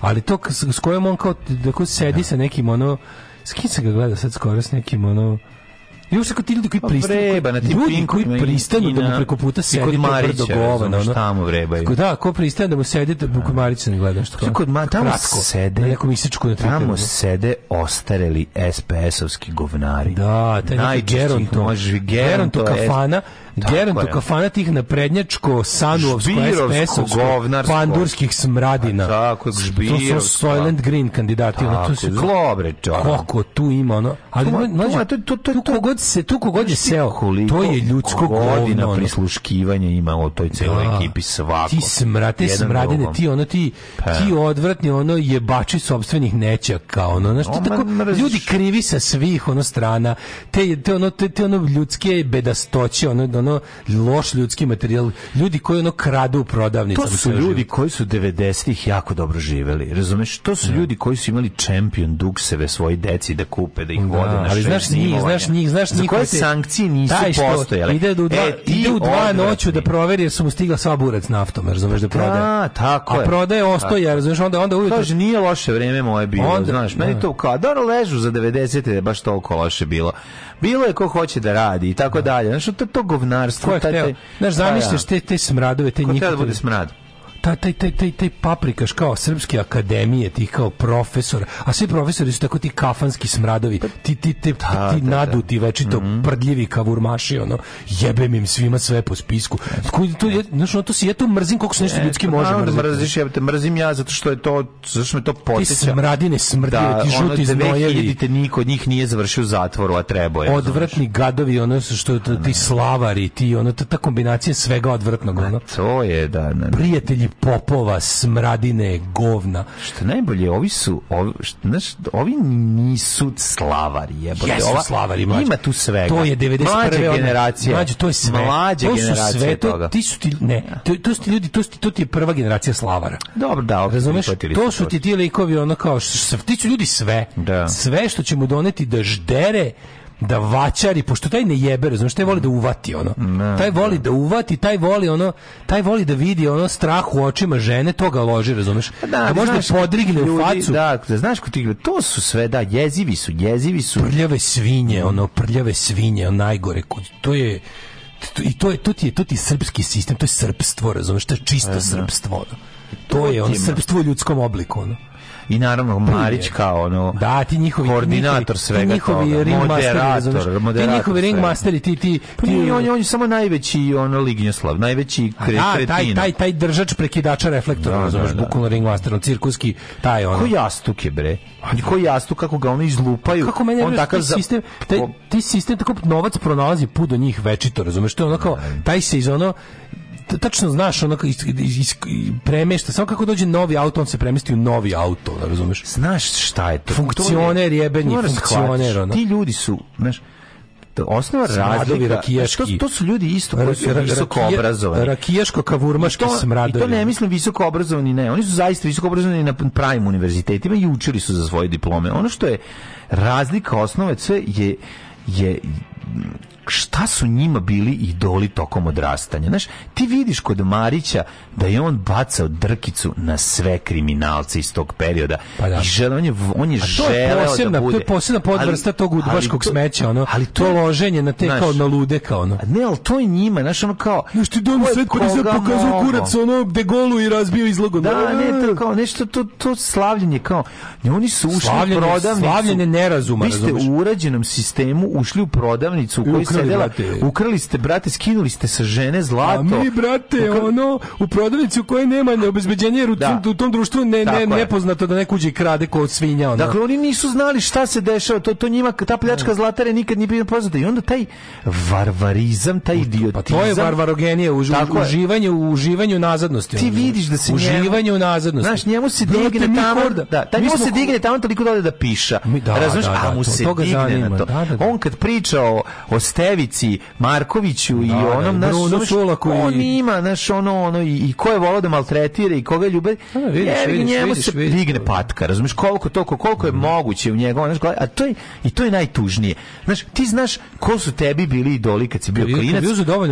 Ali to s, s kojom on kao, da sedi sa nekim ono, s kim se ga gleda sad skoro s nekim ono, I uopšte kao ti ljudi koji pa pristanu, ljudi koji pristanu da mu preko puta sedi kod Marića, govana, šta mu vrebaju. Kako da, ko pristane da mu sedi, da mu kod Marića ne gleda što. Kod ma, tamo Kratko, sede, na nekom isečku na Twitteru. Tamo sede ostareli SPS-ovski govnari. Da, taj neki Geronto, Geronto kafana, Gerantu kafana tih prednjačko sanuovsko sps pandurskih smradina. A, pa tako je, Žbirovsko. To su Soylent Green kandidati. Tako, to su, zlobre, Kako tu ima ono... Ali, tu, to, to, to, tu kogod, se, tu kogod je seo, to je ljudsko godina govno, prisluškivanja ima o toj celoj da. ekipi svako. Ti smrate smradine, ti ono ti, pa. ti odvratni ono jebači sobstvenih nećaka, ono, znaš, to tako, ljudi krivi sa svih ono strana, te, te ono, te, te ono ljudske bedastoće, ono, ono ono loš ljudski materijal, ljudi koji ono kradu u prodavnicama. To su ljudi koji su 90-ih jako dobro živeli. Razumeš, to su da. ljudi koji su imali čempion dukseve svoji deci da kupe, da ih da, vode na ali znaš njih, znaš njih, znaš njih. koje sankcije nisu postojale? Da e, ide u dva, ide u dva noću da proveri jer su mu stigla sva burac naftom, razumeš pa da prodaje. Da, tako je. A prodaje osto je, razumeš, onda onda ujutro. Kaže nije loše vreme moje bilo, znaš, meni to kao da ležu za 90-te, baš toliko loše bilo. Bilo je ko hoće da radi i tako da. dalje. Znaš, to, to govnarstvo. Ko je taj, hteo? Znaš, pa zamisliš te, te smradove, te da njihove. Ko da bude smrad? taj, taj, taj, taj, taj paprikaš kao srpske akademije, ti kao profesor, a svi profesori su tako ti kafanski smradovi, ti, ti, ti, da, ti da, da. naduti večito mhm. prdljivi kavurmaši, ono, jebem im svima sve po spisku. Tako, to, znaš, ono, to si, ja to mrzim koliko se nešto e, ljudski pa može mrziti. mrziš, ja te mrzim ja, zato što je to, zato što me to potiče. Ti smradine smrdljive, ti žuti znojevi. Da, niko od njih nije završio zatvoru, a trebao je. Odvratni gadovi, ono što ti slavari, ti, ono, ta kombinacija svega odvratnog, ono. To je, da, Prijatelji popova, smradine, govna. Što najbolje, ovi su, ovi, znaš, ovi nisu slavari, jebote. Jesu Ova, slavari, mlađe. Ima tu svega. To je 91. Mlađa generacija. Mlađe, to je sve. Mlađa to su sve, to, toga. Ti su ti, ne, da. to, to su ti ljudi, to, su ti, to ti je prva generacija slavara. Dobro, da, opet Razumeš, to su ti ti likovi, ono kao, ti su ljudi sve. Da. Sve što ćemo doneti da ždere, da vačari, pošto taj ne jebe, znaš, taj voli da uvati, ono. Ne, taj voli da uvati, taj voli, ono, taj voli da vidi, ono, strah u očima žene, to ga loži, razumeš? Pa da, da možda podrigne ljudi, u facu. Da, da znaš, ko ti, to su sve, da, jezivi su, jezivi su. Prljave svinje, ono, prljave svinje, ono, najgore, kod to je, to, i to, je, to, ti je, to ti je srpski sistem, to je srpstvo, razumeš, to je čisto e, da. srpstvo, ono. To, to je, ono, srpstvo u ljudskom obliku, ono i naravno Marić kao ono da, ti njihovi, koordinator njihovi, svega njihovi toga, moderator, moderator, ti njihovi ringmasteri, ti, ti, ti, ti on, on je samo najveći ono lignjoslav, najveći kre, da, Taj, taj, taj držač prekidača reflektora, da, da, razumeš, da, bukvalno ringmaster, on cirkuski, taj ono. Ko jastuk je, bre? Ko jastuk, kako ga oni izlupaju? Kako mene, on takav za... sistem, taj, ti sistem tako novac pronalazi put do njih večito, razumeš, to je kao, da. taj se iz ono, tačno znaš onako is, is, premešta, samo kako dođe novi auto, on se premesti u novi auto, da razumeš? Znaš šta je to? Funkcioner jebenji, da funkcioner. Ono. Ti ljudi su, znaš, osnova razlika to, to su ljudi isto koji su visoko obrazovani rakijaško kavurmaški smradovi i to ne mislim visoko obrazovani ne oni su zaista visoko obrazovani na pravim univerzitetima i učili su za svoje diplome ono što je razlika osnove sve je je šta su njima bili idoli tokom odrastanja. Znaš, ti vidiš kod Marića da je on bacao drkicu na sve kriminalce iz tog perioda. Pa da. I žel, on je, on je želeo posebna, da bude. To je da posebna podvrsta ali, tog udbaškog smeća, ono, ali to, to loženje na te znaš, kao na lude, kao ono. Ne, ali to je njima, znaš, ono kao... Znaš, ti dom sve pokazao kurac, ono, de golu i razbio izlogom. Da, da, ne, to da, da, kao, nešto, to, to slavljenje, kao, oni su ušli slavljenje, u prodavnicu. Slavljenje nerazuma, Vi ste u urađenom sistemu ušli u prodavnicu u kojoj sedela, ukrali ste, brate, skinuli ste sa žene zlato. A mi, brate, Ukr... ono, u prodavnici u kojoj nema neobezbeđenje, jer u, da. u tom društvu ne, ne, nepoznato da neko uđe i krade ko od svinja. Ono. Dakle, oni nisu znali šta se dešava, to, to njima, ta pljačka mm. zlatare nikad nije bila poznata. I onda taj varvarizam, taj idiotizam. Pa to je varvarogenije, uži, uživanje, uživanju nazadnosti. Ti vidiš da se uživanje u nazadnosti. Znaš, njemu se digne tamo, da-, da, taj njemu se digne tamo toliko da da piša. Mi, da, Razumiješ? Da, da, a mu to, se digne zanima, na to. Da, da, da. On kad priča o, o Tevici, Markoviću i da, da, onom da, Bruno Sulaku on i... ima naš ono ono i, i ko je volao da maltretira i koga ljubi njemu vidiš, se vidiš, digne patka razumiješ koliko to koliko je mm. moguće u njegovom znaš, a to je i to je najtužnije znaš ti znaš ko su tebi bili idoli kad si bio I, klinac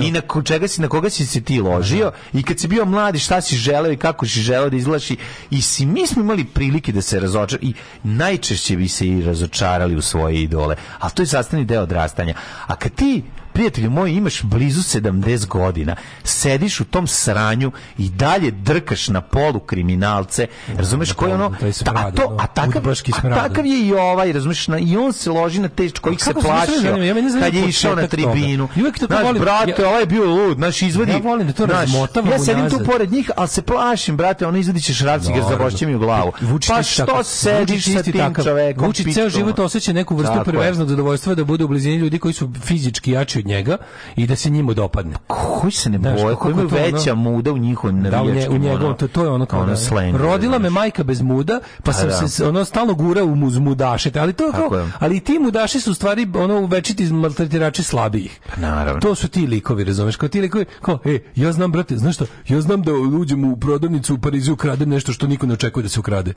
i na čega si na koga si se ti ložio da, i kad si bio mladi šta si želeo i kako si želeo da izlaši i si mi smo imali prilike da se razočaramo i najčešće bi se i razočarali u svoje idole a to je sastavni deo odrastanja a kad ti prijatelju moj, imaš blizu 70 godina, sediš u tom sranju i dalje drkaš na polu kriminalce, da, razumeš, koji ono, ta, a, to, da. a, takav, a takav je i ovaj, razumeš, na, i on se loži na te kojih se plašio, kad je išao na tribinu. Znaš, brate, ovaj je bio lud, naš izvodi, ja volim da to razmotavamo ja sedim tu pored njih, ali se plašim, brate, ono izvodi ćeš racigr za bošće mi u glavu. Pa što sediš sa tim čovekom? Vučić ceo život osjeća neku vrstu perverznog zadovoljstva da bude u blizini ljudi koji su fizički jači od njega i da se njima dopadne. Koji se ne boje, koji je veća ono, muda u njihovim navijačkim. Da, u njegovom, to, to je ono kao ono, da- slenje, rodila me majka bez muda, pa, pa sam da. se ono stalno gura u muz, mudaše, ali to kao, ali ti mudaši su u stvari ono večiti maltretirači slabijih. Pa naravno. To su ti likovi, razumeš, kao ti likovi, kao, e, ja znam brate, znaš šta, ja znam da uđem u prodavnicu u Parizu ukradem nešto što niko ne očekuje da se ukrade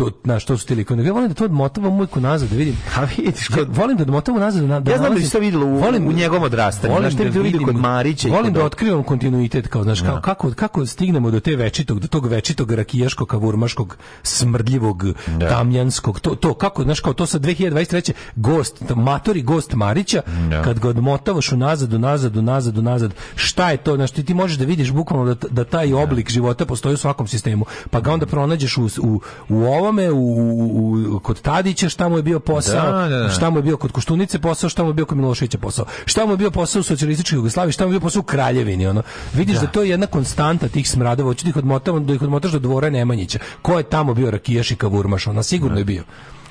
to na što su ti likovi. Ja volim da to odmotavam mujku nazad da vidim. A vidiš kod ja, volim da odmotavam nazad da, da Ja znam da se videlo u, volim, u njegovom odrastanju. Volim da vidim kod Marića. Volim kod... da otkrivam kontinuitet kao znaš kao, da. kako kako stignemo do te večitog do tog večitog rakijaškog kavurmaškog smrdljivog da. tamljanskog to to kako znaš kao to sa 2023 gost matori gost Marića da. kad ga odmotavaš u nazad u nazad u nazad u nazad šta je to znaš ti, ti možeš da vidiš bukvalno da, da taj da. oblik života postoji u svakom sistemu pa ga onda pronađeš u u, u ovom ovome, u, u, u, kod Tadića, šta mu je bio posao, da, da, da, šta mu je bio kod Koštunice posao, šta mu je bio kod Miloševića posao, šta mu je bio posao u socijalističkoj Jugoslaviji, šta mu je bio posao u Kraljevini, ono. Vidiš da, da to je jedna konstanta tih smradova, hoćeš da ih do ih odmotaš do dvora Nemanjića. Ko je tamo bio rakijaš i kavurmaš, ona sigurno je bio.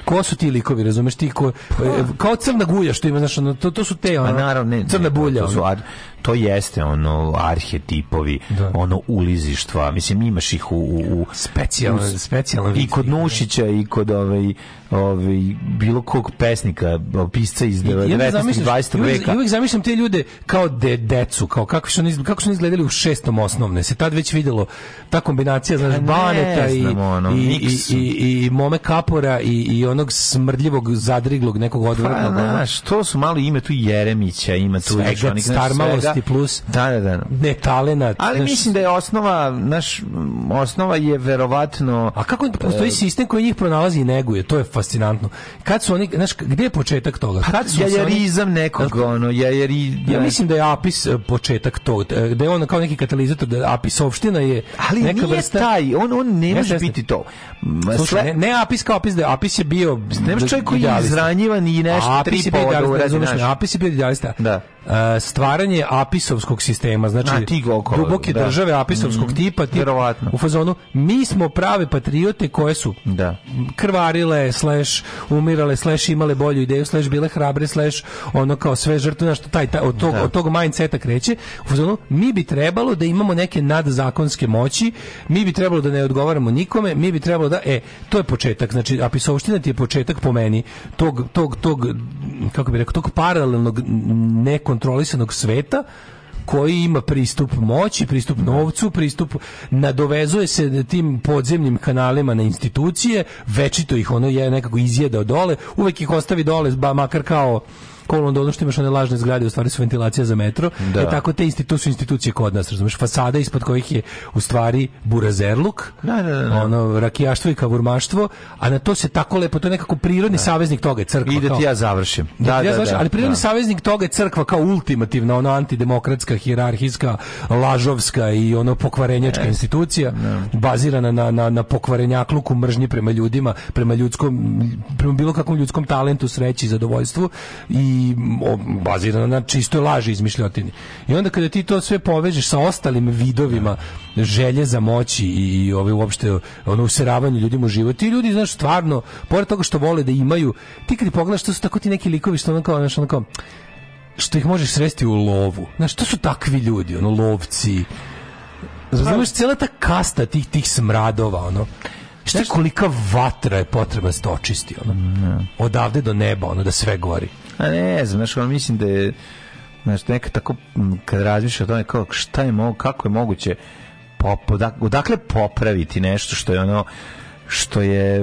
Ko su ti likovi, razumeš ti ko, pa. e, kao crna gulja što ima, znaš, ono, to, to su te, pa ono, naravno, ne, crna bulja. To, su, ar, to jeste, ono, arhetipovi, da. ono, ulizištva, mislim, imaš ih u... u, u specijalno, specijalno. I kod da. Nušića, i kod, ovaj, ovaj bilo kog pesnika, ovaj, pisca iz 19. 20. veka. I uvijek zamišljam te ljude kao de, decu, kao kako su oni kako su izgledali u šestom osnovne. Se tad već videlo ta kombinacija znaš pa ne, Baneta i, ono, i, i, i, i, Mome Kapora i, i onog smrdljivog zadriglog nekog pa odvratnog. Pa, na, što su mali ime tu Jeremića, ima tu svega, znači, onih, star malosti plus. Da, da, da. da. Ne talenat. Ali naš, mislim da je osnova naš osnova je verovatno A kako postoji e, sistem koji njih pronalazi i neguje? To je fascinantno. Kad su oni, znaš, gdje je početak toga? Kad su jajarizam nekog, ono, jajari... Ja mislim da je Apis e, početak toga, e, da je on kao neki katalizator, da Apis opština je Ali neka nije vrsta... taj, on, on ne može biti to. Slušaj, ne, ne Apis kao Apis, da Apis je bio... Nemaš čovjek koji je izranjivan i nešto, tri poda, Apis je bio idealista. Da. E, stvaranje apisovskog sistema, znači Na, duboke da. države apisovskog mm, tipa, tip, u fazonu mi smo prave patriote koje su da. krvarile, slash umirale, slash imale bolju ideju, slash bile hrabre, slash ono kao sve žrtve, znaš, taj, taj, od, tog, da. od tog mindseta kreće, u fazonu mi bi trebalo da imamo neke nadzakonske moći, mi bi trebalo da ne odgovaramo nikome, mi bi trebalo da, e, to je početak, znači apisovština ti je početak po meni, tog, tog, tog kako bi rekao, tog paralelnog nekon kontrolisanog sveta koji ima pristup moći, pristup novcu, pristup nadovezuje se tim podzemnim kanalima na institucije, večito ih ono je nekako izjeda dole, uvek ih ostavi dole, ba makar kao kolon da ono što imaš one lažne zgrade u stvari su ventilacija za metro da. E, tako te institucije su institucije kod nas razumeš fasada ispod kojih je u stvari burazerluk da, da, da, da, ono rakijaštvo i kavurmaštvo a na to se tako lepo to je nekako prirodni da. saveznik toga je crkva i da ti ja završim da, da, da, ja da, završim, da. ali prirodni saveznik toga je crkva kao ultimativna ono antidemokratska hijerarhijska lažovska i ono pokvarenjačka yes. institucija bazirana na, na, na pokvarenjakluku mržnji prema ljudima prema ljudskom prema bilo kakvom ljudskom talentu sreći zadovoljstvu i i bazirano na čistoj laži izmišljotini. I onda kada ti to sve povežeš sa ostalim vidovima želje za moći i ove uopšte ono useravanje ljudima u život, ti ljudi znaš stvarno pored toga što vole da imaju, ti kad pogledaš to su tako ti neki likovi što ono kao, ono što ih možeš sresti u lovu. Znaš, to su takvi ljudi, ono, lovci. Znaš, cijela ta kasta tih, tih smradova, ono. Šta kolika vatra je potrebna da se očisti, ono. Odavde do neba, ono, da sve gori. A pa ne znam, znaš, mislim da je znaš, neka tako, kad razmišljaš o tome, kao, šta je mogu, kako je moguće pop, odakle popraviti nešto što je ono, što je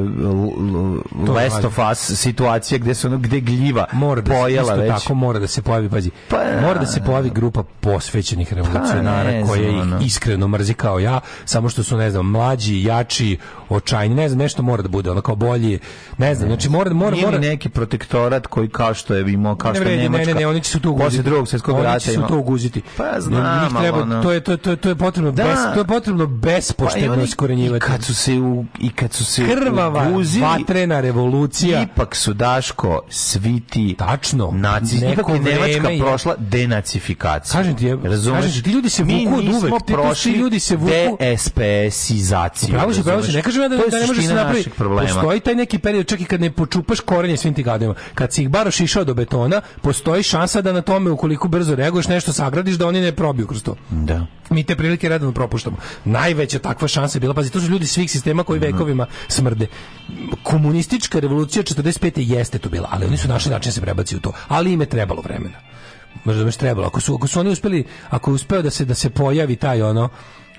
Last of Us situacija gde se ono gdje gljiva mora da pojela isto već. tako mora da se pojavi pazi pa, mora da se pojavi da. grupa posvećenih pa, revolucionara pa, koje ih iskreno mrzi kao ja samo što su ne znam mlađi jači očajni, ne znam, nešto mora da bude, ono kao bolji, ne znam, znači mora mora mora neki protektorat koji kao što je imao kao što ne, Nemačka. Ne, ne, ne, oni će se to uguziti. Posle drugog svetskog rata će se to uguziti. Pa ja znam, ne, treba, ono. to je to to to je potrebno da. bes, to je potrebno pa bespošteno pa, iskorenjivati. I kad su se u, i kad su se krvava uguzili, vatrena revolucija. Ipak su Daško sviti tačno nacisti. Ipak je Nemačka je... prošla denacifikaciju. Kažem ti, razumeš? Kažem, ti ljudi se vuku od uvek. prošli ljudi se vuku. DSPS-izaciju. Pravo pravo se, ne kažem da, da ne možeš se napraviti. Postoji taj neki period, čak i kad ne počupaš korenje svim ti gadima. Kad si ih baroš išao do betona, postoji šansa da na tome, ukoliko brzo reaguješ, nešto sagradiš, da oni ne probiju kroz to. Da. Mi te prilike redovno propuštamo. Najveća takva šansa je bila, pazi, to su ljudi svih sistema koji mm -hmm. vekovima smrde. Komunistička revolucija 45. jeste to bila, ali oni su našli način da se prebaci u to. Ali im je trebalo vremena. Možda bi trebalo. Ako su, ako su oni uspeli, ako je uspeo da se, da se pojavi taj ono,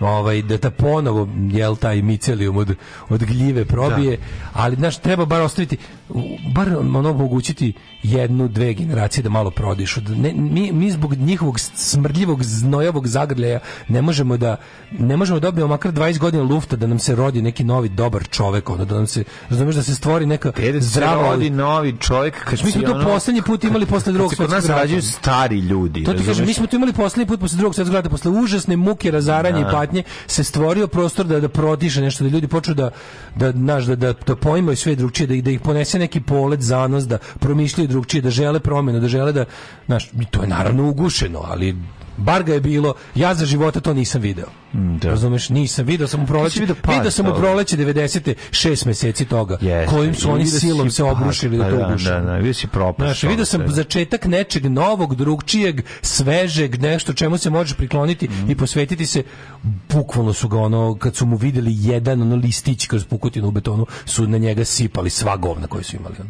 ovaj da ta ponovo jel taj micelijum od od gljive probije, da. ali znaš treba bar ostaviti bar ono omogućiti jednu, dve generacije da malo prodišu. Da ne, mi, mi zbog njihovog smrdljivog, znojavog zagrljaja ne možemo da ne možemo da dobiti makar 20 godina lufta da nam se rodi neki novi dobar čovek, ono, da nam se, razumeš, da se stvori neka Tede da zdrava... rodi novi čovek kad Mi smo to ono, poslednji put imali posle drugog svetskog rata. Kod nas rađaju stari ljudi. To ti kažem, mi smo to imali poslednji put posle drugog svetskog rata, posle užasne muke, razaranja da. i patnje, se stvorio prostor da, da prodiše nešto, da ljudi počnu da, da, naš, da, da, da pojmaju sve drugčije, da, da ih da ponese unese neki polet, zanos, da promišljaju drugčije, da žele promenu, da žele da, znaš, to je naravno ugušeno, ali bar ga je bilo, ja za života to nisam video. Mm, da. Razumeš, nisam video sam u proleće, video, video sam u proleće 90. šest meseci toga, yes, kojim su oni silom se obrušili da, pa to da, da, uguše. Da, da, da, si Znaš, video sam da. začetak nečeg novog, drugčijeg, svežeg, nešto čemu se može prikloniti mm. i posvetiti se, bukvalno su ga ono, kad su mu videli jedan ono listić kroz pukotinu u betonu, su na njega sipali sva govna koju su imali. Ono.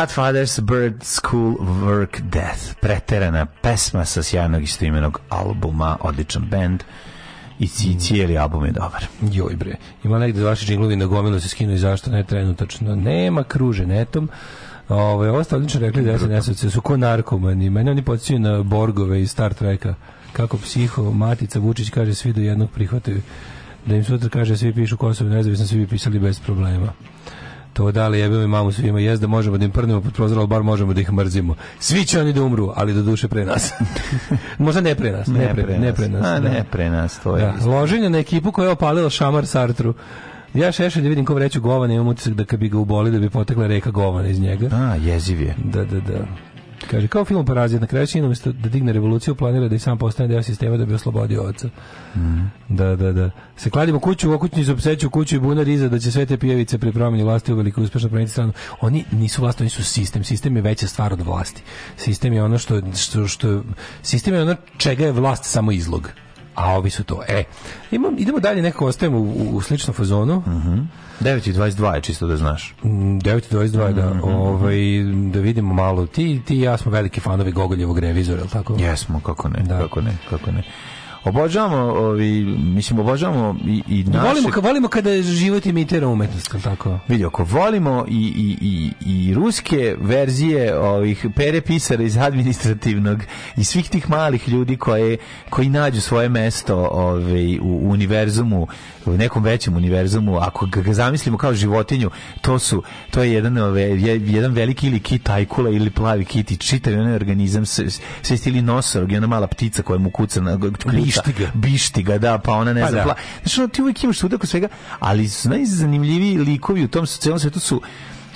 Godfather's Bird School Work Death. Preterana pesma sa sjajnog istoimenog albuma, odličan band i cijeli album je dobar. Joj bre, ima negde vaši džinglovi na gomilu se skinu i zašto ne trenutačno. Nema kruže netom. Ove, ovo ste odlično rekli da se ovci su ko narkomani. Mene oni podsjećaju na Borgove i Star Treka. Kako psiho, Matica Vučić kaže svi do jednog prihvataju. Da im sutra kaže svi pišu Kosovo nezavisno, svi bi pisali bez problema to metoda, ali jebimo i mamu svima, jest da možemo da im prnemo pod prozor, ali bar možemo da ih mrzimo. Svi će oni da umru, ali do duše pre nas. Možda ne pre nas, ne, ne pre, pre, nas. Ne pre nas, A, ne da. pre nas, to je. Da. Loženje na ekipu koja je opalila šamar Sartru. Ja da vidim ko vreću govana, imam utisak da kad bi ga uboli da bi potekla reka govana iz njega. A, jeziv je. Da, da, da. Kaže, kao film Parazit, na kraju čini da digne revoluciju, planira da i sam postane deo sistema da bi oslobodio oca. Mm. Da, da, da. Se kladimo kuću, u okućnicu, pseću kuću i bunar iza da će sve te pijavice pri promjeni vlasti uveliko uspješno promijeniti stranu. Oni nisu vlast, oni su sistem. Sistem je veća stvar od vlasti. Sistem je ono što, što, što sistem je ono čega je vlast samo izlog a ovi su to. E, imam, idemo dalje, nekako ostajemo u, u sličnom fazonu. Mm -hmm. 9.22 je čisto da znaš. 9.22, mm, da. Mm -hmm. ovaj, da vidimo malo. Ti, ti i ja smo veliki fanovi Gogoljevog revizora, je li tako? Jesmo, kako ne, da. kako ne, kako ne. Obožavamo, ovi, mislim, obožavamo i, i naše... Volimo, kad volimo kada život imitira umetnost, tako? Vidi, ako volimo i, i, i, i ruske verzije ovih pere pisara iz administrativnog i svih tih malih ljudi koje, koji nađu svoje mesto ove, ovaj, u univerzumu u nekom većem univerzumu, ako ga zamislimo kao životinju, to su to je jedan jedan veliki ili kit tajkula ili plavi kit i čitav onaj organizam se sve stili nosorog i ona mala ptica koja mu kuca na klišta, bištiga, da, pa ona ne pa znam. Da. Znači, ono, ti uvijek imaš svuda kod svega, ali su najzanimljiviji likovi u tom su, celom svetu su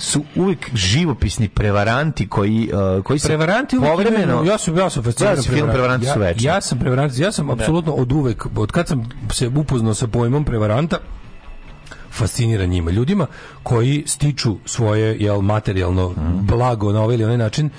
su uvek živopisni prevaranti koji uh, koji su prevaranti povremeno ja sam ja sam ja sam film prevaranti ja, su večni. Ja sam prevarant, ja sam da. apsolutno od uvek od kad sam se upoznao sa pojmom prevaranta fascinira njima ljudima koji stiču svoje jel materijalno mm. blago na ovaj ili onaj način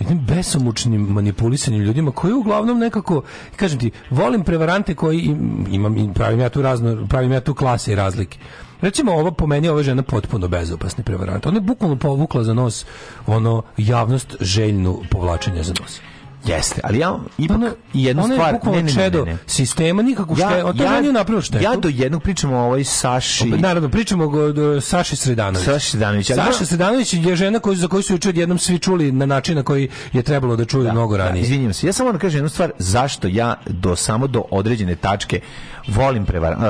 jednim besomučnim manipulisanjem ljudima koji uglavnom nekako kažem ti volim prevarante koji im, imam pravim ja tu razno pravim ja tu klase i razlike Recimo ova, po meni ova žena potpuno bezopasni prevaranta. Ona je bukvalno povukla za nos ono javnost željnu povlačenja za nos. Jeste, ali ja ipak ona, jednu ona stvar... je ne, čedo ne, ne, sistema, nikakvu ja, štetu. To ja, napravio štetu. Ja do jednog pričamo o ovoj Saši... Opet, naravno, pričamo o do Saši Sredanović. Saši Sredanović. Ali Saša Sredanović je žena koju, za koju su jučer jednom svi čuli na način na koji je trebalo da čuju da, mnogo da, ranije. Da, izvinjam se. Ja samo da kažem jednu stvar, zašto ja do samo do određene tačke volim prevar, uh,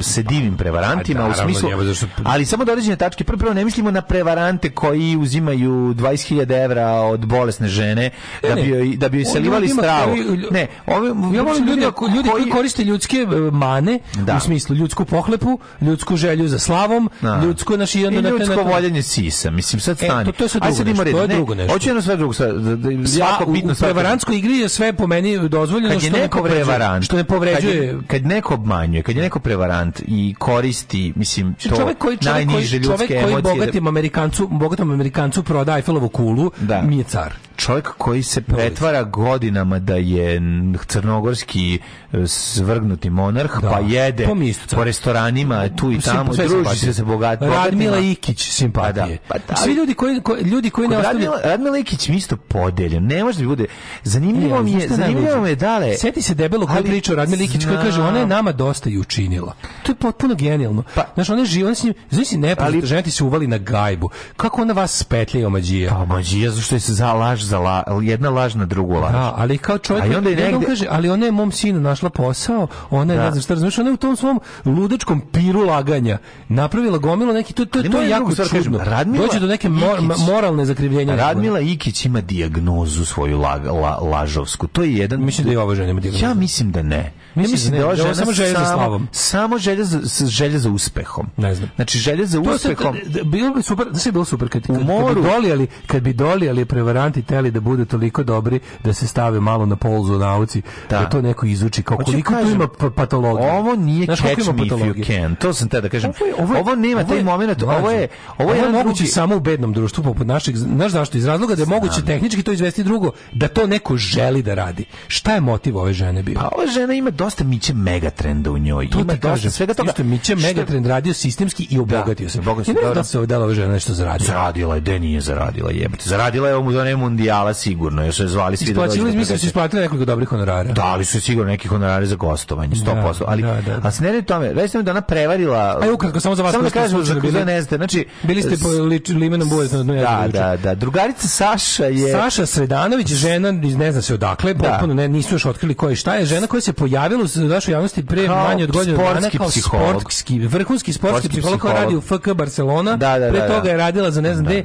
e, se divim prevarantima, A, da, u smislu... Njema, Ali samo do određene tačke, prvo, prvo ne mislimo na prevarante koji uzimaju 20.000 evra od bolesne žene da bi, da bi prisaljivali stravu. Ne, ovi, ja volim ljudi, ljudi koji koriste ljudske e, mane, da. u smislu ljudsku pohlepu, ljudsku želju za slavom, da. ljudsko naš i onda I ljudsko na voljenje sisa, mislim sad e, stani. E, to, to je sad drugo, sad nešto, red, to je ne, drugo nešto. Hoću sve drugo, sad, da- da- jako bitno. U, u prevarantskoj igri je sve po meni dozvoljeno kad je neko što, neko prevarant, što ne povređuje. Kad, je, kad neko obmanjuje, kad je neko prevarant i koristi, mislim, to čovjek koji, čovjek koji, čovjek koji da- bogatim Amerikancu, bogatom Amerikancu proda Eiffelovu kulu, da. mi je car čovjek koji se pretvara godinama da je crnogorski e, svrgnuti monarh, da. pa jede Pomistuca. po restoranima pa, tu i tamo, Sim, druži se sa bogat, Radmila Ikić, simpatije. Pa da, pa da Svi ljudi koji, koji ljudi koji ne ostavljaju... Radmila, Radmila Ikić mi isto podeljen, ne može da bude... Zanimljivo e, mi je, zanimljivo me dale... Sjeti se debelo koju priču Radmila Ikić koja kaže, ona je nama dosta i učinila. To je potpuno genijalno. Pa, Znaš, ona je živa, s njim, znaš si nepoznata, žena ti se uvali na gajbu. Kako ona vas spetlja i omađija? Pa omađija, zašto je se zalaž za la, jedna laž na drugu laž. Da, ali kao čovjek, ali onda je negde... kaže, ali ona je mom sinu našla posao, ona je, da. ne znam šta razumiješ, ona je u tom svom ludačkom piru laganja napravila gomilo neki, to, to, to je jako čudno. Kažem, Radmila Dođe do neke mor, Ikić, moralne zakrivljenja. Radmila Ikić ima dijagnozu svoju la, la, lažovsku, to je jedan... Mislim da je ova žena ima dijagnozu. Ja mislim da ne. Mislim, da mislim da, je ova da žena samo želja za slavom. Samo želja za, želja za uspehom. Ne znam. Znači, želja za uspehom. Da, bilo bi super, da se bilo super kad, kad, bi doli, ali, kad bi doli, ali prevaranti te hteli da budu toliko dobri da se stave malo na polzu nauci, da, da to neko izuči kao koliko kažem, tu ima pa- patologije. Ovo nije Znaš, catch me if you can. To sam te da kažem. Ovo, je, ovo, je, ovo nema taj moment, ovo je ovo je moguće drugi... samo u bednom društvu poput našeg. Znaš zašto? Iz razloga da je Znam. moguće tehnički to izvesti drugo, da to neko želi da radi. Šta je motiv ove žene bio? Pa ova žena ima dosta miće megatrenda u njoj. To ima dosta svega toga. Isto miće megatrend radio sistemski i obogatio se. Bogatio se. Da se ovdje da ova žena nešto zaradila. Zaradila je, da nije zaradila, jebote. Zaradila je ovu zonu serijala sigurno, još se zvali svi da dođu. mislim da su isplatili nekoliko dobrih honorara. Da, ali su sigurno neki honorari za gostovanje, 100%. Da, ali, da, da. da. A se ne radi tome, reći da ona prevarila... Aj, ukratko, samo za vas. Samo da kažem, za bili, ne znate, znači... Bili ste po lič, limenom bolest na jednoj Da, da, da. Drugarica Saša je... Saša Sredanović, žena, ne zna se odakle, da. potpuno ne, nisu još otkrili ko je šta je, žena koja se pojavila u našoj javnosti pre kao manje od godine dana kao psiholog. sportski, vrhunski sportski, psiholog, koja radi u FK Barcelona, da, da, pre da, toga je radila za ne znam gde,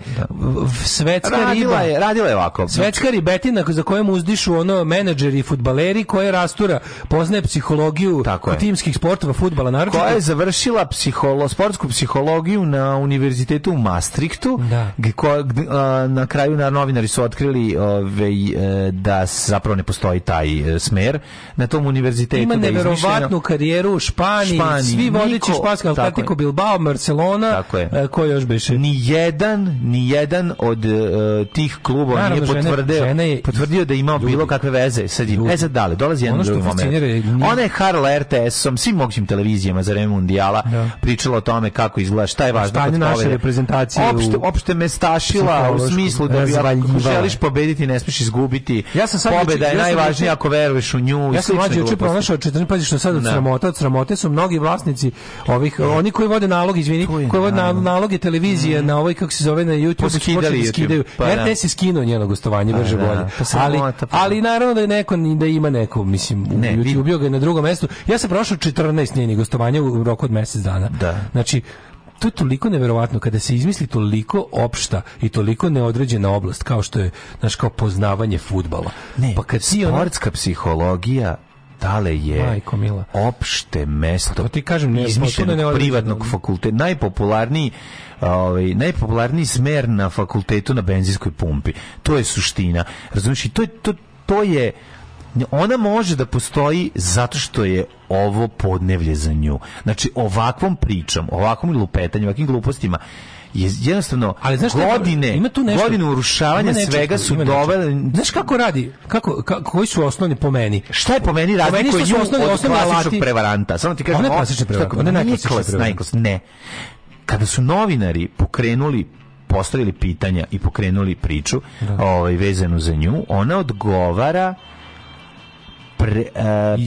svetska radila riba. Je, radila je ovako ovako. Svetska ribetina za kojom uzdišu ono menadžeri i futbaleri koje rastura poznaje psihologiju Tako je. timskih sportova futbala. Naravno, koja je završila psiholo, sportsku psihologiju na univerzitetu u Maastrichtu. Da. Ko, na kraju na novinari su otkrili ove, e, da zapravo ne postoji taj e, smer na tom univerzitetu. Ima da neverovatnu karijeru u Španiji, Španiji svi vodeći španska Atletico Bilbao, Barcelona, tako je. E, ko još biše? Ni jedan, ni jedan od uh, tih klubova nije što potvrdio, žena, je potvrdio da ima bilo kakve veze sa njim. E sad dale, dolazi jedan drugi moment. Je, Ona je Harla RTS-om, svim mogućim televizijama za vreme mundijala da. pričala o tome kako izgleda, šta je važno kod naše reprezentacije. Opšte, opšte me stašila u smislu da bi želiš pobediti, ne smiješ izgubiti. Ja sam sad pobeda je najvažnija ako veruješ u nju. Ja sam mlađe juče pronašao 14 pazi što sad od da. sramota, od sramote su mnogi vlasnici ovih da. oni koji vode nalog, izvini, koji vode naloge televizije mhm. na ovoj kako se zove na YouTube, da skidaju. Pa RTS je skinuo njenog gostovanje brže da, bolje. Pa ali, pa- ali naravno da je neko da ima neko, mislim, ne, ubijući, ubio ga je na drugom mestu. Ja sam prošao 14 njenih gostovanja u roku od mjesec dana. Da. Znači, to je toliko neverovatno kada se izmisli toliko opšta i toliko neodređena oblast kao što je naš kao poznavanje fudbala. Ne, pa kad sportska ona... psihologija Dale je Majko, mila. opšte pa mesto pa ti kažem, ne, izmišljenog ne privatnog fakulteta, najpopularniji ovaj, najpopularniji smer na fakultetu na benzinskoj pumpi. To je suština. Razumiješ? to to, to je ona može da postoji zato što je ovo podnevlje za nju. Znači, ovakvom pričom, ovakvom lupetanjem, ovakvim glupostima, je jednostavno ali znaš godine ima tu nešto godine urušavanja nečeg, svega su dovele znaš kako radi kako, kako koji su osnovni po meni šta je po meni razlika po meni su osnovni osnovni alati prevaranta samo ti kažem ona klasični prevarant ona ne kada su novinari pokrenuli postavili pitanja i pokrenuli priču da. ovaj vezanu za nju ona odgovara pre uh,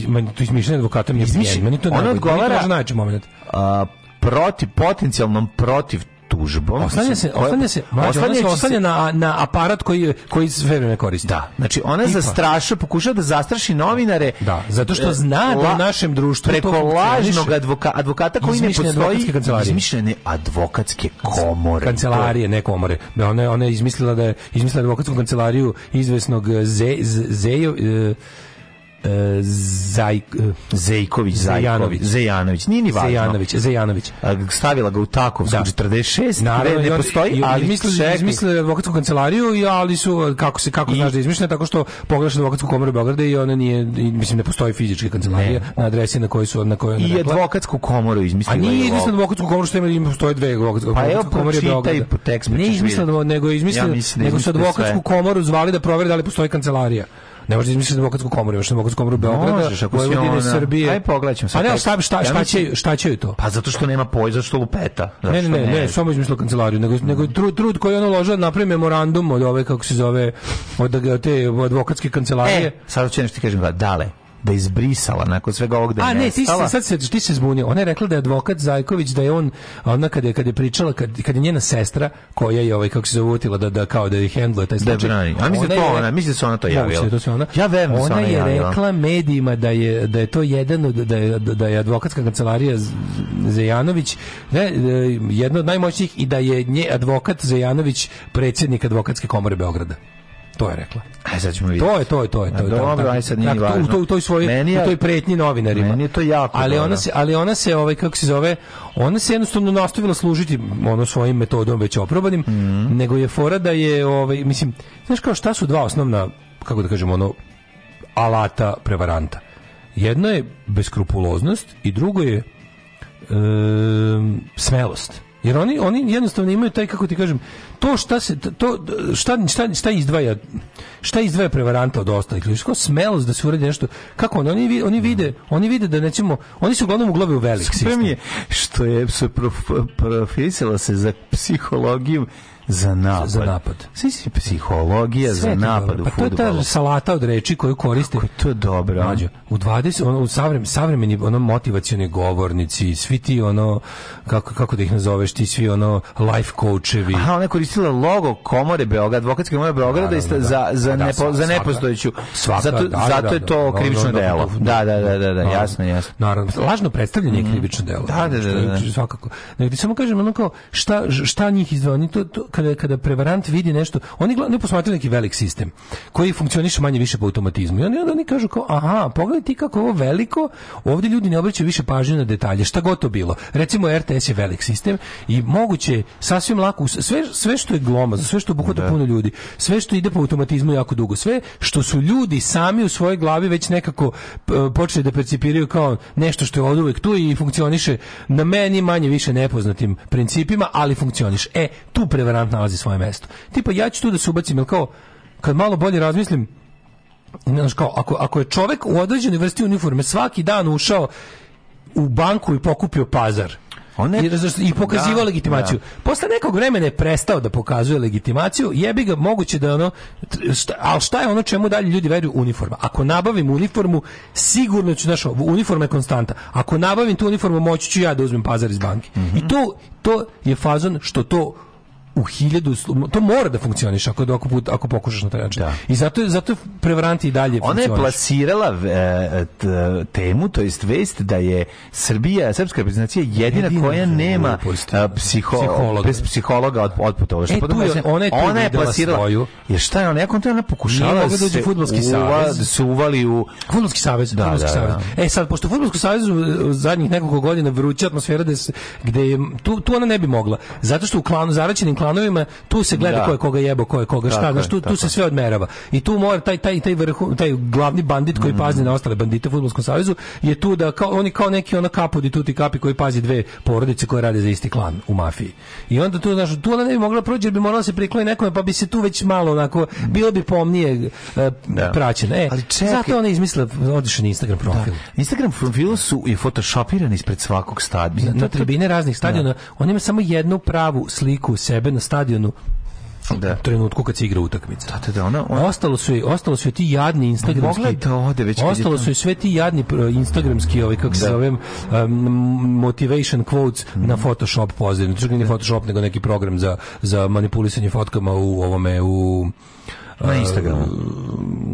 e, meni to izmišljeno advokata mi je meni to ona odgovara znači moment uh, protiv potencijalnom protiv tužbom. Oslanja se, oslanja se, oslanja, oslanja na, na aparat koji, koji sve vreme koristi. Da, znači ona Ipa. zastraša, pokušava da zastraši novinare. Da, zato što e, zna da u našem društvu preko lažnog advoka, advokata koji ne postoji izmišljene advokatske komore. Kancelarije, ne komore. Da, ona, ona je izmislila da je izmislila advokatsku kancelariju izvesnog Zejo, ze, ze, E, Zaj, e, Zejković, Zajković, Zejanović, nije ni važno. Zejanović, Zejanović. Stavila ga u Takovsku da. 46, Naravno, ne postoji, i, ali mislili, izmislili advokatsku kancelariju, ali su, e, kako se kako I, znaš da izmišljena, tako što pogledaš advokatsku komoru Beograda i ona nije, mislim, ne postoji fizička kancelarija ne. na adresi na kojoj su na kojoj I advokatsku komoru izmislila. A nije izmislila advokatsku komoru, što ima, ima postoje dve advokatske pa evo, komore Beograda. Po tekst, pa ne izmislila, nego, izmislila, ja da nego su advokatsku komoru zvali da provere da li postoji kancelarija. Ne možeš izmisliti demokratsku komoru, imaš demokratsku komoru Beograda, možeš, ako Vojvodine, ona... Srbije. Aj pogledaćemo sad. Pa ne, šta, šta, šta, će, šta će to? Pa zato što nema pojza, zato što lupeta. Zato ne, ne, ne, ne, samo izmislio kancelariju, nego, nego trud, trud koji ono ložio da napravi memorandum od ove, kako se zove, od te advokatske kancelarije. E, sad ću nešto ti kažem, da, dale, da je izbrisala nakon svega ovog da je A ne, ti si, sad se, ti se zbunio. Ona je rekla da je advokat Zajković, da je on, ona kad je, kad je pričala, kad, kad je njena sestra, koja je, ovaj, kako se zavutila, da, da kao da je hendla taj da slučaj. Da brani. A misli da to ona, misli da se ona to javila. Moguće, to se ona. Ja verujem ona, ona je javila. rekla medijima da je, da je to jedan, od, da je, da je advokatska kancelarija Zajanović, ne, e, jedna od najmoćnijih i da je nje advokat Zajanović predsjednik advokatske komore Beograda. To je rekla. Aj sad ćemo vidjeti. To je, to je, to je, to je. Dobro, aj sad nije važno. U, to, u toj svojoj, meni je, u toj pretnji novinarima. Meni je to jako. Ali ona se, ali ona se ovaj kako se zove, ona se jednostavno nastavila služiti ono svojim metodom već oprobanim, mm. nego je fora da je ovaj mislim, znaš kao šta su dva osnovna kako da kažemo ono alata prevaranta. Jedno je beskrupuloznost i drugo je e, smelost. Jer oni, oni jednostavno imaju taj, kako ti kažem, to šta se, to, šta, šta, šta izdvaja, šta izdvaja prevaranta od ostalih ljudi, kao smelost da se uradi nešto, kako oni, oni, oni vide, oni vide da nećemo, oni su uglavnom u glavi u velik. Sve mi je, što je se prof, profesila se za psihologiju za napad. Za napad. Sve si psihologija Sve za napad dobro. u fudbalu. Pa to je ta salata od reči koju koriste. Kako je dobro. Mađo, u 20 ono, u savrem savremeni ono motivacioni govornici, svi ti ono kako kako da ih nazoveš, ti svi ono life coachevi. Aha, ona je koristila logo Komore Beograd, advokatske komore Beograda da, za za pa da, nepo, za nepostojeću. Svaka, zato da, zato da, je to da, da, krivično delo. Da, da, da, da, da, jasno, jasno. Naravno, lažno predstavljanje mhm. krivično delo. Da, da, da, znači, svakako. Negde samo kažem ono kao šta šta njih izdvojeni to, to kada, kada prevarant vidi nešto, oni ne posmatraju neki velik sistem koji funkcioniše manje više po automatizmu. I onda, onda oni kažu kao, aha, pogledaj ti kako ovo veliko, ovde ljudi ne obraćaju više pažnju na detalje, šta god to bilo. Recimo RTS je velik sistem i moguće sasvim lako, sve, sve što je gloma, sve što obuhvata da. puno ljudi, sve što ide po automatizmu jako dugo, sve što su ljudi sami u svojoj glavi već nekako počeli da percipiraju kao nešto što je od uvek tu i funkcioniše na meni manje više nepoznatim principima, ali funkcioniš. E, tu prevarant konstant nalazi svoje mesto. Tipa, ja ću tu da se ubacim, jer kao, kad malo bolje razmislim, znaš kao, ako, ako je čovek u određenoj vrsti uniforme svaki dan ušao u banku i pokupio pazar, on je, I pokazivao da, legitimaciju. Da. Posle nekog vremena je prestao da pokazuje legitimaciju, jebi ga moguće da ono... Šta, ali šta je ono čemu dalje ljudi veruju? Uniforma. Ako nabavim uniformu, sigurno ću, znaš, uniforma je konstanta. Ako nabavim tu uniformu, moći ću ja da uzmem pazar iz banke. Mm -hmm. I to, to je fazon što to u hiljadu to mora da funkcioniš ako ako put ako pokušaš na taj način. Da. I zato zato prevaranti i dalje Ona je plasirala e, e, t, temu, to jest vest da je Srbija, srpska reprezentacija jedina, jedina koja nema e, psiho, psihologa. bez psihologa od otputovao. Što e, tu je, ona je, ona je plasirala svoju. Jer šta je ona nekon ona pokušala da dođe fudbalski savez, da se uvali u fudbalski savez, da, fudbalski da, savez. Da, e sad pošto fudbalski savez e, zadnjih nekoliko godina vruća atmosfera da gde je, tu, tu ona ne bi mogla zato što u klanu zaraćenim klanu stanovima, tu se gleda da. ko je koga jebo, ko je koga šta, znači tu, tu se sve odmerava. I tu mora taj taj taj vrh taj glavni bandit koji mm. pazi na ostale bandite u fudbalskom savezu je tu da kao oni kao neki ona kapudi tuti kapi koji pazi dve porodice koje rade za isti klan u mafiji. I onda tu znaš, tu ona ne bi mogla da proći jer bi morala da se prikloniti nekome, pa bi se tu već malo onako bilo bi pomnije uh, da. praćena. E, Ali čekaj, zato ona izmislila odiše na Instagram da. profil. Da. Instagram profilu su i photoshopirani ispred svakog stadiona. Na tribine raznih stadiona, oni imaju samo jednu pravu sliku sebe sebe na stadionu da. trenutku kad se igra utakmica. Da, da, da, ona, ona... Ostalo su i ostalo su ti jadni instagramski. Mogla da ode već ostalo su i sve ti jadni instagramski, ovaj kako da. se zovem, um, motivation quotes mm. na Photoshop pozivni. Čak ne da. Photoshop nego neki program za za manipulisanje fotkama u ovome u na Instagramu.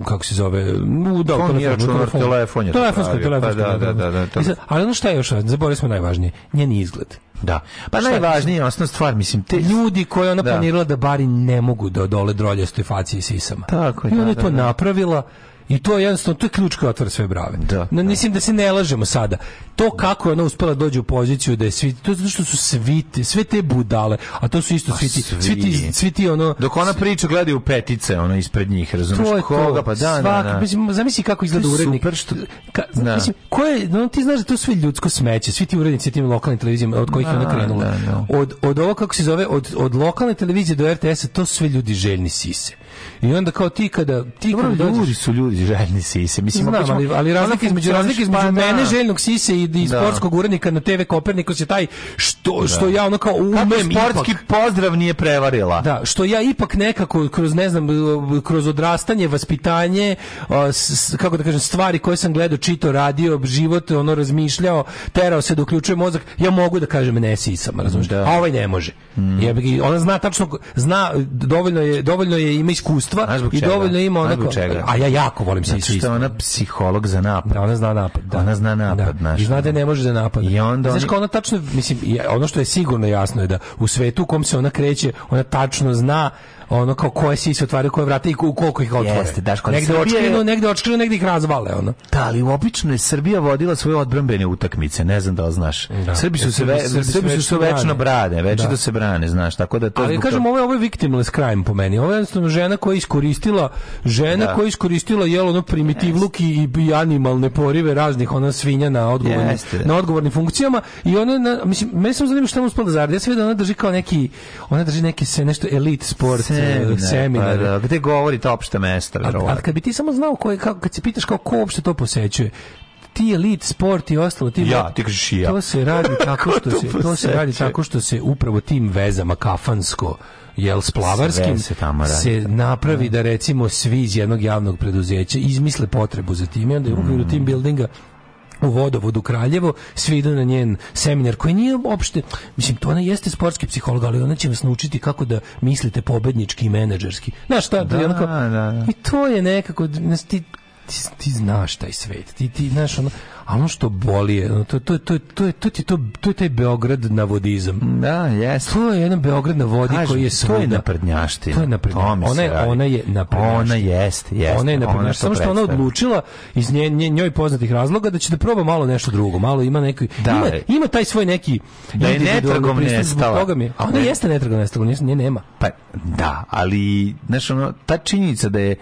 Kako se zove? U, da, to nije računar, telefon je Telefonsko, telefonsko. Pa, da, da, da, Ali ono što je još, zaboravili smo najvažnije, njen izgled. Da. Pa najvažnije je osnovna stvar, mislim, te ljudi koje ona planirala da bari ne mogu da odole drolje stoj faci sisama. Tako je. I ona je to napravila I to je jednostavno, to je ključ koji otvara sve brave. Da, da. Mislim da se ne lažemo sada. To kako je ona uspela da dođe u poziciju da je svi, to je zato što su svi, te, sve te budale, a to su isto pa svi ti, svi ti, svi ti ono... Dok ona priča gleda u petice, ono, ispred njih, razumiješ? To je koga, to. pa da, da Svak, na, da. Mislim, zamisli kako izgleda urednik. Super što... Ka, da. Mislim, ko je, no, ti znaš da to sve ljudsko smeće, svi ti urednici tim lokalnim televizijama od kojih je ona krenula. Da, od, od ovo, kako se zove, od, od lokalne televizije do RTS-a, to sve ljudi željni sise. I onda kao ti kada... Ti Dobro, kada ljudi dođeš, su ljudi željni sise. Mislim, Znam, ćemo, ali, ali razlika između, razlika između špada... mene željnog sise i, i da. sportskog urednika na TV Koperniku se taj što, da. što ja ono kao umem Kako sportski ipak, pozdrav nije prevarila. Da, što ja ipak nekako kroz, ne znam, kroz odrastanje, vaspitanje, s, kako da kažem, stvari koje sam gledao, čito, radio, život, ono, razmišljao, terao se da uključuje mozak, ja mogu da kažem ne sisam, razumiješ? Da. A ovaj ne može. Mm. bi, ona zna tačno, zna, dovoljno je, dovoljno je ima iskustva i dovoljno ima onako, a ja jako volim se isto. ona psiholog za napad. Da, ona zna napad. Da. Ona zna napad, da. I zna da ne može da napada. I onda Znaš kao ona tačno, mislim, ono što je sigurno jasno je da u svetu u kom se ona kreće, ona tačno zna ono kao koje si se otvaraju, koje vrate i koliko ih otvore. Jeste, daš, kod negde Srbije... očkrinu, negde očkrinu, negde ih razvale, ono. Da, ali obično je Srbija vodila svoje odbrambene utakmice, ne znam da li znaš. Da. Srbi su se, ve, Srbi, Srbi su se večno brane, već da. da. se brane, znaš, tako da to... Ali kažem, ovo je, ovo je victimless crime po meni, ovo je jednostavno žena koja je iskoristila, žena da. koja je iskoristila, jel, ono, luk i, i animalne porive raznih, ona svinja na odgovornim, Jeste. na odgovornim funkcijama i ona, na, mislim, meni sam zanima šta mu spala zaradi, ja sam vidio, da ona drži kao neki, ona drži neki se, nešto elite sport, seminar, pa da, gde govori ta opšta mesta, verovatno. Ali kad bi ti samo znao ko je, kako, kad se pitaš kao ko uopšte to posećuje, ti elit sport i ostalo ti ja ti kažeš ja to se radi tako što se to se radi tako što se upravo tim vezama kafansko jel splavarskim se, tamo se da. napravi da recimo svi iz jednog javnog preduzeća izmisle potrebu za tim i onda u okviru mm. team buildinga u vodovodu Kraljevo, svi idu na njen seminar koji nije opšte, mislim, to ona jeste sportski psiholog, ali ona će vas naučiti kako da mislite pobednički i menadžerski. Znaš šta, da, da, da, I to je nekako, ti ti, ti znaš taj svet. Ti ti znaš ono, a ono što boli je, to, to, to, to, je, to, ti, to, to je taj Beograd na vodizam. Da, jes. To je jedan Beograd na vodi Kažem, koji je svuda. To je naprednjaština. To je naprednjaština. Ona je, ona je naprednjaština. Ona jeste, jeste. Ona je naprednjaština. Ona Samo što ona odlučila iz nje, nje, njoj poznatih razloga da će da proba malo nešto drugo. Malo ima neki, da, ima, ima taj svoj neki da je netragom nestala. A ona jeste netragom nestala, nje nema. Pa, da, ali, znaš, ono, ta činjenica da je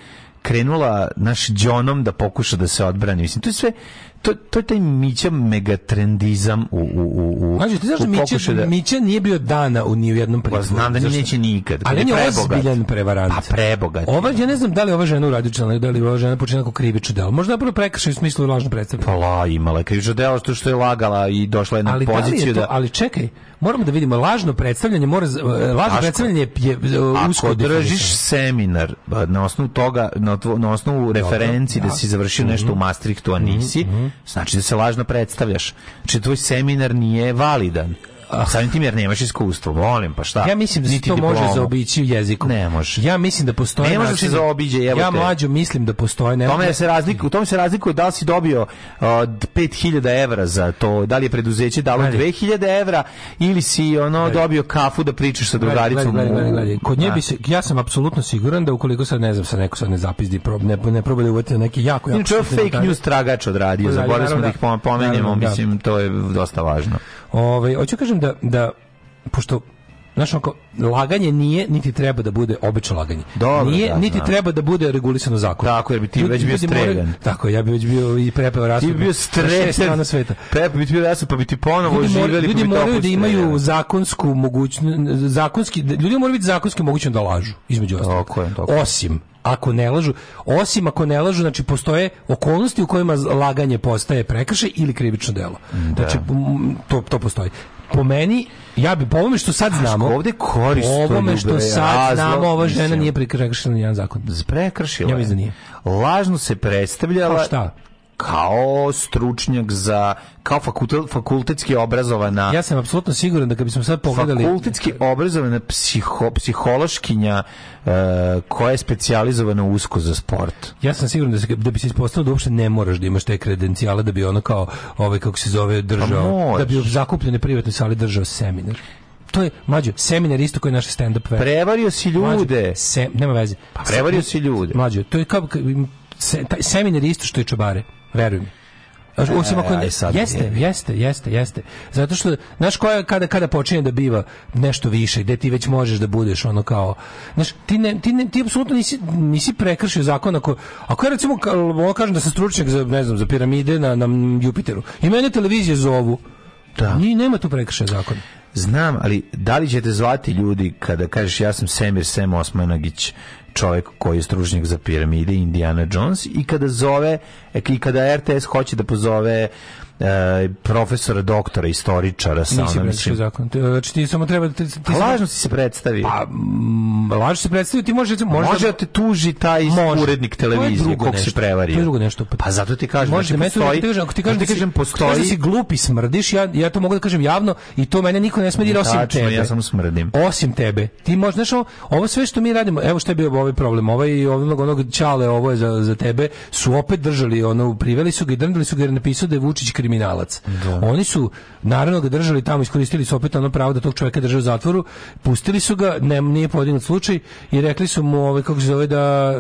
krenula naš Đonom da pokuša da se odbrani. Mislim, to je sve to, to je taj Mića megatrendizam u, u, u, u Znači, ti znaš da Mića, da... Mića nije bio dana u ni u jednom pritvoru. Pa znam da mi neće nikad. Ali on je ozbiljan prevarant. Pa prebogat. Ova, ja ne znam da li ova žena uradila da li ova žena počinja neko krivično delo. Možda je prvo prekršaj u smislu lažno predstavljanja. Pa la, imala je krivično delo što je lagala i došla je na ali, da poziciju da... Ali čekaj, moramo da vidimo lažno predstavljanje, mora lažno Laško. predstavljanje je e, usko držiš seminar na osnovu toga, na, tvo, na osnovu referenci da, da si završio mm -hmm. nešto u mhm. Maastrichtu, a nisi, mm -hmm. znači da se lažno predstavljaš. Znači tvoj seminar nije validan. Samim tim jer nemaš iskustvo, volim, pa šta? Ja mislim da se to diplomu. može zaobići jezikom. Ne može. Ja mislim da postoje Ne može način, da se zaobiđe, evo Ja te. mlađo mislim da postoje ne. Tome se razliku, u tome se razlikuje da li si dobio uh, 5000 evra za to, da li je preduzeće dalo 2000 evra ili si ono Gledaj. dobio kafu da pričaš sa drugaricom. Kod nje bi se ja sam apsolutno siguran da ukoliko sad ne znam sa neko sad ne zapizdi, prob, ne ne proba da uvati neki jako jako. Inače fake news tragač odradio, zaboravili smo da ih da. pomenjemo, mislim da. to je dosta važno. Ovaj hoću kažem da da pošto Znaš, onko, laganje nije, niti treba da bude obično laganje. Dobro, nije, da, niti znam. Da. treba da bude regulisano zakonom. Tako, jer bi ti Ljudi, već bio streljan. Moraju, tako, ja bi već bio i prepeo rasu. Ti bi bio streljan. Na sveta. Prepeo bi ti bio rasu, pa bi ti ponovo ljudi živjeli. Pa ljudi, ljudi moraju da imaju zakonsku mogućnost, zakonski, ljudi moraju biti zakonski mogućnost da lažu, između ostalog. Osim, ako ne lažu, osim ako ne lažu, znači postoje okolnosti u kojima laganje postaje prekršaj ili krivično delo. Da. Znači, to, to postoji po meni, ja bi po ovome što sad znamo, ovde koristuje ovome što e, sad znamo, ova žena nije prekršila nijedan zakon. Prekršila. Ja mislim da nije. Lažno se predstavljala. Pa šta? kao stručnjak za kao fakultet, fakultetski obrazovana. Ja sam apsolutno siguran da kad bismo sad pogledali fakultetski obrazovana psiho, psihološkinja uh, koja je specijalizovana usko za sport. Ja sam siguran da se da bi se ispostavilo da uopšte ne moraš da imaš te kredencijale da bi ona kao ovaj kako se zove držao pa da bi u zakupljene privatne sale držao seminar to je mlađo seminar isto koji naš stand up prevario si ljude mlađo, se, nema veze pa prevario si ljude mlađo to je kao se, taj seminar isto što i čobare Veruj mi. E, osim ako ne, jeste, jeste, jeste, jeste. Zato što znaš koja kada kada počinje da biva nešto više, gde ti već možeš da budeš ono kao, znaš, ti ne ti ne ti apsolutno nisi nisi prekršio zakon ako ako ja recimo kažem da sam stručnjak za ne znam za piramide na na Jupiteru. I mene televizije zovu. Da. Ni nema tu prekršaja zakona. Znam, ali da li ćete zvati ljudi kada kažeš ja sam Semir Sem Osmanagić čovjek koji je stručnjak za piramide Indiana Jones i kada zove e, i kada RTS hoće da pozove e, profesora, doktora, istoričara sa Nisi prekršio zakon. Znači ti samo treba... da... Ti, ti pa lažno si se predstavio. Pa, mm, lažno se predstavio, ti može... može da-, da te tuži taj može. urednik televizije kog si prevario. To je drugo nešto. Pa, pa zato ti kažem, može, znači, postoji... Ti kažem, ako ti kažem, ti kažem, postoji... Kažem da si da glupi, smrdiš, ja, ja to mogu da kažem javno i to mene niko ne smrdi osim tačno, tebe. ja samo smrdim. Osim tebe. Ti možeš, znaš, ovo, ovo sve što mi radimo, evo što je bio ovaj problem, ovaj i ovaj ovog onog čale, ovo je za, za tebe, su opet držali, ono, priveli su ga i drndali su ga jer napisao da je Vučić kriminalac. Da. Oni su naravno ga držali tamo, iskoristili su opet ono pravo da tog čovjeka drže u zatvoru, pustili su ga, ne, nije podignut slučaj i rekli su mu, ovaj, kako se zove, da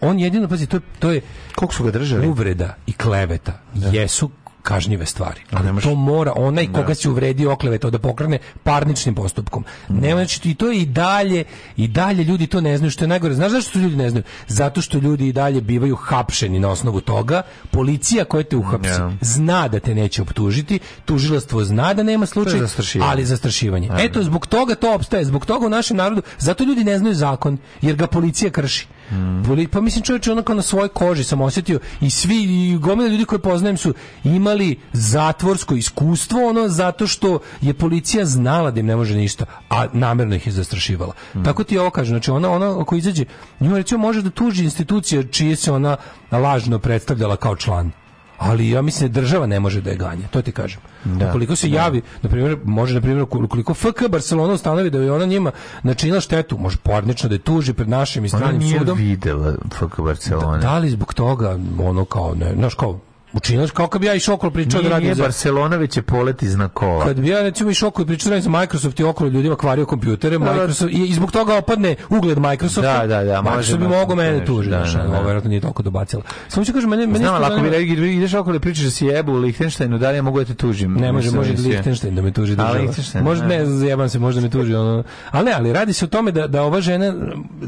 on jedino, pazi, to, to je... Koliko su ga držali? Uvreda i kleveta. Da. Jesu kažnjive stvari. A ne To mora onaj koga si uvredio oklevetao da pokrene parničnim postupkom. Ne znači i to je i dalje i dalje ljudi to ne znaju što je najgore. Znaš zašto ljudi ne znaju? Zato što ljudi i dalje bivaju hapšeni na osnovu toga. Policija koja te uhapsi ne. zna da te neće optužiti, tužilaštvo zna da nema slučaj, zastrašivanje. ali zastrašivanje. Ne. Eto zbog toga to opstaje, zbog toga u našem narodu zato ljudi ne znaju zakon jer ga policija krši. Mm. Pa mislim čovječe, onako na svojoj koži sam osjetio i svi, i gomile ljudi koje poznajem su imali zatvorsko iskustvo, ono zato što je policija znala da im ne može ništa, a namerno ih je zastrašivala. Mm. Tako ti ovo kažem, znači ona, ona ako izađe, njoj recimo može da tuži institucije čije se ona lažno predstavljala kao član ali ja mislim da država ne može da je ganja, to ti kažem. Da. Ukoliko se da. javi, na primjer, može na primjer ukoliko FK Barcelona ustanovi da je ona njima načinila štetu, može parnično da je tuži pred našim i stranim ona nije sudom. videla FK Barcelona. Da, da, li zbog toga ono kao ne, znaš kao Učinilaš kao kad bi ja išao okolo pričao da radim nije za... Barcelona već je polet iz kola. Kad bi ja recimo išao okolo pričao da radim za Microsoft i okolo ljudima kvario kompjutere, da, da. Microsoft, i, i zbog toga opadne ugled Microsofta. Da, da, da. Microsoft bi da mogao mene tužiti. Da, da, da. Ovo nije toliko dobacila. Samo ću kažem, mene... meni Znam, ako bi rekli, ideš okolo i pričaš da si jebu u Lichtensteinu, da li ja mogu da te tužim? Ne može, može Lichtenstein da me tuži država. Može, ne, zajebam se, možda me tuži. Ono. Ali ne, ali radi se o tome da, da ova žena,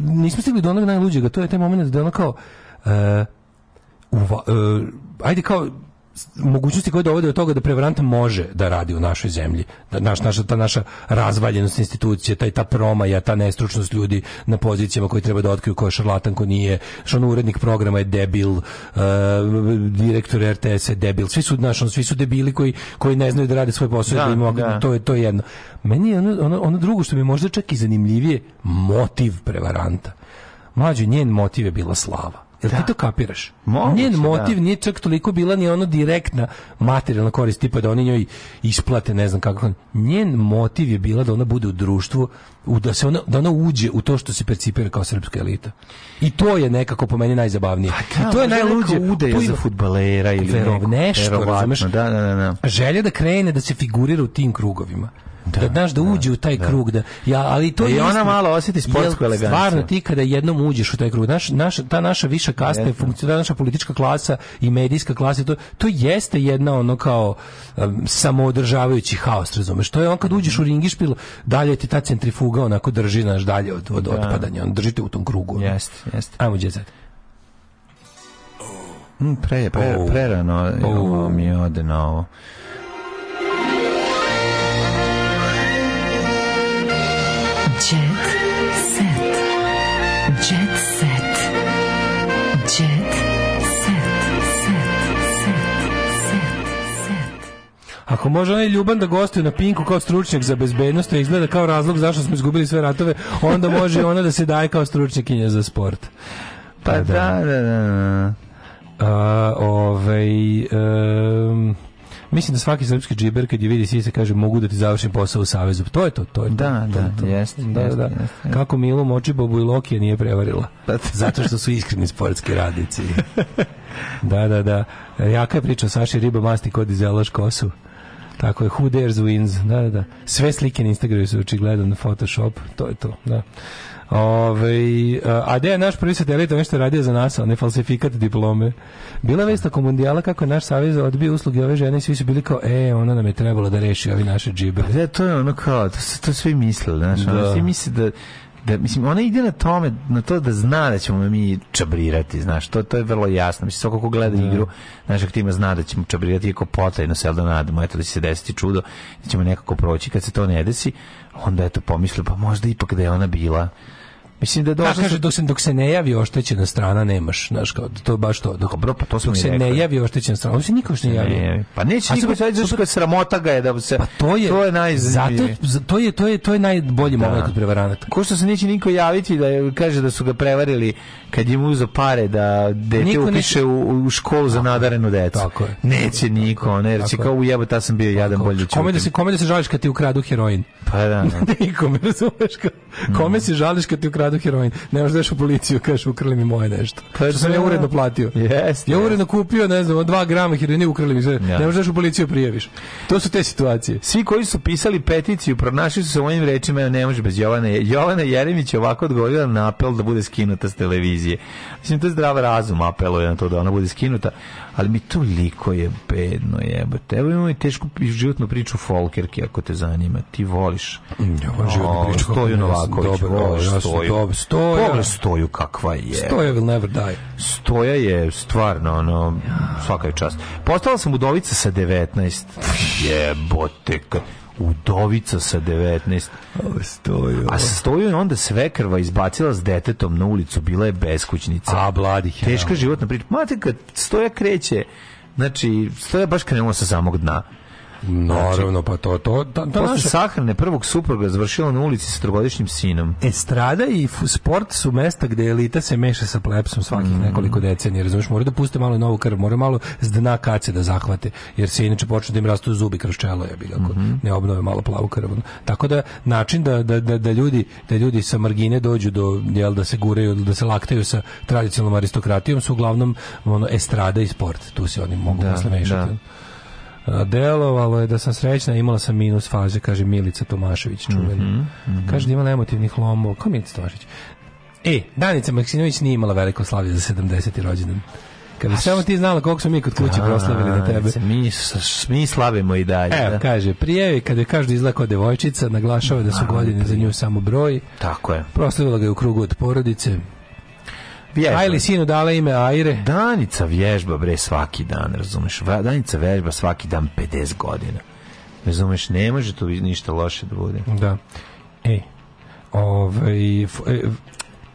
nismo stigli do onog najluđega, to je taj moment da ono kao, e, uva, uh, e, ajde kao mogućnosti koje dovode do toga da prevarant može da radi u našoj zemlji. Da naš, naša, ta naša razvaljenost institucije, taj, ta promaja, ta nestručnost ljudi na pozicijama koji treba da otkriju ko je šarlatan, ko nije, što ono urednik programa je debil, uh, direktor RTS je debil, svi su, naš, on, svi su debili koji, koji ne znaju da rade svoj posao, da, da mogu, da. To, je, to je jedno. Meni je ono, ono, ono drugo što mi možda čak i zanimljivije, motiv prevaranta. Mlađo, njen motiv je bila slava Jel da. ti to kapiraš? Moguće, Njen da. motiv da. nije čak toliko bila ni ono direktna materijalna korist, tipa da oni njoj isplate, ne znam kako. Njen motiv je bila da ona bude u društvu, u, da, se ona, da ona uđe u to što se percipira kao srpska elita. I to je nekako po meni najzabavnije. Pa da, I to je najluđe. Udeja za futbalera ili verov, nešto, da, da, da, da. Želja da krene, da se figurira u tim krugovima. Da, da, znaš da, da, uđe u taj da. krug da ja ali to je ona malo osjeti sportsku eleganciju stvarno ti kada jednom uđeš u taj krug naš, naš ta naša viša kasta je funkcija naša politička klasa i medijska klasa to to jeste jedna ono kao um, samoodržavajući haos razumeš to je on kad uđeš u ringišpil dalje ti ta centrifuga onako drži naš dalje od, od da. otpadanja on drži te u tom krugu jeste jeste ajmo djecet Mm, pre, pre, oh. prerano oh. mi ode na ovo. Jet set. Jet set. Jet set. Set. Set. Set. Ako može onaj Ljuban da gostuje na Pinku kao stručnjak za bezbednost, to izgleda kao razlog zašto smo izgubili sve ratove, onda može ona da se daje kao stručnjakinja za sport. Pa, pa da. da, da, da. da. A, ovej... Um, Mislim da svaki srpski džiber kad je vidi sisa kaže mogu da ti završim posao u savezu. To je to, to je Da, to, da, to, jest, da, jest, da. Jest, Kako Milo Močibobu i Lokija nije prevarila. Pa da. Zato što su iskreni sportski radnici. da, da, da. Jaka je priča Saši Riba masti kod izelaš Kosu. Tako je, who dares wins. Da, da, da. Sve slike na Instagramu su očigledno na Photoshop. To je to, da. Ove, a gde je naš prvi satelit nešto radio za nas, a ne falsifikat diplome? Bila vest oko mundijala kako je naš savez odbio usluge ove žene i svi su bili kao, e, ona nam je trebala da reši ovi naše džibe. Da, to je ono kao, to, to svi misle, znaš, da. svi misle da da mislim ona ide na tome na to da zna da ćemo mi čabrirati znaš to to je vrlo jasno mislim svako ko gleda da. igru našeg tima zna da ćemo čabrirati iako potajno se da nadamo eto da će se desiti čudo da ćemo nekako proći kad se to ne desi onda eto pomisle pa možda ipak da je ona bila Mislim da došlo... Da, kaže, dok se, dok se ne javi oštećena strana, nemaš, znaš, kao, to baš to. Dobro, pa to smo dok se ne javi oštećena strana, ovo se niko još ne javi. Ne, pa neće niko se zato što sramota ga je da se... Pa to je, to je naj Zato, to je, to je, to je najbolji da. moment kod prevaranata. Ko što se neće niko javiti da kaže da su ga prevarili kad im uzo pare da dete upiše u, u školu za nadarenu decu. Tako je. Neće niko, ne, jer će kao ujebati, ta sam bio jadan bolje Kome da se, kome da se žališ kad ti ukradu heroin? Pa da. da. Nikome, razumeš? Da. Kome se žališ kad ti ukradu ukradu heroin. Ne možeš daš u policiju, kažeš ukrali mi moje nešto. Pa što sam ja da. uredno platio. Yes, ja uredno kupio, ne znam, 2 g heroina ukrali mi. Ja. Ne možeš daš u policiju prijaviš. To su te situacije. Svi koji su pisali peticiju pronašli su se u rečima, ne može bez Jovane. Jovana Jeremić je ovako odgovorila na apel da bude skinuta s televizije. Mislim, to je zdrav razum apeluje na to da ona bude skinuta ali mi toliko je bedno jebote. Evo imamo i tešku životnu priču Folkerke, ako te zanima. Ti voliš. Ja, ovo životnu priču. Stoju Novaković, voliš ja Stoju. Stoja. Pogled Stoju kakva je. Stoja will never die. Stoja je stvarno, ono, svaka je čast. Postala sam udovica sa 19. Jebote, Udovica sa 19. Stoju. A stoju je onda svekrva izbacila s detetom na ulicu, bila je beskućnica. A, bladi. Teška životna priča. Mate, kad stoja kreće, znači, stoja baš krenula sa samog dna. Znači, Naravno, pa to to da, da posle naša... sahrane prvog supruga završila na ulici sa trogodišnjim sinom. Estrada i sport su mesta gde elita se meša sa plepsom svakih mm. nekoliko decenija, razumeš? Moraju da puste malo novu krv, moraju malo s dna kace da zahvate, jer se inače počnu da im rastu zubi kroz čelo, ja bih ako mm -hmm. ne obnove malo plavu krv. Tako da način da, da, da, da ljudi da ljudi sa margine dođu do jel da se gureju, da se laktaju sa tradicionalnom aristokratijom su uglavnom ono estrada i sport. Tu se oni mogu da, posle mešati. Da. Delovalo je da sam srećna, imala sam minus faze, kaže Milica Tomašević, čuvena. Mm -hmm, mm -hmm. Kaže da imala emotivnih lomova. Ko mi je E, Danica Maksimović nije imala veliko slavlje za 70. rođendan. Kada samo ti znala koliko smo mi kod kuće proslavili na tebe. Mi, mi slavimo i dalje. Evo, da? kaže, prijevi, kada je každa izlako devojčica, naglašava da su godine za nju samo broj. Tako je. Proslavila ga je u krugu od porodice vježba. Ajli sinu dala ime Ajre. Danica vježba bre svaki dan, razumeš? Danica vježba svaki dan 50 godina. Razumeš, ne može to ništa loše da bude. Da. Ej, ovaj, e,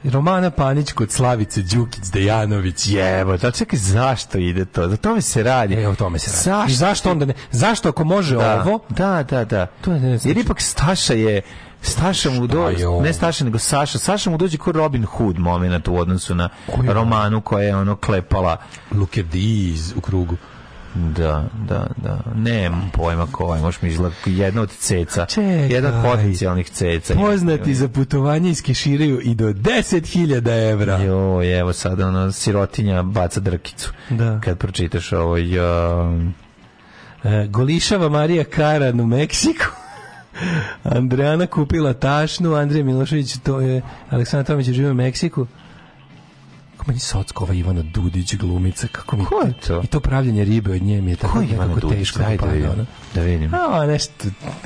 Romana Panić kod Slavice Đukić Dejanović. Jevo, da čekaj zašto ide to? Da tome se radi. Evo tome se radi. Zašto? I zašto onda ne? Zašto ako može da, ovo? Da, da, da. To je ne, Jer ipak Staša je Staša mu dođe, ne Staša, nego Saša. Saša mu dođe kao Robin Hood moment u odnosu na Koji romanu koja je ono klepala. Look at these u krugu. Da, da, da. Nemam pojma ko je, možeš mi izlak, jedna od ceca. Čekaj. Jedna od potencijalnih ceca. Poznati za putovanje iskeširaju i do 10.000 evra. Jo, evo sad ono, sirotinja baca drkicu. Da. Kad pročitaš ovo, ovaj, jo... Um, e, Golišava Marija Karan u Meksiku. Andreana kupila tašnu, Andrija Milošević, to je Aleksandar Tomić živi u Meksiku. Kako meni socko ova Ivana Dudić glumica, kako mi... Ko je to? I to pravljenje ribe od nje mi je tako nekako Dudić, teško. Da daj, da, vidim. Ona. da vidim. A, nešto,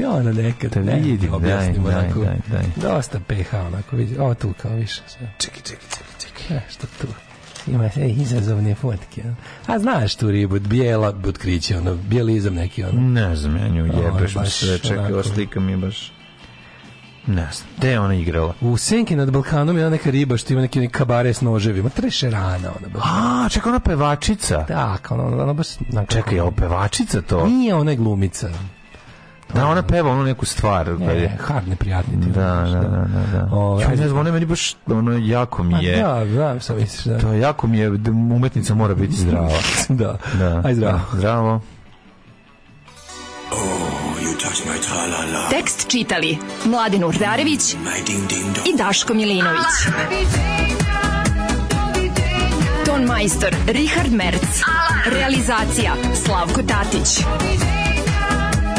ona nekad, da vidim, nekad objasnimo daj, onako. Daj, daj, daj. Dosta PH onako, vidi. Ovo tu kao više. Čekaj, čekaj, čekaj, čekaj. Nešto tu ima se izazovne fotke. A znaš tu ribu, bijela butkriće, ono, bijeli neki, ono. Ne znam, ja nju jebeš mi sve, čekaj, ova slika mi baš... Ne znam, gde ona igrala? U Senki nad Balkanom je ona neka riba što ima neki kabare s noževima, treše rana ona. Baš. A, čekaj, ona pevačica? Da, ona, ona baš... Nakon... Čekaj, je pevačica to? Nije, ona je glumica. Da, ona peva onu neku stvar. Ne, da je. hard neprijatni ti. Da, da, da. da, da. O, ja, ne znam, ona meni baš ono, jako mi je. A, da, da, sam misliš, da. To jako mi je, da, umetnica mora biti zdrava. da. da, aj zdravo. Da, zdravo. Oh, you -la Tekst čitali Mladin Urdarević mm, i Daško Milinović. Ton majstor Richard Merc. Realizacija Slavko Tatić